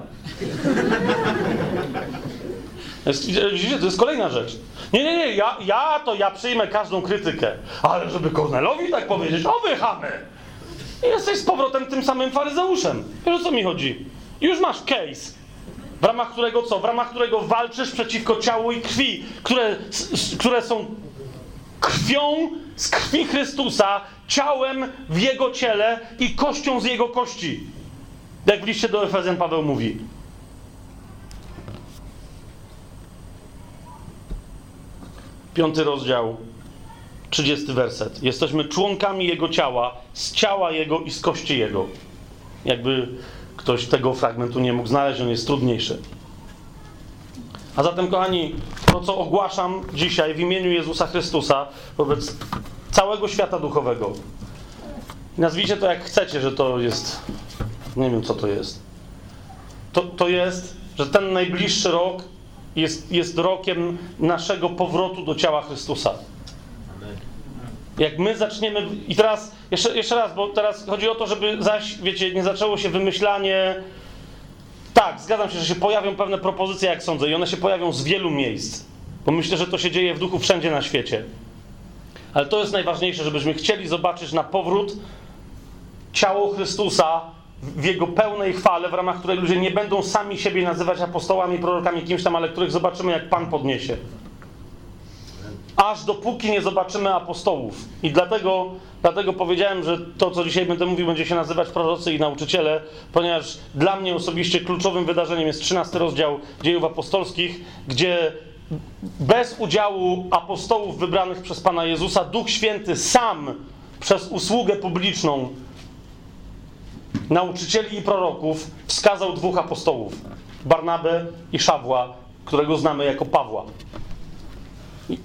Widzicie, to jest kolejna rzecz. Nie, nie, nie, ja, ja to ja przyjmę każdą krytykę. Ale żeby Kornelowi tak powiedzieć, o wychamy! I jesteś z powrotem tym samym faryzeuszem. Wiesz o co mi chodzi? Już masz case, w ramach którego co? W ramach którego walczysz przeciwko ciału i krwi, które, które są krwią z krwi Chrystusa, ciałem w Jego ciele i kością z Jego kości. Jak w liście do Efezjan Paweł mówi. Piąty rozdział, trzydziesty werset. Jesteśmy członkami Jego ciała, z ciała Jego i z kości Jego. Jakby ktoś tego fragmentu nie mógł znaleźć, on jest trudniejszy. A zatem, kochani, to co ogłaszam dzisiaj w imieniu Jezusa Chrystusa wobec całego świata duchowego. Nazwijcie to jak chcecie, że to jest. Nie wiem, co to jest. To, to jest, że ten najbliższy rok jest, jest rokiem naszego powrotu do ciała Chrystusa. Jak my zaczniemy. I teraz, jeszcze, jeszcze raz, bo teraz chodzi o to, żeby zaś, wiecie, nie zaczęło się wymyślanie. Tak, zgadzam się, że się pojawią pewne propozycje, jak sądzę, i one się pojawią z wielu miejsc. Bo myślę, że to się dzieje w duchu wszędzie na świecie. Ale to jest najważniejsze, żebyśmy chcieli zobaczyć na powrót ciało Chrystusa w jego pełnej chwale, w ramach której ludzie nie będą sami siebie nazywać apostołami, prorokami, kimś tam, ale których zobaczymy, jak Pan podniesie. aż dopóki nie zobaczymy apostołów. I dlatego, dlatego powiedziałem, że to, co dzisiaj będę mówił, będzie się nazywać prorocy i nauczyciele, ponieważ dla mnie osobiście kluczowym wydarzeniem jest 13 rozdział dziejów apostolskich, gdzie bez udziału apostołów wybranych przez Pana Jezusa, Duch Święty sam przez usługę publiczną nauczycieli i proroków wskazał dwóch apostołów: Barnabę i Szawła, którego znamy jako Pawła.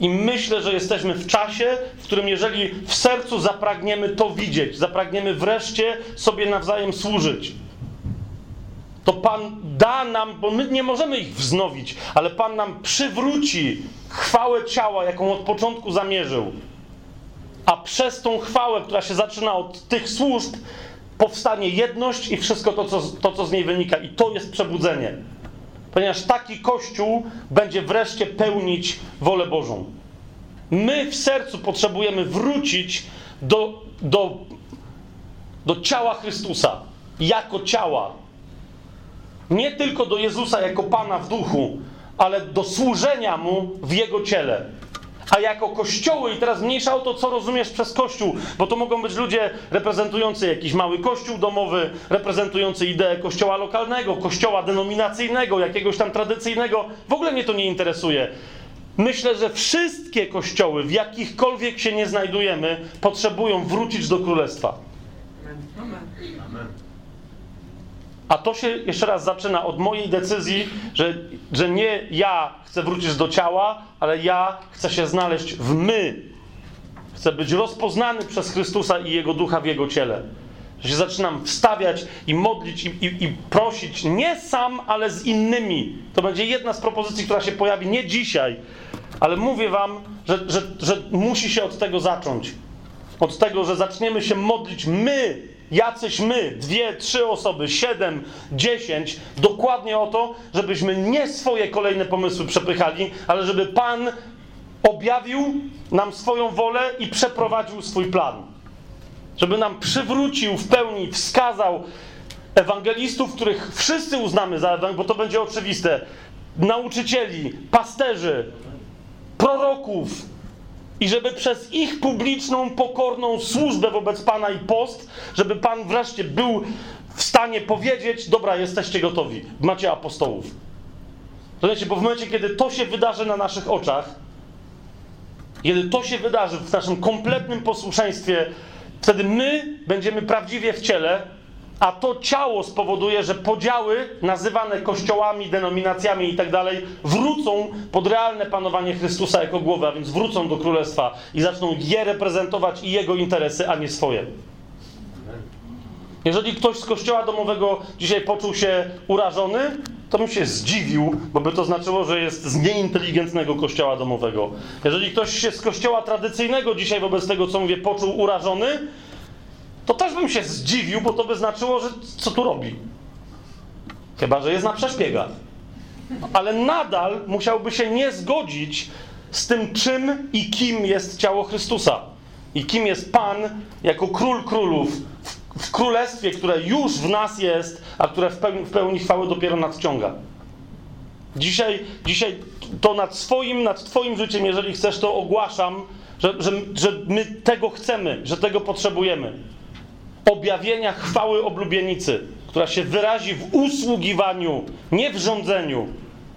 I myślę, że jesteśmy w czasie, w którym jeżeli w sercu zapragniemy to widzieć, zapragniemy wreszcie sobie nawzajem służyć, to Pan da nam, bo my nie możemy ich wznowić, ale Pan nam przywróci chwałę ciała, jaką od początku zamierzył. A przez tą chwałę, która się zaczyna od tych służb, powstanie jedność i wszystko to, co, to, co z niej wynika. I to jest przebudzenie. Ponieważ taki Kościół będzie wreszcie pełnić wolę Bożą. My w sercu potrzebujemy wrócić do, do, do ciała Chrystusa jako ciała. Nie tylko do Jezusa jako Pana w duchu, ale do służenia Mu w Jego ciele. A jako kościoły, i teraz mniejsza o to, co rozumiesz przez kościół, bo to mogą być ludzie reprezentujący jakiś mały kościół domowy, reprezentujący ideę kościoła lokalnego, kościoła denominacyjnego, jakiegoś tam tradycyjnego. W ogóle mnie to nie interesuje. Myślę, że wszystkie kościoły, w jakichkolwiek się nie znajdujemy, potrzebują wrócić do królestwa. Amen. A to się jeszcze raz zaczyna od mojej decyzji, że, że nie ja chcę wrócić do ciała, ale ja chcę się znaleźć w my. Chcę być rozpoznany przez Chrystusa i Jego ducha w Jego ciele. Że się zaczynam wstawiać i modlić i, i, i prosić nie sam, ale z innymi. To będzie jedna z propozycji, która się pojawi nie dzisiaj, ale mówię Wam, że, że, że musi się od tego zacząć. Od tego, że zaczniemy się modlić my jacyś my, dwie, trzy osoby, siedem, dziesięć, dokładnie o to, żebyśmy nie swoje kolejne pomysły przepychali, ale żeby Pan objawił nam swoją wolę i przeprowadził swój plan. Żeby nam przywrócił w pełni, wskazał ewangelistów, których wszyscy uznamy za ewangelistów, bo to będzie oczywiste, nauczycieli, pasterzy, proroków, i żeby przez ich publiczną, pokorną służbę wobec Pana i post, żeby Pan wreszcie był w stanie powiedzieć: Dobra, jesteście gotowi, macie apostołów. Rozumiecie, bo w momencie, kiedy to się wydarzy na naszych oczach, kiedy to się wydarzy w naszym kompletnym posłuszeństwie, wtedy my będziemy prawdziwie w ciele, a to ciało spowoduje, że podziały nazywane kościołami, denominacjami i tak wrócą pod realne panowanie Chrystusa jako głowy, a więc wrócą do królestwa i zaczną je reprezentować i jego interesy, a nie swoje. Jeżeli ktoś z kościoła domowego dzisiaj poczuł się urażony, to bym się zdziwił, bo by to znaczyło, że jest z nieinteligentnego kościoła domowego. Jeżeli ktoś się z kościoła tradycyjnego dzisiaj wobec tego, co mówię, poczuł urażony, to też bym się zdziwił, bo to by znaczyło, że co tu robi. Chyba, że jest na przeszpiegach. Ale nadal musiałby się nie zgodzić z tym, czym i kim jest ciało Chrystusa. I kim jest Pan jako król królów w, w królestwie, które już w nas jest, a które w pełni, w pełni chwały dopiero nadciąga. Dzisiaj, dzisiaj to nad swoim, nad Twoim życiem, jeżeli chcesz, to ogłaszam, że, że, że my tego chcemy, że tego potrzebujemy objawienia chwały oblubienicy, która się wyrazi w usługiwaniu, nie w rządzeniu,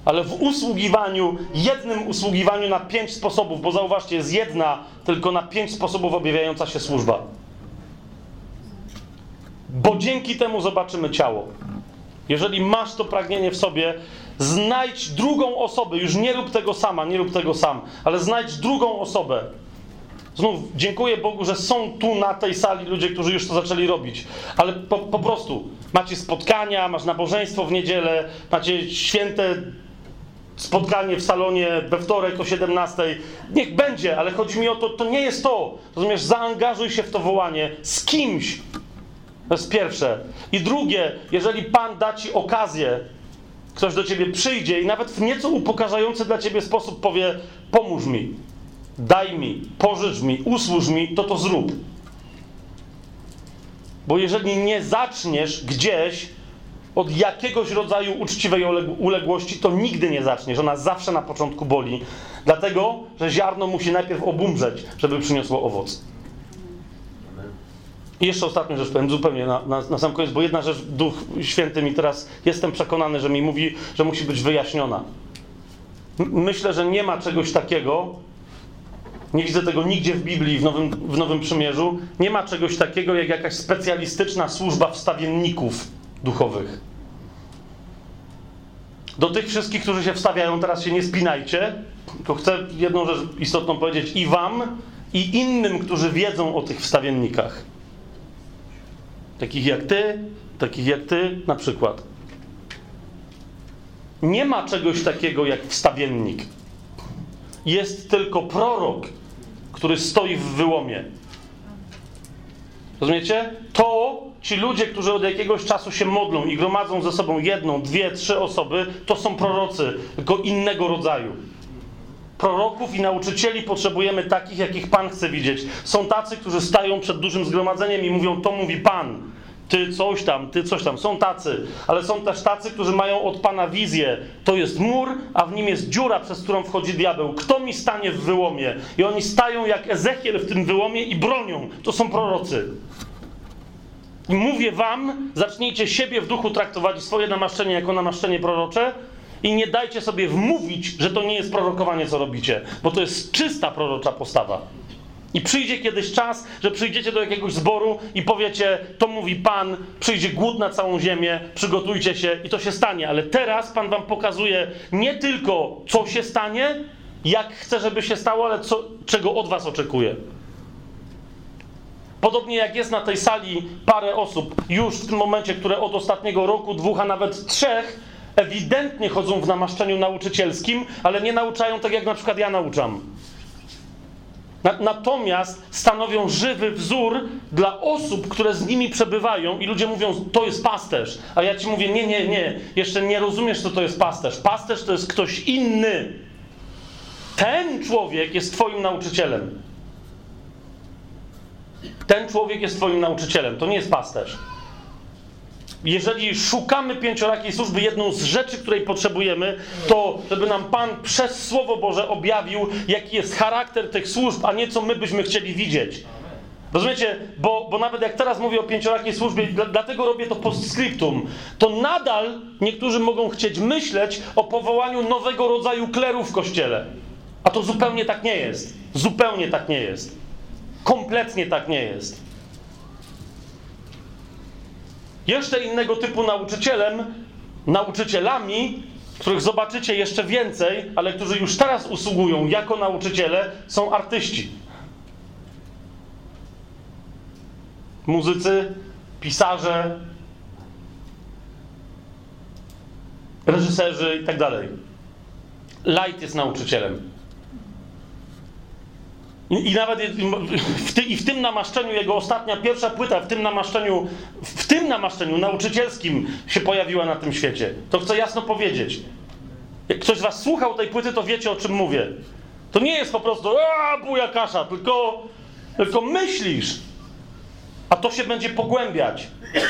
ale w usługiwaniu, jednym usługiwaniu na pięć sposobów, bo zauważcie, jest jedna tylko na pięć sposobów objawiająca się służba. Bo dzięki temu zobaczymy ciało. Jeżeli masz to pragnienie w sobie, znajdź drugą osobę, już nie rób tego sama, nie rób tego sam, ale znajdź drugą osobę, Znów dziękuję Bogu, że są tu na tej sali ludzie, którzy już to zaczęli robić. Ale po, po prostu macie spotkania, masz nabożeństwo w niedzielę, macie święte spotkanie w salonie we wtorek o 17. Niech będzie, ale chodzi mi o to, to nie jest to. Rozumiesz, zaangażuj się w to wołanie z kimś. To jest pierwsze. I drugie, jeżeli Pan da ci okazję, ktoś do ciebie przyjdzie i nawet w nieco upokarzający dla ciebie sposób powie: pomóż mi daj mi, pożycz mi, usłuż mi, to to zrób. Bo jeżeli nie zaczniesz gdzieś od jakiegoś rodzaju uczciwej uległości, to nigdy nie zaczniesz. Ona zawsze na początku boli. Dlatego, że ziarno musi najpierw obumrzeć, żeby przyniosło owoc. I jeszcze ostatnią rzecz powiem zupełnie na, na, na sam koniec, bo jedna rzecz Duch Święty mi teraz, jestem przekonany, że mi mówi, że musi być wyjaśniona. Myślę, że nie ma czegoś takiego, nie widzę tego nigdzie w Biblii, w Nowym, w Nowym Przymierzu, nie ma czegoś takiego jak jakaś specjalistyczna służba wstawienników duchowych. Do tych wszystkich, którzy się wstawiają, teraz się nie spinajcie, tylko chcę jedną rzecz istotną powiedzieć i wam, i innym, którzy wiedzą o tych wstawiennikach. Takich jak ty, takich jak ty na przykład. Nie ma czegoś takiego jak wstawiennik. Jest tylko prorok, który stoi w wyłomie. Rozumiecie? To ci ludzie, którzy od jakiegoś czasu się modlą i gromadzą ze sobą jedną, dwie, trzy osoby, to są prorocy, tylko innego rodzaju. Proroków i nauczycieli potrzebujemy takich, jakich Pan chce widzieć. Są tacy, którzy stają przed dużym zgromadzeniem i mówią: To mówi Pan. Ty coś tam, ty coś tam. Są tacy, ale są też tacy, którzy mają od Pana wizję. To jest mur, a w nim jest dziura, przez którą wchodzi diabeł. Kto mi stanie w wyłomie? I oni stają jak Ezechiel w tym wyłomie i bronią. To są prorocy. I mówię wam, zacznijcie siebie w duchu traktować swoje namaszczenie jako namaszczenie prorocze i nie dajcie sobie wmówić, że to nie jest prorokowanie, co robicie, bo to jest czysta prorocza postawa. I przyjdzie kiedyś czas, że przyjdziecie do jakiegoś zboru i powiecie, to mówi Pan, przyjdzie głód na całą ziemię, przygotujcie się i to się stanie. Ale teraz Pan Wam pokazuje nie tylko, co się stanie, jak chce, żeby się stało, ale co, czego od Was oczekuje. Podobnie jak jest na tej sali parę osób już w tym momencie, które od ostatniego roku, dwóch, a nawet trzech ewidentnie chodzą w namaszczeniu nauczycielskim, ale nie nauczają tak, jak na przykład ja nauczam. Natomiast stanowią żywy wzór dla osób, które z nimi przebywają, i ludzie mówią, to jest pasterz. A ja ci mówię, nie, nie, nie, jeszcze nie rozumiesz, co to jest pasterz. Pasterz to jest ktoś inny. Ten człowiek jest Twoim nauczycielem. Ten człowiek jest Twoim nauczycielem, to nie jest pasterz. Jeżeli szukamy pięciorakiej służby, jedną z rzeczy, której potrzebujemy, to żeby nam Pan przez Słowo Boże objawił, jaki jest charakter tych służb, a nie co my byśmy chcieli widzieć. Rozumiecie? Bo, bo nawet jak teraz mówię o pięciorakiej służbie, dlatego robię to postscriptum, to nadal niektórzy mogą chcieć myśleć o powołaniu nowego rodzaju kleru w Kościele. A to zupełnie tak nie jest. Zupełnie tak nie jest. Kompletnie tak nie jest. Jeszcze innego typu nauczycielem, nauczycielami, których zobaczycie jeszcze więcej, ale którzy już teraz usługują jako nauczyciele, są artyści. Muzycy, pisarze, reżyserzy i tak. Light jest nauczycielem. I, I, nawet w, ty, i w tym namaszczeniu, jego ostatnia, pierwsza płyta, w tym namaszczeniu, w tym namaszczeniu nauczycielskim się pojawiła na tym świecie. To chcę jasno powiedzieć. Jak ktoś z was słuchał tej płyty, to wiecie o czym mówię. To nie jest po prostu a buja kasza, tylko, tylko myślisz. A to się będzie pogłębiać.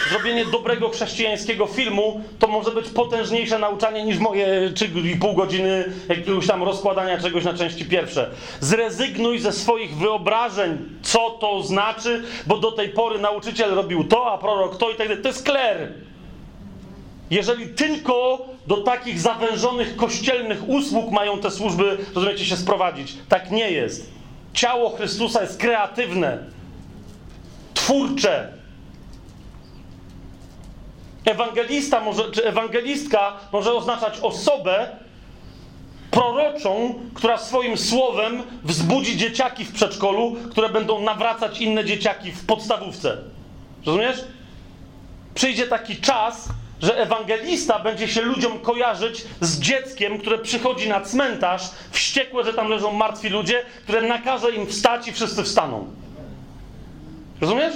Zrobienie dobrego chrześcijańskiego filmu to może być potężniejsze nauczanie niż moje 3,5 godziny jakiegoś tam rozkładania czegoś na części pierwsze. Zrezygnuj ze swoich wyobrażeń, co to znaczy, bo do tej pory nauczyciel robił to, a prorok to i tak dalej. To jest kler. Jeżeli tylko do takich zawężonych kościelnych usług mają te służby, rozumiecie, się sprowadzić. Tak nie jest. Ciało Chrystusa jest kreatywne twórcze. Ewangelista może, czy ewangelistka może oznaczać osobę proroczą, która swoim słowem wzbudzi dzieciaki w przedszkolu, które będą nawracać inne dzieciaki w podstawówce. Rozumiesz? Przyjdzie taki czas, że ewangelista będzie się ludziom kojarzyć z dzieckiem, które przychodzi na cmentarz, wściekłe, że tam leżą martwi ludzie, które nakaże im wstać i wszyscy wstaną. Rozumiesz?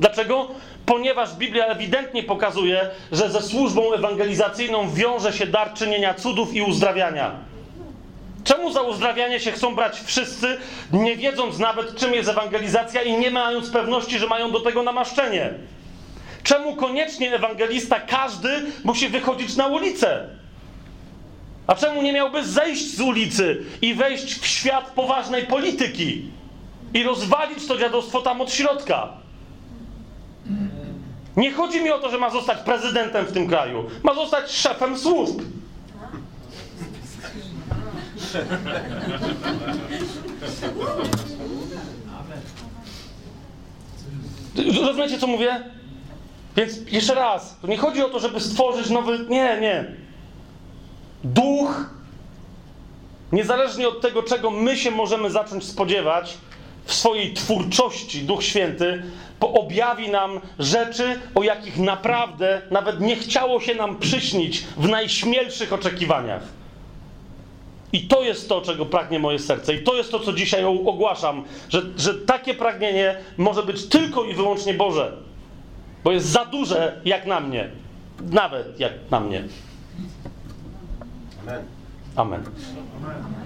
Dlaczego? Ponieważ Biblia ewidentnie pokazuje, że ze służbą ewangelizacyjną wiąże się dar czynienia cudów i uzdrawiania. Czemu za uzdrawianie się chcą brać wszyscy, nie wiedząc nawet, czym jest ewangelizacja i nie mając pewności, że mają do tego namaszczenie? Czemu koniecznie ewangelista, każdy, musi wychodzić na ulicę? A czemu nie miałby zejść z ulicy i wejść w świat poważnej polityki i rozwalić to dziadostwo tam od środka? Nie chodzi mi o to, że ma zostać prezydentem w tym kraju. Ma zostać szefem służb. Rozumiecie, co mówię? Więc jeszcze raz, to nie chodzi o to, żeby stworzyć nowy. Nie, nie. Duch, niezależnie od tego, czego my się możemy zacząć spodziewać w swojej twórczości, Duch Święty, objawi nam rzeczy, o jakich naprawdę nawet nie chciało się nam przyśnić w najśmielszych oczekiwaniach. I to jest to, czego pragnie moje serce. I to jest to, co dzisiaj ogłaszam, że, że takie pragnienie może być tylko i wyłącznie Boże. Bo jest za duże jak na mnie. Nawet jak na mnie. Amen. Amen. Amen.